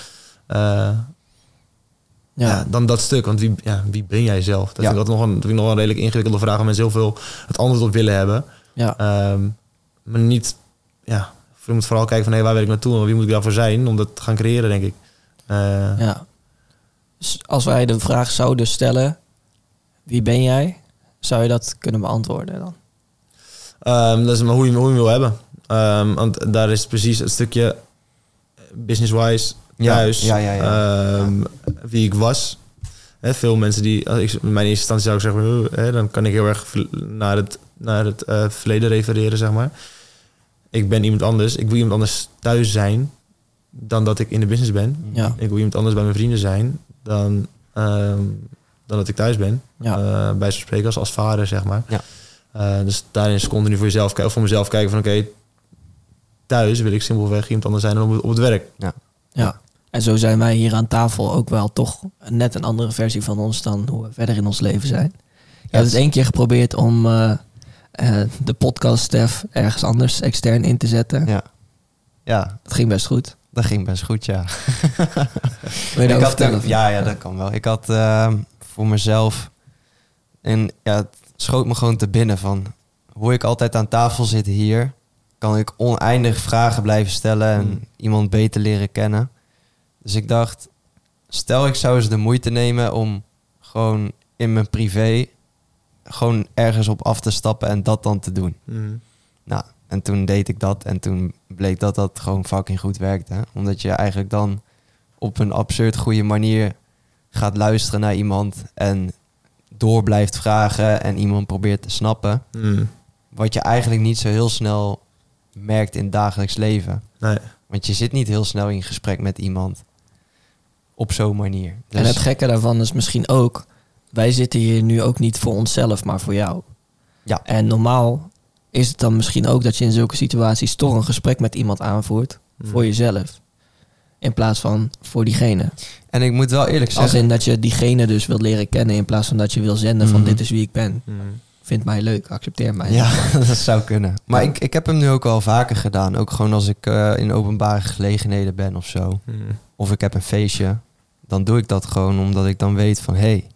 eh, ja. Ja. dan dat stuk. Want wie, ja, wie ben jij zelf? Dat Ja. vind ik, dat nog een, dat vind ik nog een redelijk ingewikkelde vraag... waar mensen heel veel het antwoord op willen hebben. Ja. Ehm, maar niet... Ja, je moet vooral kijken van... Hey, waar wil ik naartoe en wie moet ik daarvoor zijn... om dat te gaan creëren, denk ik. Eh, ja. Dus als wij de vraag zouden stellen, wie ben jij? Zou je dat kunnen beantwoorden dan? Ehm, dat is maar hoe je, hoe je wil hebben. Ehm, want daar is precies het stukje business-wise Ja, thuis. ja, ja, ja. ehm, Wie ik was. Hè, veel mensen die... Als ik, in mijn eerste instantie zou ik zeggen... "Oh, hè, dan kan ik heel erg naar het, naar het eh, verleden refereren, zeg maar. Ik ben iemand anders. Ik wil iemand anders thuis zijn... dan dat ik in de business ben. Ja. Ik wil iemand anders bij mijn vrienden zijn... dan, ehm, dan dat ik thuis ben. Ja. Eh, bij zo'n spreken als, als vader, zeg maar. Ja. Eh, dus daarin is continu voor jezelf kijken, of voor mezelf kijken van oké, thuis wil ik simpelweg iemand anders zijn dan op, het- op het werk. ja. En zo zijn wij hier aan tafel ook wel toch net een andere versie van ons dan hoe we verder in ons leven zijn. Je hebt het één keer geprobeerd om eh, eh, de podcast Stef ergens anders extern in te zetten. Ja. ja, Dat ging best goed. dat ging best goed, ja. Wil je Ik had ook- ja, ja, dat kan wel. Ik had ehm, voor mezelf... En ja, het schoot me gewoon te binnen van... Hoe ik altijd aan tafel zit hier... kan ik oneindig vragen blijven stellen... en Mm. iemand beter leren kennen. Dus ik dacht... Stel ik zou eens de moeite nemen om gewoon in mijn privé... gewoon ergens op af te stappen en dat dan te doen. Nou, en toen deed ik dat en toen bleek dat dat gewoon fucking goed werkte. Omdat je eigenlijk dan op een absurd goede manier gaat luisteren naar iemand en door blijft vragen en iemand probeert te snappen. Mm. Wat je eigenlijk niet zo heel snel merkt in het dagelijks leven. Nee. Want je zit niet heel snel in gesprek met iemand op zo'n manier. Dus, En het gekke daarvan is misschien ook wij zitten hier nu ook niet voor onszelf, maar voor jou. Ja. En normaal is het dan misschien ook dat je in zulke situaties toch een gesprek met iemand aanvoert Mm. voor jezelf. In plaats van voor diegene. En ik moet wel eerlijk Als zeggen... in dat je diegene dus wilt leren kennen in plaats van dat je wil zenden van Mhm. dit is wie ik ben. Mm. Vind mij leuk, accepteer mij. Ja, dat zou kunnen. Maar Ja. ik, ik heb hem nu ook wel vaker gedaan. Ook gewoon als ik eh, in openbare gelegenheden ben of zo. Of ik heb een feestje. Dan doe ik dat gewoon omdat ik dan weet van... Hé, hey,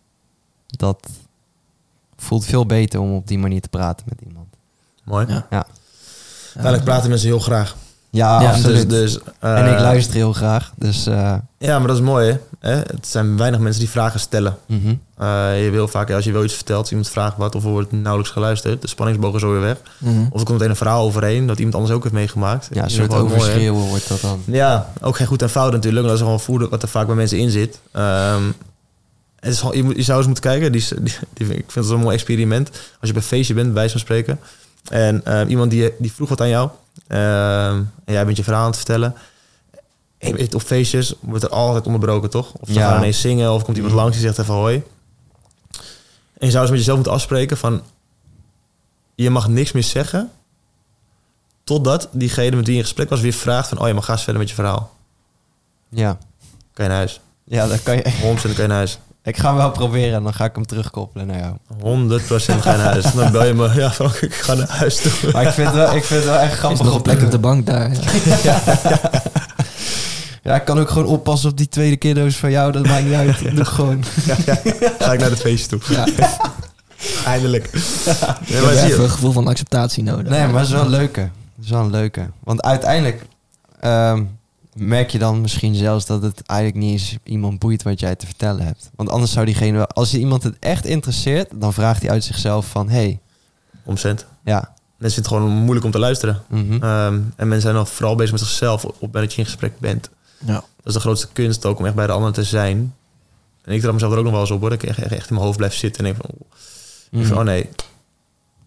dat voelt veel beter om op die manier te praten met iemand. Mooi. Ja. Ja. Uiteindelijk praten mensen heel graag. Ja, Ja, absoluut. Dus, dus, eh, en ik luister heel graag. Dus eh, Ja, maar dat is mooi, hè? Het zijn weinig mensen die vragen stellen. mhm. Eh, je wil vaak, als je wel iets vertelt, iemand vraagt wat, of er wordt nauwelijks geluisterd. De spanningsboog is zo weer weg. Mhm. Of er komt meteen een verhaal overheen dat iemand anders ook heeft meegemaakt. ja, een soort mooi, overschreeuwen wordt dat dan. Ja, ook geen goed en fout natuurlijk. maar Dat is gewoon voelen wat er vaak bij mensen in zit. Ehm, het is je, moet, je zou eens moeten kijken. Die, is- die, die- ik vind het een mooi experiment. Als je bij een feestje bent, bij wijze van spreken. En ehm, iemand die, die vroeg wat aan jou. Ehm, en jij bent je verhaal aan het vertellen. En je weet, op feestjes wordt er altijd onderbroken, toch? Of ze Ja. gaan ineens zingen, of komt iemand Mhm. langs die zegt even hoi. En je zou eens met jezelf moeten afspreken van... Je mag niks meer zeggen... Totdat diegene met wie je in gesprek was weer vraagt van... Oh, je mag ga eens verder met je verhaal. Ja. Kan je naar huis. ja, dat kan je... 100% kan je naar huis. 100% Ik ga hem wel proberen en dan ga ik hem terugkoppelen naar jou. ga je naar huis. Dan bel je me, ja, Frank, ik ga naar huis toe. Maar ik vind het wel, ik vind het wel echt Is grappig. nog een om- plek op de bank daar. Ja. Ja, ik kan ook gewoon oppassen op die tweede kiddo's van jou. Dat maakt niet uit. Doe gewoon. Ga ik naar het feestje toe. Ja. Eindelijk. Ja, maar je. een gevoel van acceptatie nodig. Nee, maar het is wel een leuke. Het is wel een leuke. Want uiteindelijk ehm, merk je dan misschien zelfs dat het eigenlijk niet eens iemand boeit wat jij te vertellen hebt. Want anders zou diegene wel... Als je iemand het echt interesseert, dan vraagt hij uit zichzelf van... Hey, Omcent. ja. Mensen vinden het gewoon moeilijk om te luisteren. mhm. Ehm, en mensen zijn dan vooral bezig met zichzelf op het moment dat je in gesprek bent. Ja. Dat is de grootste kunst ook om echt bij de ander te zijn. En ik trap mezelf er ook nog wel eens op hoor. Dat ik echt, echt, in mijn hoofd blijf zitten en denk van... Mhm. van, Oh nee,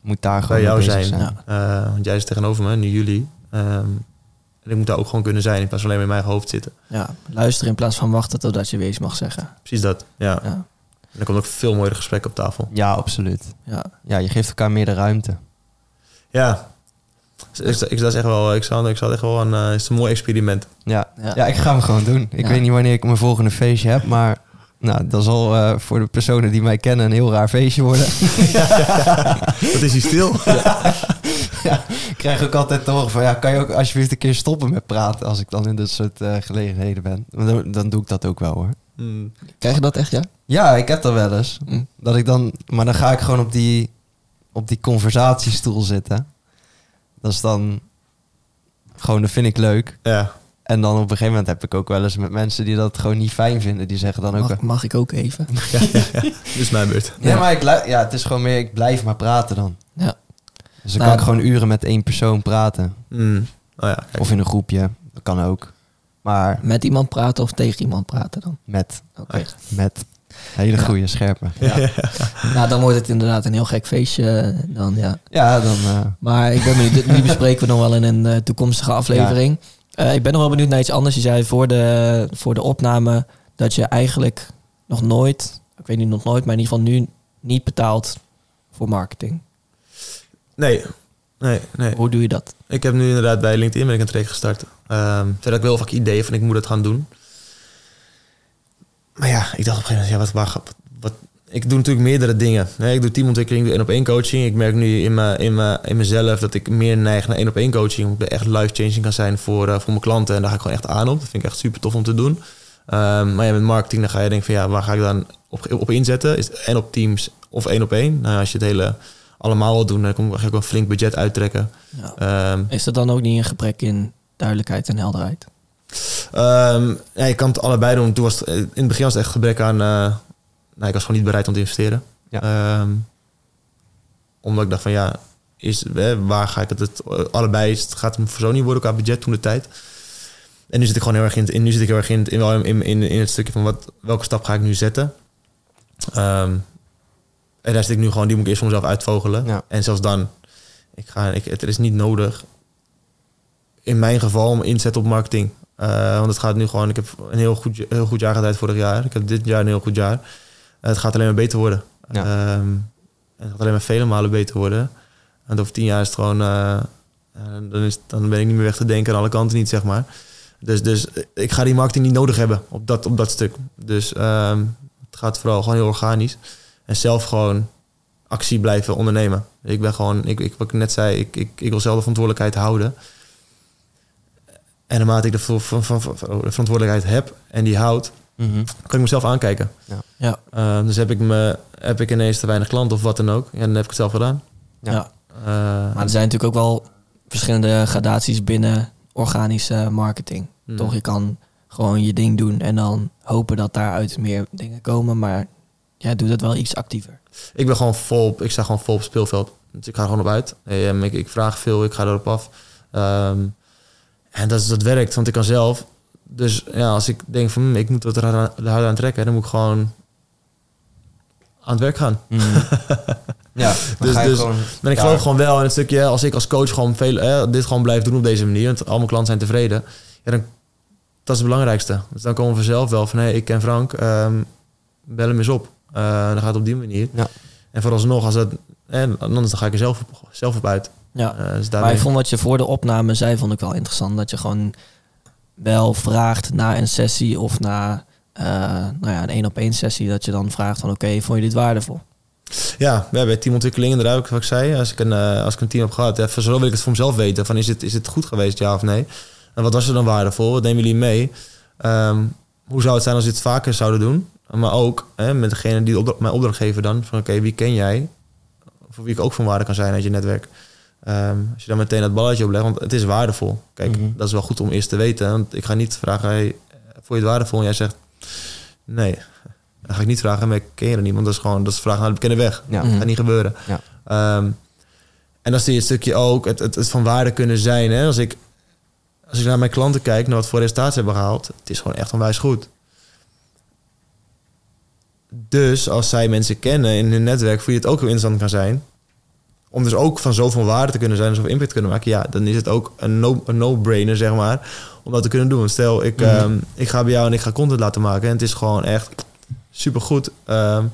Moet daar bij gewoon jou mee bezig zijn. zijn. Ja. Eh, want jij zit tegenover me, nu jullie. Ehm, en ik moet daar ook gewoon kunnen zijn in plaats van alleen maar in mijn hoofd zitten. Ja, luisteren in plaats van wachten totdat je weer iets mag zeggen. Precies dat, ja. Ja, En dan komt ook veel mooiere gesprek op tafel. Ja, absoluut. ja. Ja, je geeft elkaar meer de ruimte. Ja. Ik, ik, dat is echt wel, ik zou, ik zou echt wel een, eh, het is een mooi experiment. Ja, Ja. ja. ik ga hem gewoon doen. Ik Ja. weet niet wanneer ik mijn volgende feestje heb, maar nou, dat zal eh, voor de personen die mij kennen een heel raar feestje worden. Wat is hij stil? ik krijg ook altijd te horen van, ja, kan je ook alsjeblieft een keer stoppen met praten als ik dan in dit soort eh, gelegenheden ben. Dan, dan doe ik dat ook wel hoor. Hmm. Krijg je dat echt, ja? Ja, ik heb dat wel eens. Hm. Dat ik dan, maar dan ga ik gewoon op die, op die conversatiestoel zitten. Dat is dan gewoon, dat vind ik leuk. Ja. En dan op een gegeven moment heb ik ook wel eens met mensen die dat gewoon niet fijn vinden. Die zeggen dan ook... Mag, mag ik ook even? Dit is mijn beurt. Ja, maar ik, ja, het is gewoon meer, ik blijf maar praten dan. Dus dan Nou, kan ik gewoon uren met één persoon praten. Hmm. Oh ja. Of in een groepje, dat kan ook. Maar Met iemand praten of tegen iemand praten dan? met, Oké. met hele Ja. goede scherpe. Ja. nou, dan wordt het inderdaad een heel gek feestje. eh, Dan, ja. Ja, dan... eh, Maar ik ben benieuwd, die bespreken we nog wel in een eh, toekomstige aflevering. Ik ben nog wel benieuwd naar iets anders. Je zei voor de, voor de opname dat je eigenlijk nog nooit, ik weet niet nog nooit, maar in ieder geval nu niet betaalt voor marketing. Nee. Nee, nee. Hoe doe je dat? Ik heb nu inderdaad bij LinkedIn ben ik een traject gestart. Ehm had ik wel vaak ideeën van ik moet het gaan doen. Maar ja, ik dacht op een gegeven moment, ja, wat, waar, wat, wat, ik doe natuurlijk meerdere dingen. Nee, ik doe teamontwikkeling, ik doe één op één coaching. Ik merk nu in, mijn, in, mijn, in mezelf dat ik meer neig naar één op één coaching. Omdat ik echt life-changing kan zijn voor, eh, voor mijn klanten. En daar ga ik gewoon echt aan op. Dat vind ik echt super tof om te doen. Ehm, maar ja, met marketing dan ga je denken van ja, waar ga ik dan op, op inzetten? Is en op teams of één op één? Nou, als je het hele allemaal wil doen, dan kom ik ook een flink budget uittrekken. Ja. Ehm, Is er dan ook niet een gebrek in duidelijkheid en helderheid? Ehm, ja, je kan het allebei doen. Toen was het, in het begin was het echt gebrek aan... eh, nou, ik was gewoon niet bereid om te investeren. Ja. Ehm, omdat ik dacht van ja, is, hè, waar ga ik het, het eh, allebei? is- Het gaat hem voor zo niet worden qua budget toen de tijd. En nu zit ik gewoon heel erg in, het- in nu zit ik heel erg in, het- in, wel in, in, in het stukje van wat, welke stap ga ik nu zetten. Ehm, en daar zit ik nu gewoon, die moet ik eerst voor mezelf uitvogelen. Ja. En zelfs dan, ik ga, ik, het is niet nodig in mijn geval om inzetten op marketing. Eh, want het gaat nu gewoon, ik heb een heel goed, heel goed jaar gehad vorig jaar. Ik heb dit jaar een heel goed jaar. het gaat alleen maar beter worden. Ja. Ehm, het gaat alleen maar vele malen beter worden. En over tien jaar is het gewoon... eh, eh, dan, is, dan ben ik niet meer weg te denken aan alle kanten niet, zeg maar. Dus, dus ik ga die marketing niet nodig hebben op dat, op dat stuk. Dus ehm, het gaat vooral gewoon heel organisch. En zelf gewoon actie blijven ondernemen. Ik ben gewoon, ik, ik, wat ik net zei, ik, ik, ik wil zelf de verantwoordelijkheid houden. En naarmate ik de, ver- van, van, van- de verantwoordelijkheid heb en die houd, Mhm. kan ik mezelf aankijken. Ja. Ja. Ehm, dus heb ik, me, heb ik ineens te weinig klanten of wat dan ook. En dan heb ik het zelf gedaan. Ja. Ja. Eh, Maar er zijn natuurlijk ook wel verschillende gradaties binnen organische marketing. hmm. Toch, je kan gewoon je ding doen en dan hopen dat daaruit meer dingen komen. Maar jij doet het wel iets actiever. Ik ben gewoon vol, op- ik sta gewoon vol op het speelveld. Dus ik ga er gewoon op uit. Ik, ik vraag veel, ik ga erop af. Ehm, en dat, dat werkt, want ik kan zelf. Dus ja, als ik denk van hm, ik moet wat er aan, hard aan trekken, dan moet ik gewoon aan het werk gaan. Mhm. ja, dan Dus- ga je dus- gewoon... Maar ik Ja. geloof gewoon wel in het stukje, als ik als coach gewoon veel, eh, dit gewoon blijf doen op deze manier, want al mijn klanten zijn tevreden, ja, dan, dat is het belangrijkste. Dus dan komen we vanzelf wel van, hé, ik ken Frank, ehm, bel hem eens op. Eh, dan gaat het op die manier. Ja. En vooralsnog, als dat, en anders dan ga ik er zelf op, zelf op uit. Ja. Eh, dus Maar ik vond wat je voor de opname zei, vond ik wel interessant. Dat je gewoon wel vraagt na een sessie of na eh, nou ja, een één op één sessie. Dat je dan vraagt van oké, vond je dit waardevol? Ja, ja, bij teamontwikkeling inderdaad, ook wat ik zei. Als ik een, als ik een team heb gehad, voor zo wil ik het voor mezelf weten. Van, is, het, is het goed geweest, ja of nee? En wat was er dan waardevol? Wat nemen jullie mee? Ehm, hoe zou het zijn als we dit vaker zouden doen? Maar ook hè, met degene die mijn opdracht geven dan. Van oké, wie ken jij? Voor wie ik ook van waarde kan zijn uit je netwerk. Ehm, als je dan meteen dat balletje oplegt, want het is waardevol. Kijk, Mhm. dat is wel goed om eerst te veten. Want ik ga niet vragen, hey, vond je het waardevol? En jij zegt, nee. Dan ga ik niet vragen, maar ik ken je er niet. Want dat is gewoon, dat is vragen naar de bekende weg. Ja. Mhm. Dat gaat niet gebeuren. Ja. Ehm, en dan zie je het stukje ook, het, het, het van waarde kunnen zijn. Hè? Als, ik, als ik naar mijn klanten kijk, naar wat voor resultaten ze hebben gehaald, het is gewoon echt onwijs goed. Dus als zij mensen kennen in hun netwerk, voor je het ook heel interessant kan zijn. Om dus ook van zoveel waarde te kunnen zijn en zoveel impact te kunnen maken. Ja, dan is het ook een no- een no-brainer, zeg maar, om dat te kunnen doen. Stel, ik, Mhm. ehm, ik ga bij jou en ik ga content laten maken. En het is gewoon echt supergoed. Ehm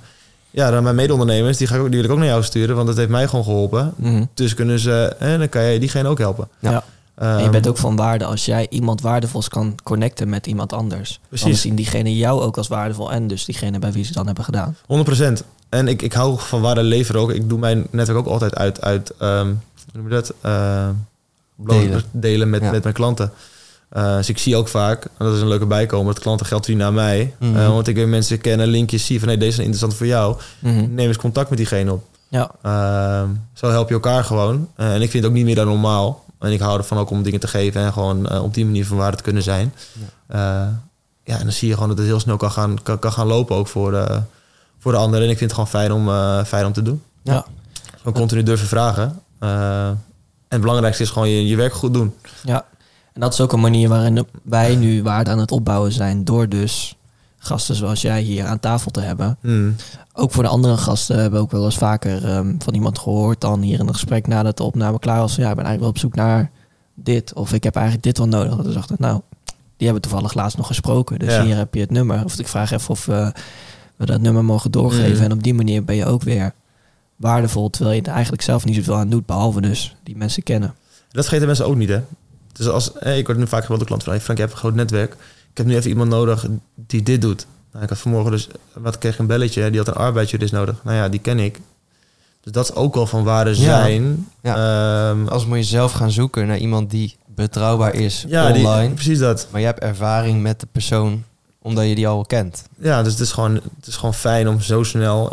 ja, dan mijn mede-ondernemers, die, ga ik ook, die wil ik ook naar jou sturen. Want dat heeft mij gewoon geholpen. Mhm. Dus kunnen ze, en dan kan je diegene ook helpen. Ja. Ja. Ehm, En je bent ook van waarde als jij iemand waardevols kan connecten met iemand anders. Dan Precies. zien diegene jou ook als waardevol en dus diegene bij wie ze het dan hebben gedaan. 100%. En ik, ik hou van waarde leveren ook. Ik doe mijn netwerk ook altijd uit, uit ehm, hoe noem je dat? Ehm, Delen. delen met, Ja. met mijn klanten. Eh, dus ik zie ook vaak, en dat is een leuke bijkomen, dat klanten geld verdienen naar mij. Mhm. Eh, want ik weer mensen kennen, linkjes zie van hey, deze is interessant voor jou. Mhm. Neem eens contact met diegene op. Ja, Ehm, zo help je elkaar gewoon. Eh, en ik vind het ook niet meer dan normaal. En ik hou ervan ook om dingen te geven en gewoon eh, op die manier van waarde te kunnen zijn. Ja. ja, en dan zie je gewoon dat het heel snel kan gaan, kan, kan gaan lopen ook voor de, voor de anderen. En ik vind het gewoon fijn om, eh, fijn om te doen. ja. Gewoon continu durven vragen. Eh, en het belangrijkste is gewoon je, je werk goed doen. Ja, en dat is ook een manier waarin wij nu waarde aan het opbouwen zijn. Door dus gasten zoals jij hier aan tafel te hebben. Hmm. Ook voor de andere gasten hebben we ook wel eens vaker ehm, van iemand gehoord. Dan hier in een gesprek nadat de opname klaar was. Ja, ik ben eigenlijk wel op zoek naar dit. Of ik heb eigenlijk dit wel nodig. Dat we dachten, nou, die hebben toevallig laatst nog gesproken. Dus Ja. hier heb je het nummer. Of ik vraag even of we dat nummer mogen doorgeven. Mhm. En op die manier ben je ook weer waardevol. Terwijl je er eigenlijk zelf niet zoveel aan doet. Behalve dus die mensen kennen. Dat vergeten mensen ook niet, hè? Dus als, ik word nu vaak gebeld door klanten van... Hey Frank, je hebt een groot netwerk. Ik heb nu even iemand nodig die dit doet. Nou, ik had vanmorgen dus... Wat kreeg een belletje. Die had een arbeidsjurist nodig. Nou ja, die ken ik. Dus dat is ook wel van waarde zijn. Ja. Ehm, Als moet je zelf gaan zoeken naar iemand die betrouwbaar is ja, die- online. precies dat. Maar je hebt ervaring met de persoon omdat je die al kent. Ja, dus het is, gewoon, het is gewoon fijn om zo snel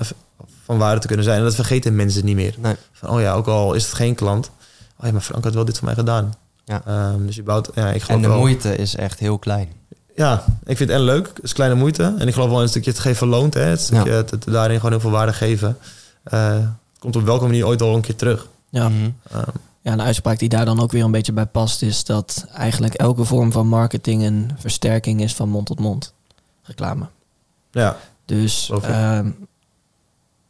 van waarde te kunnen zijn. En dat vergeten mensen niet meer. Nee. Van, oh ja, ook al is het geen klant. Oh ja, maar Frank had wel dit voor mij gedaan. Ja. Ehm, dus je bouwt... Ja, ik En de wel, moeite is echt heel klein. Ja, ik vind het en leuk. Het is kleine moeite. En ik geloof wel een stukje het geven loont. Hè? Het stukje Ja. het, het daarin gewoon heel veel waarde geven. Eh, komt op welke manier ooit al een keer terug. Ja. Mhm. Ehm, Ja, een uitspraak die daar dan ook weer een beetje bij past, is dat eigenlijk elke vorm van marketing een versterking is van mond tot mond reclame. ja, Dus ehm,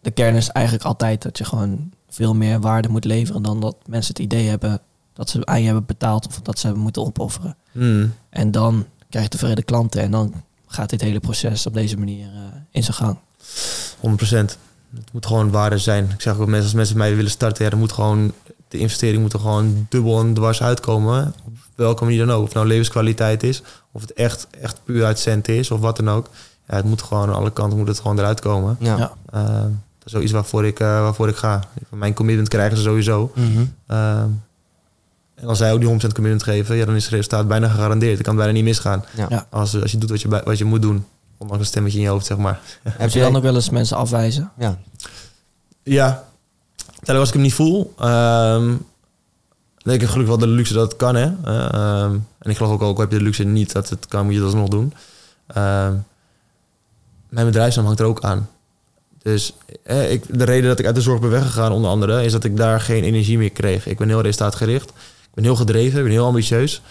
de kern is eigenlijk altijd dat je gewoon veel meer waarde moet leveren dan dat mensen het idee hebben dat ze aan je hebben betaald of dat ze hebben moeten opofferen. Hmm. En dan krijg je tevreden klanten en dan gaat dit hele proces op deze manier eh, in zijn gang. 100%. Het moet gewoon waarde zijn. Ik zeg ook mensen, als mensen mij willen starten, ja, dan moet gewoon de investering moet er gewoon dubbel en dwars uitkomen. Op welke manier dan ook. Of het nou levenskwaliteit is, of het echt, echt puur uit cent is, of wat dan ook. Ja, het moet gewoon aan alle kanten moet het gewoon eruit komen. Ja. Ja. Uh, dat is zoiets waarvoor ik, uh, waarvoor ik ga. Mijn commitment krijgen ze sowieso. Mhm. Uh, en als zij ook die 100% commitment geven, ja, dan is het resultaat bijna gegarandeerd. Het kan bijna niet misgaan. Ja. Als, als je doet wat je, wat je moet doen. Ondanks een stemmetje in je hoofd, zeg maar. Heb je dan ook wel eens mensen afwijzen? Ja, Ja, Terwijl als ik hem niet voel. ehm dan heb ik gelukkig wel de luxe dat het kan. Hè? Eh, ehm, en ik geloof ook, ook heb je de luxe niet dat het kan, moet je dat alsnog doen. Ehm, mijn bedrijfsnaam hangt er ook aan. Dus eh, ik, de reden dat ik uit de zorg ben weggegaan, onder andere, is dat ik daar geen energie meer kreeg. Ik ben heel resultaatgericht. Ik ben heel gedreven, ik ben heel ambitieus.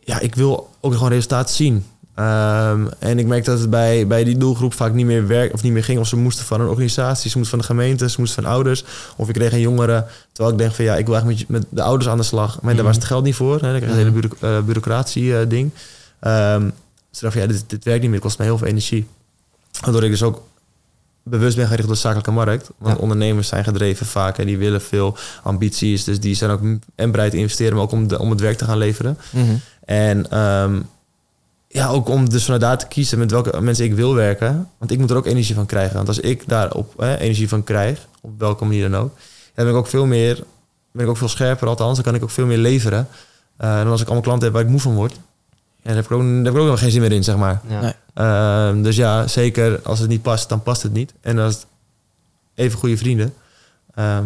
Ja, ik wil ook gewoon resultaat zien. Ehm, en ik merk dat het bij, bij die doelgroep vaak niet meer werkt of niet meer ging. Of ze moesten van een organisatie, ze moesten van de gemeente, ze moesten van ouders. Of ik kreeg een jongere. Terwijl ik denk van ja, ik wil eigenlijk met, met de ouders aan de slag. Maar daar was het geld niet voor. Hè. Dan krijg je een hele bureau- eh, bureaucratie eh, ding. Ehm dus ik dacht van ja, dit, dit werkt niet meer. Het kost mij heel veel energie. Waardoor ik dus ook bewust ben gericht op de zakelijke markt. Want Ja. ondernemers zijn gedreven vaak en die willen veel ambities. Dus die zijn ook en bereid te investeren, maar ook om, de, om het werk te gaan leveren. En ehm, ja, ook om dus vanuit daar te kiezen met welke mensen ik wil werken. Want ik moet er ook energie van krijgen. Want als ik daar op hè, energie van krijg, op welke manier dan ook, dan ben ik ook veel meer, ben ik ook veel scherper. Althans, dan kan ik ook veel meer leveren. Eh, dan als ik allemaal klanten heb waar ik moe van word. Ja, daar heb ik ook, daar heb ik ook nog geen zin meer in, zeg maar. Ja. Nee. Ehm, dus ja, zeker als het niet past, dan past het niet. En als het even goede vrienden, ehm,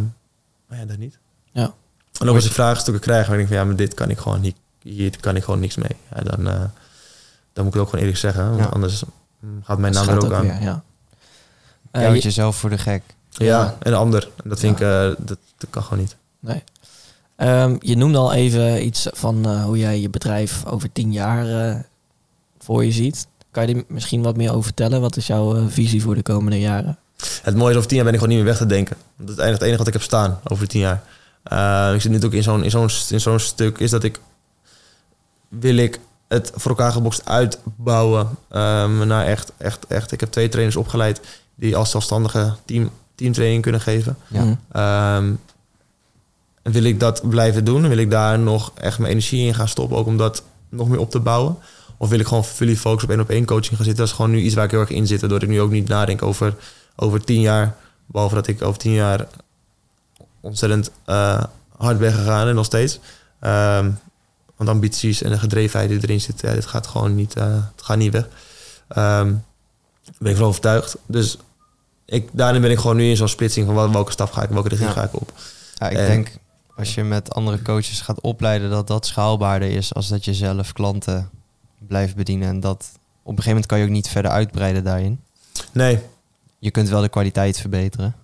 maar ja, dat niet. Ja. En ook als ik vraagstukken krijg, waar ik denk van ja, maar dit kan ik gewoon niet, hier kan ik gewoon niks mee. Ja, dan, eh, dan moet ik het ook gewoon eerlijk zeggen, want Ja. anders mm, gaat mijn naam Gaat er ook aan. weer, ja. Eh, Je jezelf voor de gek. Ja, Ja. en de ander. En dat vind ik, eh, dat, dat kan gewoon niet. Nee. Ehm, je noemde al even iets van eh, hoe jij je bedrijf over tien jaar eh, voor je ziet. Kan je er misschien wat meer over vertellen? Wat is jouw eh, visie voor de komende jaren? Het mooie is, over tien jaar ben ik gewoon niet meer weg te denken. Dat is het enige, het enige wat ik heb staan over tien jaar. Eh, ik zit nu ook in zo'n, in, zo'n, in zo'n stuk, is dat ik... Wil ik het voor elkaar gebokst uitbouwen ehm, naar echt, echt, echt... Ik heb twee trainers opgeleid die als zelfstandige team, teamtraining kunnen geven. Ja. En wil ik dat blijven doen? Wil ik daar nog echt mijn energie in gaan stoppen, ook om dat nog meer op te bouwen? Of wil ik gewoon fully focus op één op één coaching gaan zitten? Dat is gewoon nu iets waar ik heel erg in zit, waardoor ik nu ook niet nadenk over, over tien jaar. Behalve dat ik over tien jaar ontzettend eh, hard ben gegaan en nog steeds. Ehm, want ambities en de gedrevenheid die erin zit, ja, dit gaat gewoon niet, eh, het gaat niet weg. Ehm, ben ik van overtuigd. Dus ik, daarin ben ik gewoon nu in zo'n splitsing van wel- welke stap ga ik, welke richting Ja. ga ik op. Ja, ik En- denk als je met andere coaches gaat opleiden, dat dat schaalbaarder is als dat je zelf klanten blijft bedienen. En dat op een gegeven moment kan je ook niet verder uitbreiden daarin. Nee, Je kunt wel de kwaliteit verbeteren.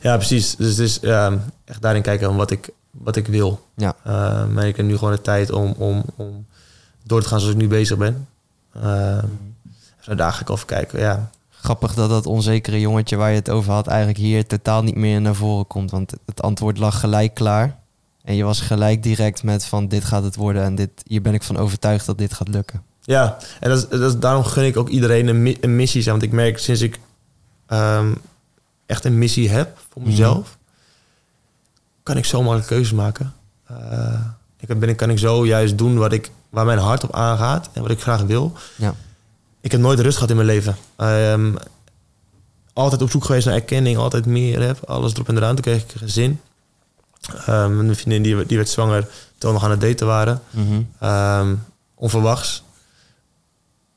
ja, precies. Dus het is ja, echt daarin kijken van wat ik, wat ik wil. Ja. Maar ik heb nu gewoon de tijd om, om, om door te gaan zoals ik nu bezig ben. Uh, dus daar ga ik over kijken. Ja, Grappig dat dat onzekere jongetje waar je het over had eigenlijk hier totaal niet meer naar voren komt. Want het antwoord lag gelijk klaar. En je was gelijk direct met van dit gaat het worden en dit, hier ben ik van overtuigd dat dit gaat lukken. Ja, en dat is, dat is- daarom gun ik ook iedereen een, een missie zijn. Want ik merk sinds ik ehm, echt een missie heb voor Mhm. mezelf, kan ik zo makkelijk keuzes maken. Eh, ik ben, kan ik zo juist doen wat ik, waar mijn hart op aangaat en wat ik graag wil. Ja. Ik heb nooit rust gehad in mijn leven. Ehm, altijd op zoek geweest naar erkenning, altijd meer heb, alles erop en eraan. Toen kreeg ik een gezin. Ehm, mijn vriendin die, die werd zwanger toen we nog aan het daten waren. Mhm. Ehm, onverwachts.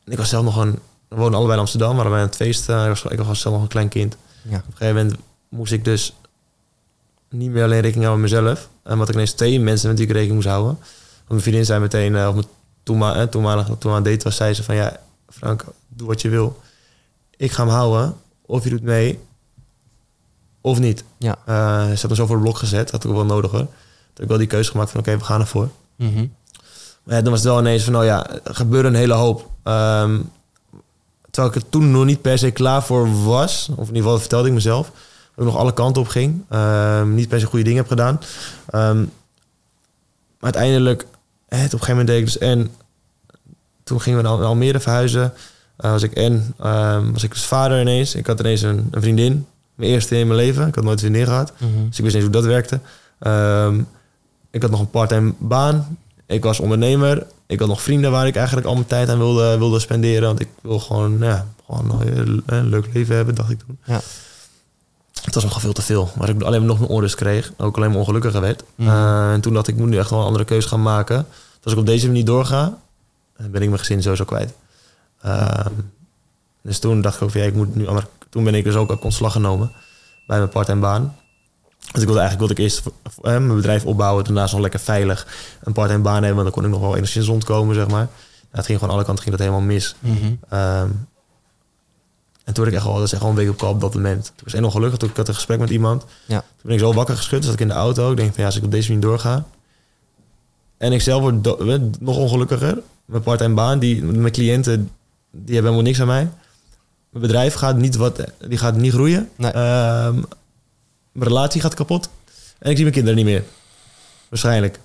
Ik was zelf nog een... We woonden allebei in Amsterdam, waren bij een feest. eh, ik, was, ik was zelf nog een klein kind. Ja. Op een gegeven moment moest ik dus niet meer alleen rekening houden met mezelf. En wat ik ineens twee mensen met wie ik rekening moest houden. Want mijn vriendin zei meteen, eh, of mijn toenma, eh, toenmalig, toen we aan het daten was, zei ze van ja, Frank, doe wat je wil. Ik ga hem houden, of je doet mee, of niet. Ja. Eh, ze me zo voor het blok gezet, had ik ook wel nodig hoor. Toen heb ik wel die keuze gemaakt van oké, we gaan ervoor. Mhm. Maar ja, dan was het wel ineens van, nou ja, er gebeurde een hele hoop. Ehm, terwijl ik er toen nog niet per se klaar voor was. Of in ieder geval dat vertelde ik mezelf. Dat ik nog alle kanten op ging. Ehm, niet per se goede dingen heb gedaan. Ehm, maar uiteindelijk, hè, op een gegeven moment deed ik dus... En toen gingen we naar Almere verhuizen. eh, was ik en ehm, was ik dus vader ineens. Ik had ineens een, een vriendin. Mijn eerste in mijn leven. Ik had nooit een vriendin gehad. Mhm. Dus ik wist niet hoe dat werkte. Ehm, ik had nog een part-time baan. Ik was ondernemer. Ik had nog vrienden waar ik eigenlijk al mijn tijd aan wilde, wilde spenderen. Want ik wil gewoon, ja, gewoon een, een leuk leven hebben, dacht ik toen. Ja. Het was nog veel te veel. Maar ik alleen maar nog meer onrust kreeg. Ook alleen maar ongelukkiger werd. Mhm. Eh, en toen dacht ik, ik moet nu echt wel een andere keuze gaan maken. Dus als ik op deze manier doorga, ben ik mijn gezin sowieso kwijt. Ehm, dus toen dacht ik ook van, ja, ik moet nu andere... Toen ben ik dus ook op ontslag genomen bij mijn part-time baan. Dus ik wilde eigenlijk wilde ik eerst eh, mijn bedrijf opbouwen, daarnaast nog lekker veilig een part-time baan hebben, want dan kon ik nog wel enigszins rondkomen, zeg maar. Het ging gewoon alle kanten ging dat helemaal mis. Mhm. Ehm, en toen werd ik echt wel, dat is echt wel een week op kop op dat moment. Toen was ik nog gelukkig, toen ik had een gesprek met iemand. Ja. Toen ben ik zo wakker geschud, zat ik in de auto. Ik denk van ja, als ik op deze manier doorga. En ik zelf word nog ongelukkiger. Mijn part-time baan, die, mijn cliënten, die hebben helemaal niks aan mij. Mijn bedrijf gaat niet, wat, die gaat niet groeien. Nee. Ehm, mijn relatie gaat kapot. En ik zie mijn kinderen niet meer. Waarschijnlijk.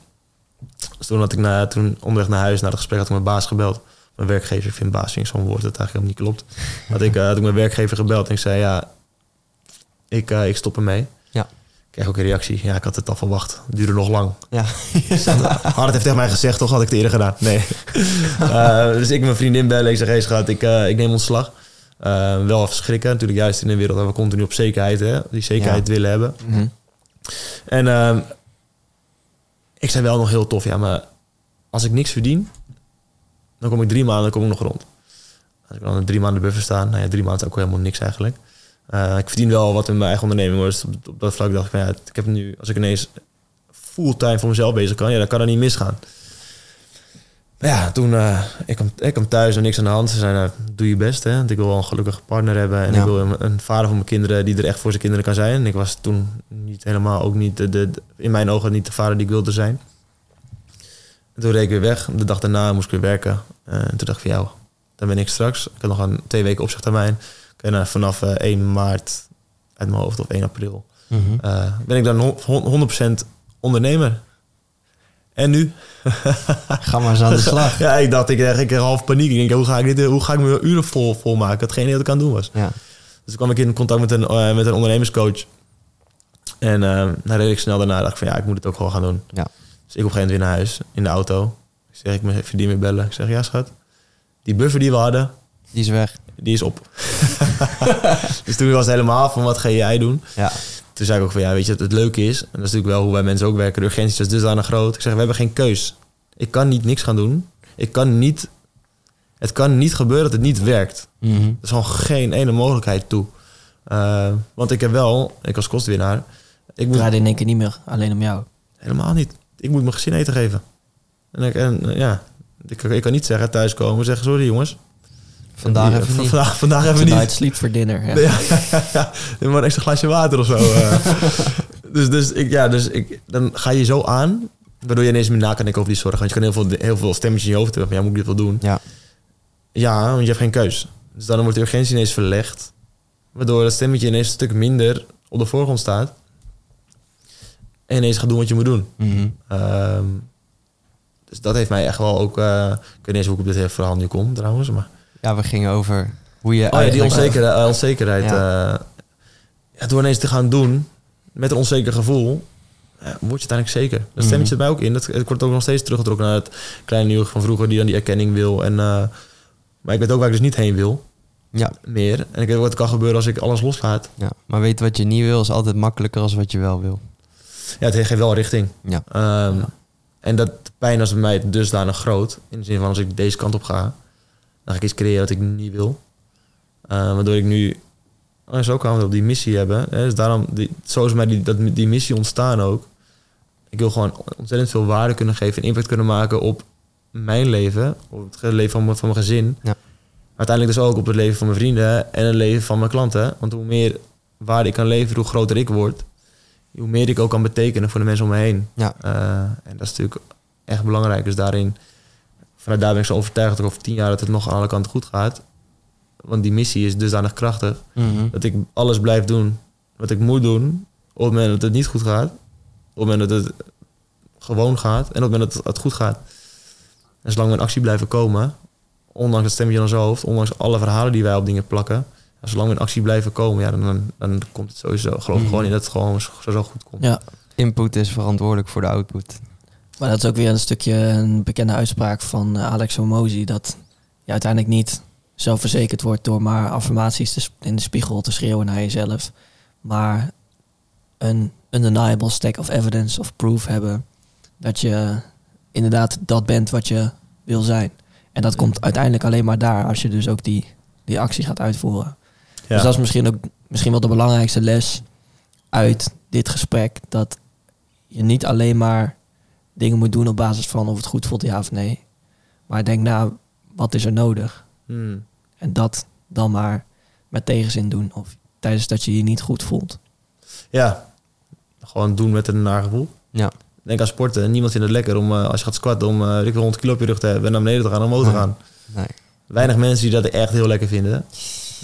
Dus toen had ik na, toen onderweg naar huis, na het gesprek, had ik mijn baas gebeld. Mijn werkgever, ik vind baas vind ik zo'n woord dat eigenlijk helemaal niet klopt. Had ik, eh, had ik mijn werkgever gebeld en ik zei, ja, ik, eh, ik stop ermee. Kreeg ook een reactie. Ja, ik had het al verwacht. Het duurde nog lang. Ja. Hart heeft tegen mij gezegd, toch had ik het eerder gedaan. Nee. Eh, dus ik mijn vriendin bellen. Ik zeg, hey schat, ik, eh, ik neem ontslag. Eh, wel even schrikken. Natuurlijk juist in een wereld waar we continu op zekerheid, hè, die zekerheid willen hebben. Mhm. En ehm, ik zei wel nog heel tof, ja, maar als ik niks verdien, dan kom ik drie maanden dan kom ik nog rond. Als ik dan drie maanden buffer staan, nou ja, drie maanden is ook helemaal niks eigenlijk. Eh, ik verdien wel wat in mijn eigen onderneming, dus op, op dat vlak dacht ik, ja, ik heb nu, als ik ineens fulltime voor mezelf bezig kan, ja, dan kan er niet misgaan. Maar ja, toen, eh, ik, kwam, ik kwam thuis en niks aan de hand. Ze zeiden, nou, doe je best, hè. Want ik wil wel een gelukkige partner hebben. En Ja. ik wil een, een vader voor mijn kinderen die er echt voor zijn kinderen kan zijn. En ik was toen niet helemaal, ook niet, de, in mijn ogen niet de vader die ik wilde zijn. En toen reed ik weer weg. De dag daarna moest ik weer werken. Eh, en toen dacht ik van, jou, dan ben ik straks. Ik had nog een twee weken opzichttermijn. Oké, nou, vanaf eh, 1 maart uit mijn hoofd of 1 april Mhm. eh, ben ik dan hon- hon- 100% ondernemer. En nu? Ga maar eens aan de slag. Ja, ik dacht, ik kreeg, ik half paniek. Ik denk, hoe ga ik, dit, hoe ga ik me uren vol, vol maken? Hetgeen dat ik aan het doen was. Ja. Dus toen kwam ik in contact met een, eh, met een ondernemerscoach. En eh nou redelijk snel daarna dacht ik van, ja, ik moet het ook gewoon gaan doen. Ja. Dus ik op een gegeven moment weer naar huis, in de auto. Ik zeg, ik die weer bellen. Ik zeg, ja schat, die buffer die we hadden, Die is weg. die is op. dus toen was het helemaal van, wat ga jij doen? Ja. Toen zei ik ook van ja, weet je, het, het leuke is, en dat is natuurlijk wel hoe wij mensen ook werken, de urgentie is dusdanig groot. Ik zeg, we hebben geen keus. Ik kan niet niks gaan doen. Ik kan niet, het kan niet gebeuren dat het niet werkt. Mhm. Er is gewoon geen ene mogelijkheid toe. Eh, want ik heb wel, ik als kostwinnaar, ik moet draaide in één keer niet meer alleen om jou. helemaal niet. Ik moet mijn gezin eten geven. En, ik, en ja, ik, ik kan niet zeggen thuiskomen, zeggen sorry jongens. Vandaag even niet. Vandaag, vandaag even niet. Tonight sleep for dinner. Ja. Ja, ja, ja. Maar een extra glaasje water of zo. eh. dus dus, ik, ja, dus ik, dan ga je zo aan, waardoor je ineens meer na kan denken over die zorg. Want je kan heel veel, heel veel stemmetjes in je hoofd hebben. van, Ja, moet ik dit wel doen? Ja. Ja, want je hebt geen keus. Dus dan wordt de urgentie ineens verlegd. Waardoor dat stemmetje ineens een stuk minder op de voorgrond staat. En ineens gaat doen wat je moet doen. Mhm. Ehm, dus dat heeft mij echt wel ook... eh, ik weet niet eens hoe ik op dit hele verhaal nu kom trouwens. Maar Ja, we gingen over hoe je Oh ja, die onzekerheid. eh, onzekerheid Ja. ja. ja, door ineens te gaan doen met een onzeker gevoel, ja, word je uiteindelijk zeker. Dat stemmetje Mhm. zit mij ook in. Dat, het wordt ook nog steeds teruggetrokken naar het kleine nieuw van vroeger die dan die erkenning wil. En, eh, maar ik weet ook waar ik dus niet heen wil. Ja. Meer. En ik weet wat kan gebeuren als ik alles loslaat. ja, maar weet wat je niet wil is altijd makkelijker als wat je wel wil. Ja, het geeft wel richting. Ja. Ehm, Ja. En dat pijn is bij mij dusdanig groot. In de zin van als ik deze kant op ga, dan ga ik iets creëren wat ik niet wil. Eh, waardoor ik nu oh, zo kan we op die missie hebben. Hè. Dus daarom, die, zo is mij die, dat, die missie ontstaan ook. Ik wil gewoon ontzettend veel waarde kunnen geven en impact kunnen maken op mijn leven, op het leven van mijn, van mijn gezin. Ja. Maar uiteindelijk dus ook op het leven van mijn vrienden en het leven van mijn klanten. Want hoe meer waarde ik kan leveren, hoe groter ik word, hoe meer ik ook kan betekenen voor de mensen om me heen. Ja. Eh, en dat is natuurlijk echt belangrijk. Dus daarin, vanuit daar ben ik zo overtuigd dat over tien jaar dat het nog aan alle kanten goed gaat. Want die missie is dusdanig krachtig Mhm. dat ik alles blijf doen wat ik moet doen. Op het moment dat het niet goed gaat. Op het moment dat het gewoon gaat. En op het moment dat het goed gaat. En zolang we in actie blijven komen. ondanks het stemmetje in ons hoofd, ondanks alle verhalen die wij op dingen plakken, zolang we in actie blijven komen, ja, dan, dan, dan komt het sowieso. Geloof Mhm. gewoon in dat het gewoon sowieso goed komt. Ja. Input is verantwoordelijk voor de output. Maar dat is ook weer een stukje een bekende uitspraak van eh, Alex Homozy. Dat je uiteindelijk niet zelfverzekerd wordt door maar affirmaties te in de spiegel te schreeuwen naar jezelf. Maar een undeniable stack of evidence of proof hebben dat je inderdaad dat bent wat je wil zijn. En dat komt uiteindelijk alleen maar daar als je dus ook die, die actie gaat uitvoeren. Ja. Dus dat is misschien ook misschien wel de belangrijkste les uit dit gesprek. Dat je niet alleen maar dingen moet doen op basis van of het goed voelt, ja of nee. Maar denk na, wat is er nodig? Hmm. En dat dan maar met tegenzin doen. Of tijdens dat je je niet goed voelt. Ja, gewoon doen met een naar gevoel. Ja. Denk aan sporten. Niemand vindt het lekker om, eh, als je gaat squatten, om eh, ik wil 100 kilo op je rug te hebben en naar beneden te gaan, omhoog te Nee. gaan. Nee. Weinig mensen die dat echt heel lekker vinden.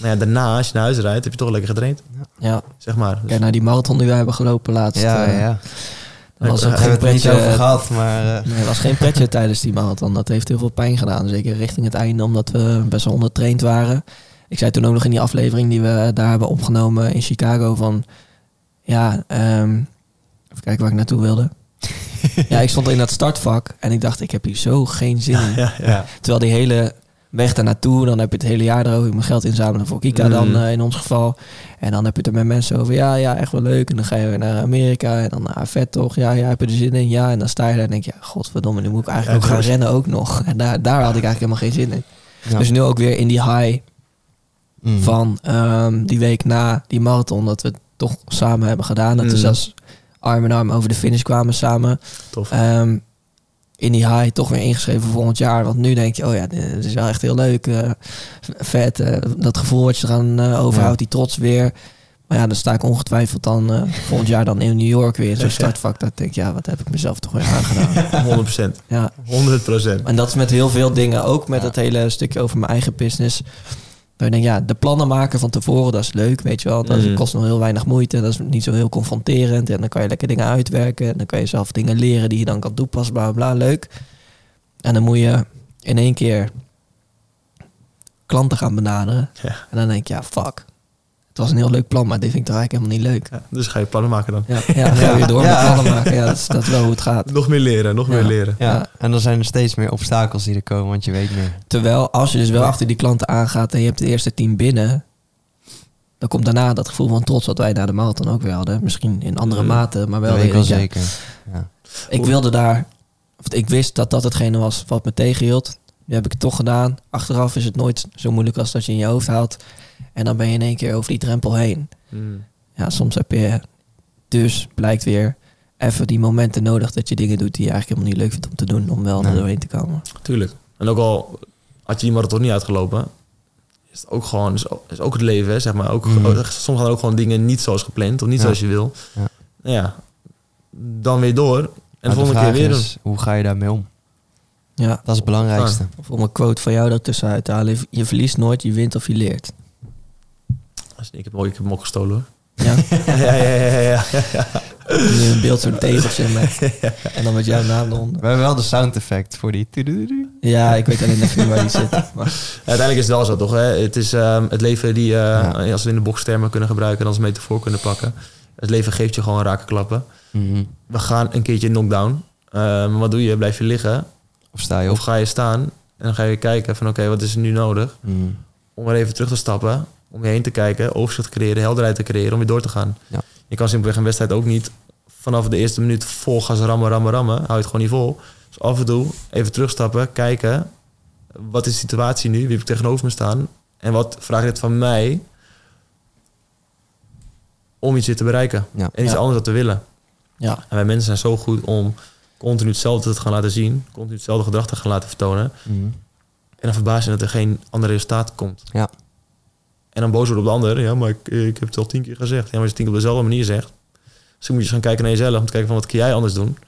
Maar ja, daarna, als je naar huis rijdt, heb je toch lekker getraind. Ja, Zeg maar. Dus- kijk naar die marathon die wij hebben gelopen laatst. Ja, eh, ja. Was ook geen pretje. over gehad, maar... eh, Nee, was geen pretje tijdens die marathon. Dat heeft heel veel pijn gedaan. Zeker richting het einde, omdat we best wel ondertraind waren. Ik zei toen ook nog in die aflevering die we daar hebben opgenomen in Chicago van... Ja, ehm, even kijken waar ik naartoe wilde. ja, ik stond in dat startvak en ik dacht, ik heb hier zo geen zin in. ja, ja. ja. Terwijl die hele weg daar naartoe, dan heb je het hele jaar erover. Ik moet geld inzamelen voor Kika dan Mm. eh, in ons geval. En dan heb je het er met mensen over. Ja, ja, echt wel leuk. En dan ga je weer naar Amerika. En dan, ah, vet toch? Ja, ja, heb je er zin in? Ja, en dan sta je daar en denk je, ja, godverdomme, nu moet ik eigenlijk Ja, ook gaan is- rennen ook nog. En daar, daar had ik eigenlijk helemaal geen zin in. Ja. Dus nu ook weer in die high Mm. van ehm, die week na die marathon, dat we het toch samen hebben gedaan. Dat we Mm. zelfs arm in arm over de finish kwamen samen. Tof. Ehm, in die high toch weer ingeschreven voor volgend jaar. Want nu denk je, oh ja, dit is wel echt heel leuk. eh, vet. eh, dat gevoel wat je eraan eh, overhoudt, die trots weer. Maar ja, dan sta ik ongetwijfeld dan volgend jaar dan in New York weer in zo'n startvak. Dat denk ik, ja, wat heb ik mezelf toch weer aangedaan. 100%. ja. 100%. En dat is met heel veel dingen. Ook met het hele stukje over mijn eigen business. Dat je denkt, ja, de plannen maken van tevoren, dat is leuk, weet je wel. Dat Mm. kost nog heel weinig moeite. Dat is niet zo heel confronterend. En dan kan je lekker dingen uitwerken. En dan kan je zelf dingen leren die je dan kan toepassen, bla bla, bla. Leuk. En dan moet je in één keer klanten gaan benaderen. Ja. En dan denk je, ja, fuck. Het was een heel leuk plan, maar dit vind ik toch eigenlijk helemaal niet leuk. Ja, dus ga je plannen maken dan. Ja, ja dan ga je weer door Ja. met plannen maken. Ja, dat is, dat is wel hoe het gaat. Nog meer leren, nog Ja. meer leren. Ja. Ja. en dan zijn er steeds meer obstakels die er komen, want je weet meer. Terwijl als je dus wel achter die klanten aangaat en je hebt het eerste team binnen, dan komt daarna dat gevoel van trots wat wij na de marathon ook weer hadden. Misschien in andere mate, maar wel. dat weet ik wel zeker. Ja. Ik wilde daar, of ik wist dat dat hetgene was wat me tegenhield. Nu heb ik het toch gedaan. Achteraf is het nooit zo moeilijk als dat je in je hoofd haalt. En dan ben je in één keer over die drempel heen. Mm. Ja, soms heb je dus, blijkt weer, even die momenten nodig dat je dingen doet die je eigenlijk helemaal niet leuk vindt om te doen. Om wel Nee. er doorheen te komen. Tuurlijk. En ook al had je die marathon niet uitgelopen, is het ook gewoon, is ook, is ook het leven, zeg maar. Ook, Mm. ook- soms gaan er ook gewoon dingen niet zoals gepland of niet Ja. zoals je wil. Ja. Nou ja, dan weer door. En Maar de volgende keer vraag weer doen. is, hoe ga je daarmee om? Ja, Dat is het belangrijkste. Of om een quote van jou daartussen uit te halen. Je verliest nooit, je wint of je leert. Ik heb, hem ook- ik heb hem ook gestolen hoor. Ja, ja, ja, ja, ja, ja, ja. nu een beeld zo'n tegeltje met. En dan met jouw naam eronder. We hebben wel de sound effect voor die... Ja, ik weet alleen even niet waar die zit. Maar, Uiteindelijk is het wel zo, toch? Hè? Het is ehm, het leven die, eh, Ja. als we het in de bokstermen kunnen gebruiken en als metafoor kunnen pakken. Het leven geeft je gewoon raken klappen. Mhm. We gaan een keertje knockdown. Ehm wat doe je? Blijf je liggen? Of sta je Of op? ga je staan en dan ga je kijken van oké, wat is er nu nodig? Mhm. Om er even terug te stappen, om je heen te kijken, overzicht te creëren, helderheid te creëren, om weer door te gaan. Ja. Je kan simpelweg een wedstrijd ook niet vanaf de eerste minuut vol gas rammen, rammen, rammen. Hou je het gewoon niet vol. Dus af en toe even terugstappen, kijken. Wat is de situatie nu? Wie heb ik tegenover me staan? En wat vraagt dit van mij om iets weer te bereiken? Ja. En iets Ja. anders wat te willen. ja, En wij mensen zijn zo goed om continu hetzelfde te gaan laten zien. Continu hetzelfde gedrag te gaan laten vertonen. Mhm. En dan verbaas je dat er geen ander resultaat komt. Ja. En dan boos worden op de ander. Ja, maar ik, ik heb het al tien keer gezegd. Ja, maar als je het tien keer op dezelfde manier zegt. Dus dan moet je eens gaan kijken naar jezelf. Om te kijken van wat kan jij anders doen.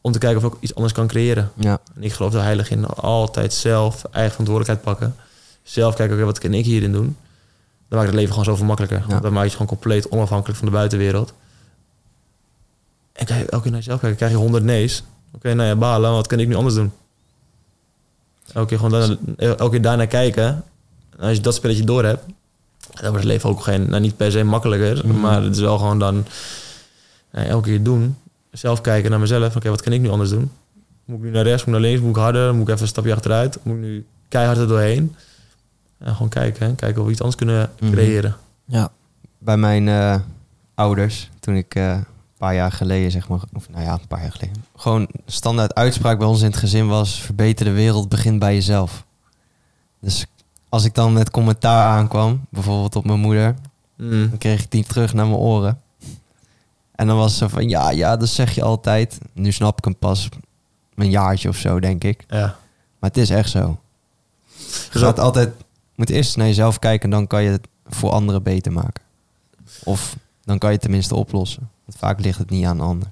Om te kijken of ik iets anders kan creëren. Ja. En ik geloof er heilig in. Altijd zelf eigen verantwoordelijkheid pakken. Zelf kijken, oké, wat kan ik hierin doen? Dan maakt het leven gewoon zoveel makkelijker. Dan maak je het gewoon compleet onafhankelijk van de buitenwereld. En kijk, elke keer naar jezelf kijken. Krijg je honderd nee's. Oké, nou ja, balen. Wat kan ik nu anders doen? Elke keer, gewoon elke keer daarnaar kijken. En als je dat spelletje door hebt, dan wordt het leven ook geen, nou, niet per se makkelijker. Mhm. Maar het is wel gewoon dan nou, elke keer doen. Zelf kijken naar mezelf. Oké, wat kan ik nu anders doen? Moet ik nu naar rechts, moet ik naar links, moet ik harder? Moet ik even een stapje achteruit? Moet ik nu keihard er doorheen? En gewoon kijken, hè. kijken of we iets anders kunnen Mhm. creëren. Ja. Bij mijn eh, ouders, toen ik eh, een paar jaar geleden, zeg maar, of nou ja, een paar jaar geleden, gewoon standaard uitspraak bij ons in het gezin was: verbeter de wereld, begin bij jezelf. Dus als ik dan met commentaar aankwam, bijvoorbeeld op mijn moeder, Mm. dan kreeg ik die terug naar mijn oren. En dan was zo van, ja, ja, dat zeg je altijd. Nu snap ik hem pas een jaartje of zo, denk ik. Ja. Maar het is echt zo. Je gaat altijd, moet eerst naar jezelf kijken, dan kan je het voor anderen beter maken. Of dan kan je het tenminste oplossen. Want vaak ligt het niet aan een ander.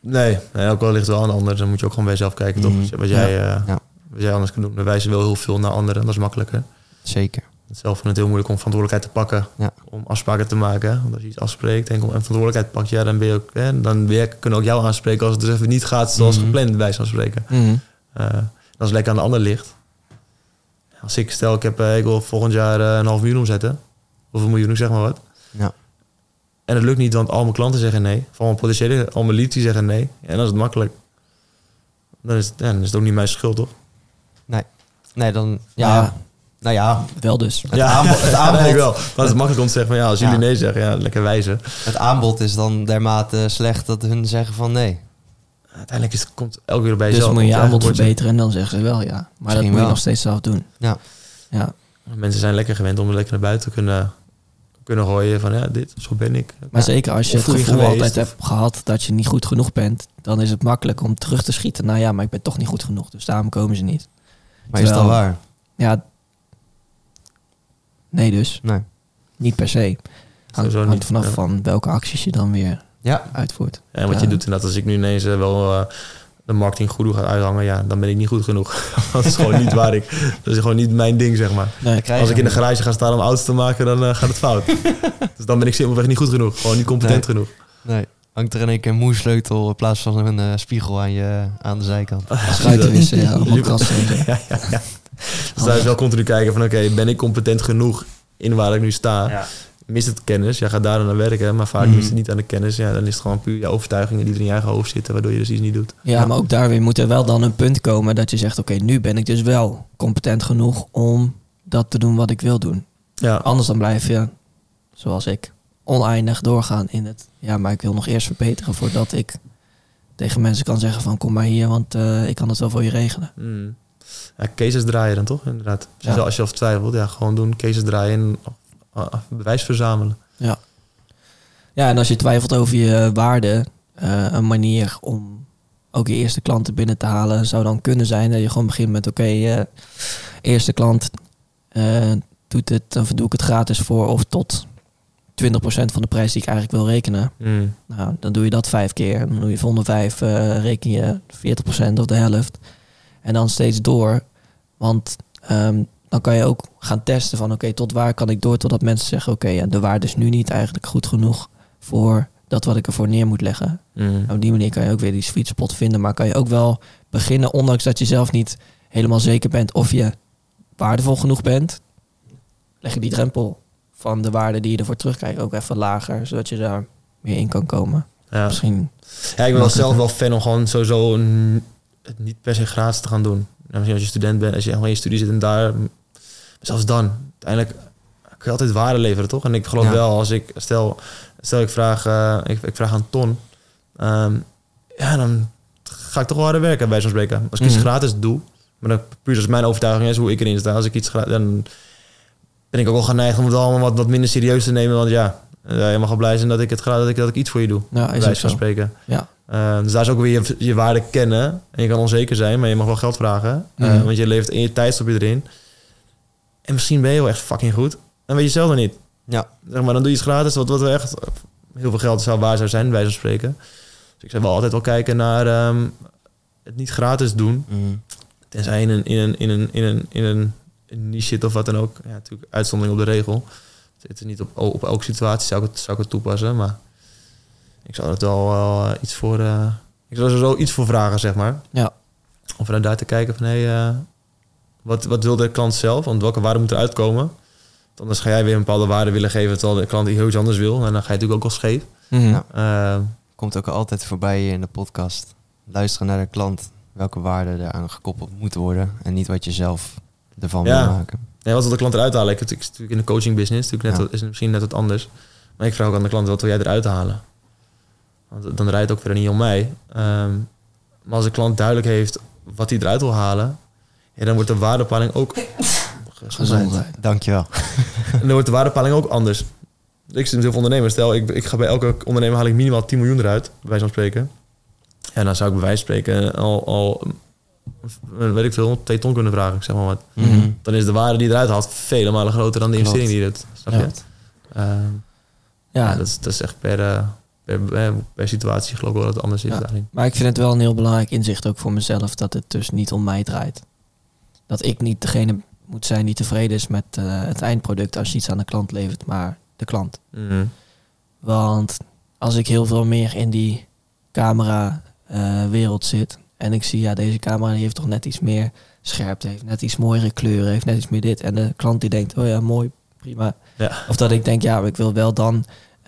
Nee, nee, ook wel ligt het wel aan ander. Dan moet je ook gewoon bij jezelf kijken, Mhm. toch? Wat jij, eh, Ja. wat jij anders kan doen. We wijzen wel heel veel naar anderen. Dat is makkelijker. Zeker. Zelf vind het heel moeilijk om verantwoordelijkheid te pakken. Ja. Om afspraken te maken. Want als je iets afspreekt en verantwoordelijkheid pakt, ja, dan ben je ook, hè, dan weer, kunnen ook jou aanspreken als het dus even niet gaat zoals Mhm. gepland, bij van spreken. Mhm. Eh, als het lekker aan de ander ligt. Als ik stel, ik, heb, eh, ik wil volgend jaar eh, een half miljoen omzetten. Of een miljoen, zeg maar wat. Ja. En het lukt niet, want al mijn klanten zeggen nee. Van mijn potentiële, al mijn leads die zeggen nee. En dan is het makkelijk. Dan is het, ja, dan is het ook niet mijn schuld, toch? Nee, dan, Ja. ja, nou ja, Wel dus. het aanbod, het aanbod, ik wel. Maar het is makkelijk om te zeggen van ja, als jullie Ja. nee zeggen, ja, lekker wijzen. het aanbod is dan dermate slecht dat hun zeggen van nee. Uiteindelijk is het, komt elke keer bij Dus jezelf. moet je je aanbod verbeteren en dan zeggen ze wel ja. Maar dat moet je wel. nog steeds zelf doen. Ja. Ja. Mensen zijn lekker gewend om lekker naar buiten te kunnen, kunnen gooien van ja, dit, zo ben ik. Maar zeker als je het gevoel geweest, altijd of- hebt gehad dat je niet goed genoeg bent, dan is het makkelijk om terug te schieten. Nou ja, maar ik ben toch niet goed genoeg, dus daarom komen ze niet. Maar is dat waar? Ja, nee dus. Nee. Niet per se. Hangt, hangt niet, vanaf ja. van welke acties je dan weer Ja, uitvoert. En wat Ja. je doet inderdaad, als ik nu ineens eh, wel eh, de marketing goed ga uithangen, ja, dan ben ik niet goed genoeg. dat is gewoon niet waar ik. Dat is gewoon niet mijn ding, zeg maar. Nee, Als ik in de garage ga staan om auto's te maken, dan eh, gaat het fout. dus dan ben ik simpelweg niet goed genoeg. Gewoon niet competent Nee. genoeg. Nee. Hangt er in één keer een moersleutel in plaats van een spiegel aan, je, aan de zijkant. Schuiten wisselen, ja, ja, ja, ja. Dus daar is wel continu kijken van oké, ben ik competent genoeg in waar ik nu sta? Mist het kennis? Ja, ga daar dan aan werken. Maar vaak Mhm. mist het niet aan de kennis. Ja, dan is het gewoon puur je overtuigingen die er in je eigen hoofd zitten, waardoor je dus iets niet doet. Ja, maar ook daar weer moet er wel dan een punt komen dat je zegt, oké, nu ben ik dus wel competent genoeg om dat te doen wat ik wil doen. Ja, Anders dan blijf je, zoals ik, oneindig doorgaan in het, ja, maar ik wil nog eerst verbeteren voordat ik tegen mensen kan zeggen van, kom maar hier, want eh, ik kan het wel voor je regelen. Mm. Ja cases draaien dan toch, inderdaad. Als je, Ja. als je twijfelt, ja, gewoon doen. Cases draaien en uh, bewijs verzamelen. Ja, en als je twijfelt over je waarde, eh, een manier om ook je eerste klanten binnen te halen zou dan kunnen zijn dat je gewoon begint met, oké, eh, eerste klant eh, doet het, of doe ik het gratis voor of tot 20% van de prijs die ik eigenlijk wil rekenen. Mm. Nou, dan doe je dat vijf keer. Dan doe je volgende vijf, eh, reken je 40% of de helft. En dan steeds door. Want ehm, dan kan je ook gaan testen van oké, tot waar kan ik door totdat mensen zeggen oké, ja, de waarde is nu niet eigenlijk goed genoeg voor dat wat ik ervoor neer moet leggen. Mm. Op die manier kan je ook weer die sweet spot vinden, maar kan je ook wel beginnen, ondanks dat je zelf niet helemaal zeker bent of je waardevol genoeg bent, leg je die drempel van de waarde die je ervoor terugkrijgt ook even lager, zodat je daar meer in kan komen. Ja. Misschien. ja, ik ben wel zelf wel fan om gewoon sowieso een, het niet per se gratis te gaan doen. Ja, misschien als je student bent, als je gewoon in je studie zit en daar, zelfs dan, uiteindelijk kun je altijd waarde leveren, toch? En ik geloof Ja. wel, als ik, stel, stel ik vraag, eh, ik, ik vraag aan ton, ehm, ja, dan ga ik toch wel harder werken bij zo'n spreken. Als ik iets Mhm. gratis doe, maar dan puur als mijn overtuiging is hoe ik erin sta, als ik iets gratis, dan ben ik ook wel geneigd om het allemaal wat, wat minder serieus te nemen, want ja, eh, je mag wel blij zijn dat ik, het, gra- dat ik, dat ik iets voor je doe. Nou, Bij wijze van spreken. Ja. Uh, dus daar is ook weer je, je waarde kennen. En je kan onzeker zijn, maar je mag wel geld vragen. Uh, Mhm. want je levert in je tijdstop erin. En misschien ben je wel echt fucking goed. Dan weet je zelf nog niet. Ja. Zeg maar, dan doe je iets gratis, wat, wat echt heel veel geld zou waar zou zijn, bij zo'n spreken. Dus ik zou wel altijd wel kijken naar ehm, het niet gratis doen. Mm. Tenzij in een, in een, in een, in een, in een, een niche zit of wat dan ook. Ja, natuurlijk uitzondering op de regel. Het is niet op, op elke situatie zou ik het, zou ik het toepassen, maar ik zou het wel, wel eh, iets voor... eh, ik zou er sowieso iets voor vragen, zeg maar. Ja. Om vanuit daar te kijken van, hé, hey, eh, Wat, wat wil de klant zelf? Want welke waarde moet eruit komen? Want Anders ga jij weer een bepaalde waarde willen geven... terwijl de klant heel iets anders wil. En dan ga je natuurlijk ook al scheef. Mhm. Ja. Eh, Komt ook altijd voorbij hier in de podcast. Luisteren naar de klant. Welke waarden eraan gekoppeld moeten worden. En niet wat je zelf ervan Ja. wil maken. nee, wat wil de klant eruit halen? Ik, ik, ik natuurlijk in de coaching business. Natuurlijk net Ja. wat- is het misschien net wat anders. Maar ik vraag ook aan de klant... wat wil jij eruit halen? Want dan draait het ook verder niet om mij. Maar als de klant duidelijk heeft... wat hij eruit wil halen... Ja, dan wordt de waardepaling ook... Gezondheid. Dankjewel. En dan wordt de waardepaling ook anders. Ik zit met heel veel ondernemers. Stel, ik, ik ga bij elke ondernemer haal ik minimaal 10 miljoen eruit, bij wijze van spreken. En dan zou ik bij wijze van spreken al, al eh, weet ik veel, 2 ton kunnen vragen, zeg maar wat. Mhm. Dan is de waarde die eruit haalt vele malen groter dan de Klopt. investering die doet. Snap Ja. je? Ehm, ja, Ja, dat, is, dat is echt per, eh, per, eh, per situatie geloof ik wel dat het anders is Ja. daarin. maar ik vind het wel een heel belangrijk inzicht ook voor mezelf dat het dus niet om mij draait. Dat ik niet degene moet zijn die tevreden is met eh, het eindproduct als je iets aan de klant levert, maar de klant. Mhm. Want als ik heel veel meer in die camera eh, wereld zit en ik zie, ja, deze camera die heeft toch net iets meer scherpte, heeft net iets mooiere kleuren, heeft net iets meer dit. En de klant die denkt, oh ja, mooi, prima. Ja. Of dat ik denk, ja, maar ik wil wel dan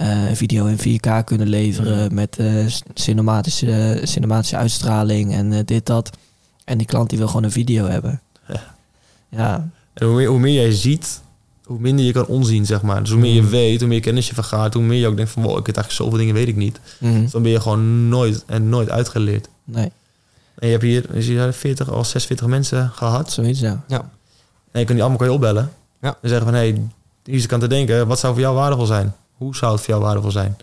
een video in 4K kunnen leveren met eh, cinematische, cinematische uitstraling en eh, dit, dat. En die klant die wil gewoon een video hebben. Ja. Ja, En hoe meer, hoe meer jij ziet, hoe minder je kan onzien, zeg maar. Dus hoe meer je Mhm. weet, hoe meer kennis je vergaart, hoe meer je ook denkt van, wow, ik weet eigenlijk zoveel dingen weet ik niet. Mhm. Dus dan ben je gewoon nooit en nooit uitgeleerd. nee, En je hebt hier, is hier 40 al 46 mensen gehad. zoiets, ja. En je kan die allemaal kan je opbellen. Ja. En zeggen van, hé, hey, hier aan te denken. Wat zou voor jou waardevol zijn? Hoe zou het voor jou waardevol zijn?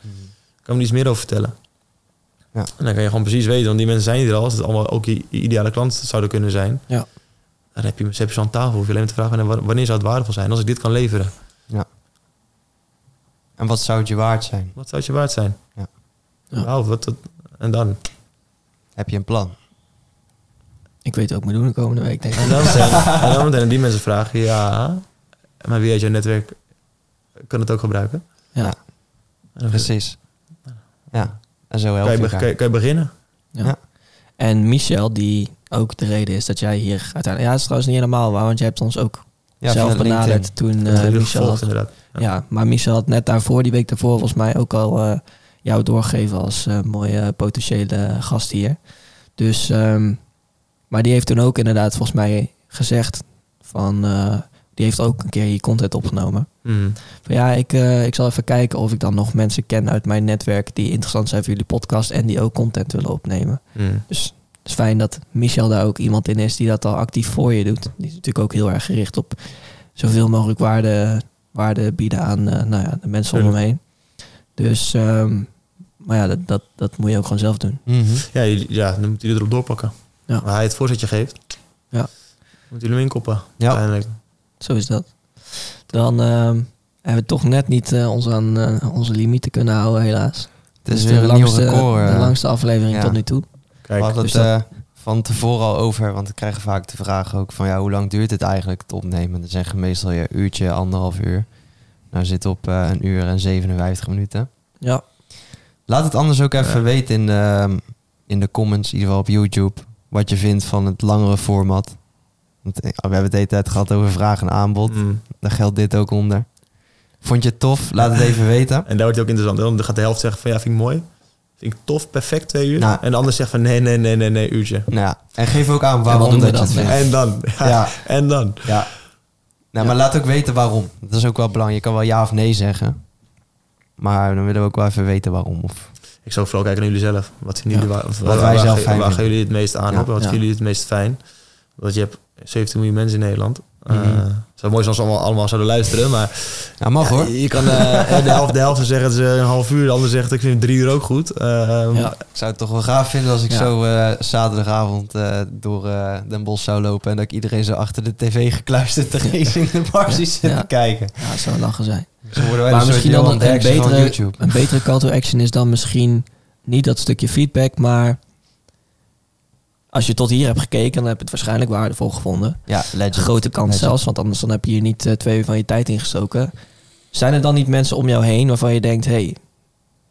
Ik kan me iets meer over vertellen. Ja. En dan kan je gewoon precies weten, want die mensen zijn hier al. Als het allemaal ook je ideale klant zouden kunnen zijn. Ja. Dan heb je, dan heb je zo aan tafel. Hoef je alleen maar te vragen, wanneer- wanneer zou het waardevol zijn? Als ik dit kan leveren, En wat zou het je waard zijn? wat zou het je waard zijn? Ja. Ja. Wauw, wat, wat, en dan? Heb je een plan? Ik weet ook me doen de komende week, denk ik. En dan, zijn, en dan die mensen vragen, ja, maar wie uit jouw netwerk kan het ook gebruiken? Ja. Precies. Ja. En zo help kan je je, be- elkaar. kan, je, kan je beginnen. Ja. Ja. En Michel, die ook de reden is dat jij hier uiteindelijk... Ja, dat is trouwens niet helemaal waar, want je hebt ons ook Ja, zelf benaderd toen Uh, eh Michel gevolgd had, inderdaad. ja. maar Michel had net daarvoor, die week daarvoor, volgens mij ook al eh, jou doorgegeven als eh, mooie potentiële gast hier. Dus, ehm, maar die heeft toen ook inderdaad volgens mij gezegd van... die heeft ook een keer hier content opgenomen. Mhm. Van ja, ik, eh, ik zal even kijken of ik dan nog mensen ken uit mijn netwerk die interessant zijn voor jullie podcast en die ook content willen opnemen. Mhm. Dus het is fijn dat Michel daar ook iemand in is die dat al actief voor je doet. Die is natuurlijk ook heel erg gericht op zoveel mogelijk waarde, waarde bieden aan eh, nou ja, de mensen om hem heen. Dus, ehm, maar ja, dat, dat, dat moet je ook gewoon zelf doen. Mhm. Ja, jullie- ja, dan moeten jullie erop doorpakken. Ja. Waar hij het voorzetje geeft, Ja. moeten jullie hem inkoppen. Ja. Uiteindelijk. Zo is dat. Dan ehm, hebben we toch net niet eh, ons aan eh, onze limieten kunnen houden, helaas. Het is Dus weer de een langste, nieuw record. de eh. langste aflevering ja. tot nu toe. Kijk, we hadden dus het eh, van tevoren al over, want we krijgen vaak de vraag ook van ja, hoe lang duurt het eigenlijk het opnemen? Dan zeggen meestal je uurtje, anderhalf uur. Nou zit op eh, een uur en 57 minuten. Ja, Laat het anders ook even Ja. weten in de, in de comments, in ieder geval op YouTube, wat je vindt van het langere format. Want eh, we hebben het de hele tijd gehad over vraag en aanbod. mm. Daar geldt dit ook onder. Vond je het tof? Laat het even weten. En daar wordt hij ook interessant. dan gaat de helft zeggen van ja, vind ik mooi. Vind ik tof, perfect, twee uur. Nou. en de ander zegt van nee, nee, nee, nee, nee, uurtje. Nou ja, en geef ook aan waarom dat het vindt. En dan. Ja. Ja. En dan. Ja. Nou, maar laat ook weten waarom. Dat is ook wel belangrijk. Je kan wel ja of nee zeggen. Maar dan willen we ook wel even weten waarom. Of, Ik zou vooral kijken naar jullie zelf. Wat, vinden Ja. jullie, waar, Wat wij waar, zelf waar, fijn waar gaan vinden. jullie het meest aan Ja. op? Wat Ja. vinden jullie het meest fijn? Want je hebt 17 miljoen mensen in Nederland. Eh, het zou mooi zijn als ze allemaal, allemaal zouden luisteren. Maar ja, mag ja, hoor. je kan eh, de helft de helft zeggen is een half uur. De ander zegt ik vind drie uur ook goed. Eh, ja. Ik zou het toch wel gaaf vinden als ik Ja. zo eh, zaterdagavond eh, door eh, Den Bosch zou lopen. En dat ik iedereen zo achter de tv gekluisterd de Racing de Bar zie zitten Ja. kijken. ja, het zou lachen zijn. Zo worden wij Maar een soort misschien dan een, een, betere, YouTube. een betere call to action is dan misschien niet dat stukje feedback, maar als je tot hier hebt gekeken, dan heb je het waarschijnlijk waardevol gevonden. Ja, legend. Grote kans Legend. zelfs, want anders dan heb je hier niet eh, twee uur van je tijd ingestoken. Zijn er dan niet mensen om jou heen waarvan je denkt, hey,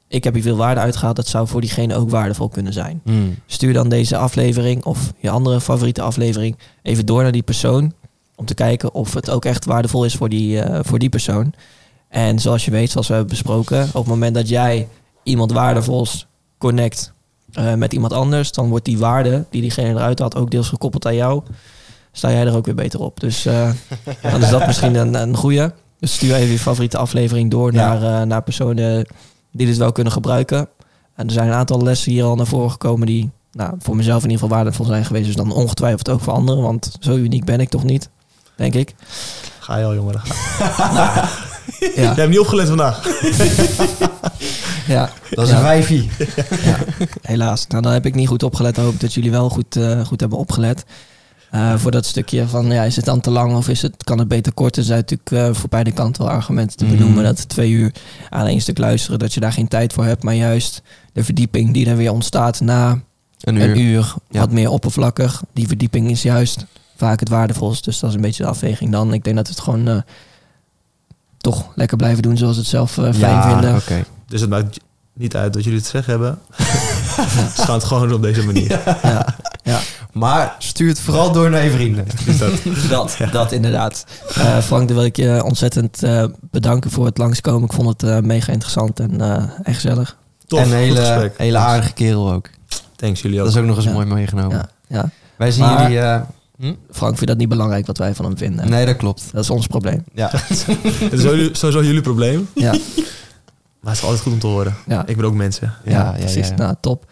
ik heb hier veel waarde uitgehaald, dat zou voor diegene ook waardevol kunnen zijn? Hmm. Stuur dan deze aflevering of je andere favoriete aflevering even door naar die persoon. Om te kijken of het ook echt waardevol is voor die, eh, voor die persoon. En zoals je weet, zoals we hebben besproken, op het moment dat jij iemand waardevols connect eh, met iemand anders, dan wordt die waarde die diegene eruit had ook deels gekoppeld aan jou. Sta jij er ook weer beter op. Dus eh, dan is dat misschien een, een goede. Dus stuur even je favoriete aflevering door Ja. naar, eh, naar personen die dit wel kunnen gebruiken. En er zijn een aantal lessen hier al naar voren gekomen die nou, voor mezelf in ieder geval waardevol zijn geweest. Dus dan ongetwijfeld ook voor anderen, want zo uniek ben ik toch niet, denk ik. Ga je al, jongen. Ja, Je hebt niet opgelet vandaag. ja. Dat is Ja. een vijfie. Ja, helaas. Nou, dan heb ik niet goed opgelet. Dan hoop ik dat jullie wel goed, eh, goed hebben opgelet. Eh, voor dat stukje van, ja, is het dan te lang of is het, kan het beter kort? Er zijn natuurlijk eh, voor beide kanten wel argumenten te Mhm. benoemen. Dat twee uur aan één stuk luisteren, dat je daar geen tijd voor hebt. Maar juist de verdieping die er weer ontstaat na Een uur. een uur, Ja. wat meer oppervlakkig. Die verdieping is juist vaak het waardevolst. Dus dat is een beetje de afweging dan. Ik denk dat het gewoon eh, toch lekker blijven doen zoals we het zelf eh, fijn ja, vinden. oké. Dus het maakt niet uit wat jullie te zeggen hebben. Het gewoon doen op deze manier. Ja, Maar stuur het vooral door naar je vrienden. Dus dat, Dat, dat inderdaad. Eh, Frank, dan wil ik je ontzettend eh, bedanken voor het langskomen. Ik vond het eh, mega interessant en eh echt gezellig. tof, en een hele, hele aardige kerel ook. Thanks jullie ook. Dat is ook nog eens Ja. mooi meegenomen. Ja, ja. Wij zien Maar- jullie... hm? Frank vindt dat niet belangrijk wat wij van hem vinden. Nee, dat klopt. Dat is ons probleem. Ja. Het is sowieso, jullie probleem. Ja, Maar het is altijd goed om te horen. ja, Ik ben ook mensen. ja, ja, ja, precies. ja. Nou, top.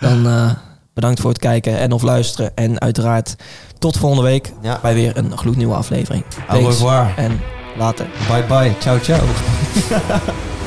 Dan eh, bedankt voor het kijken en of luisteren. En uiteraard tot volgende week ja. bij weer een gloednieuwe aflevering. Au revoir. en later. Bye bye. Ciao, ciao.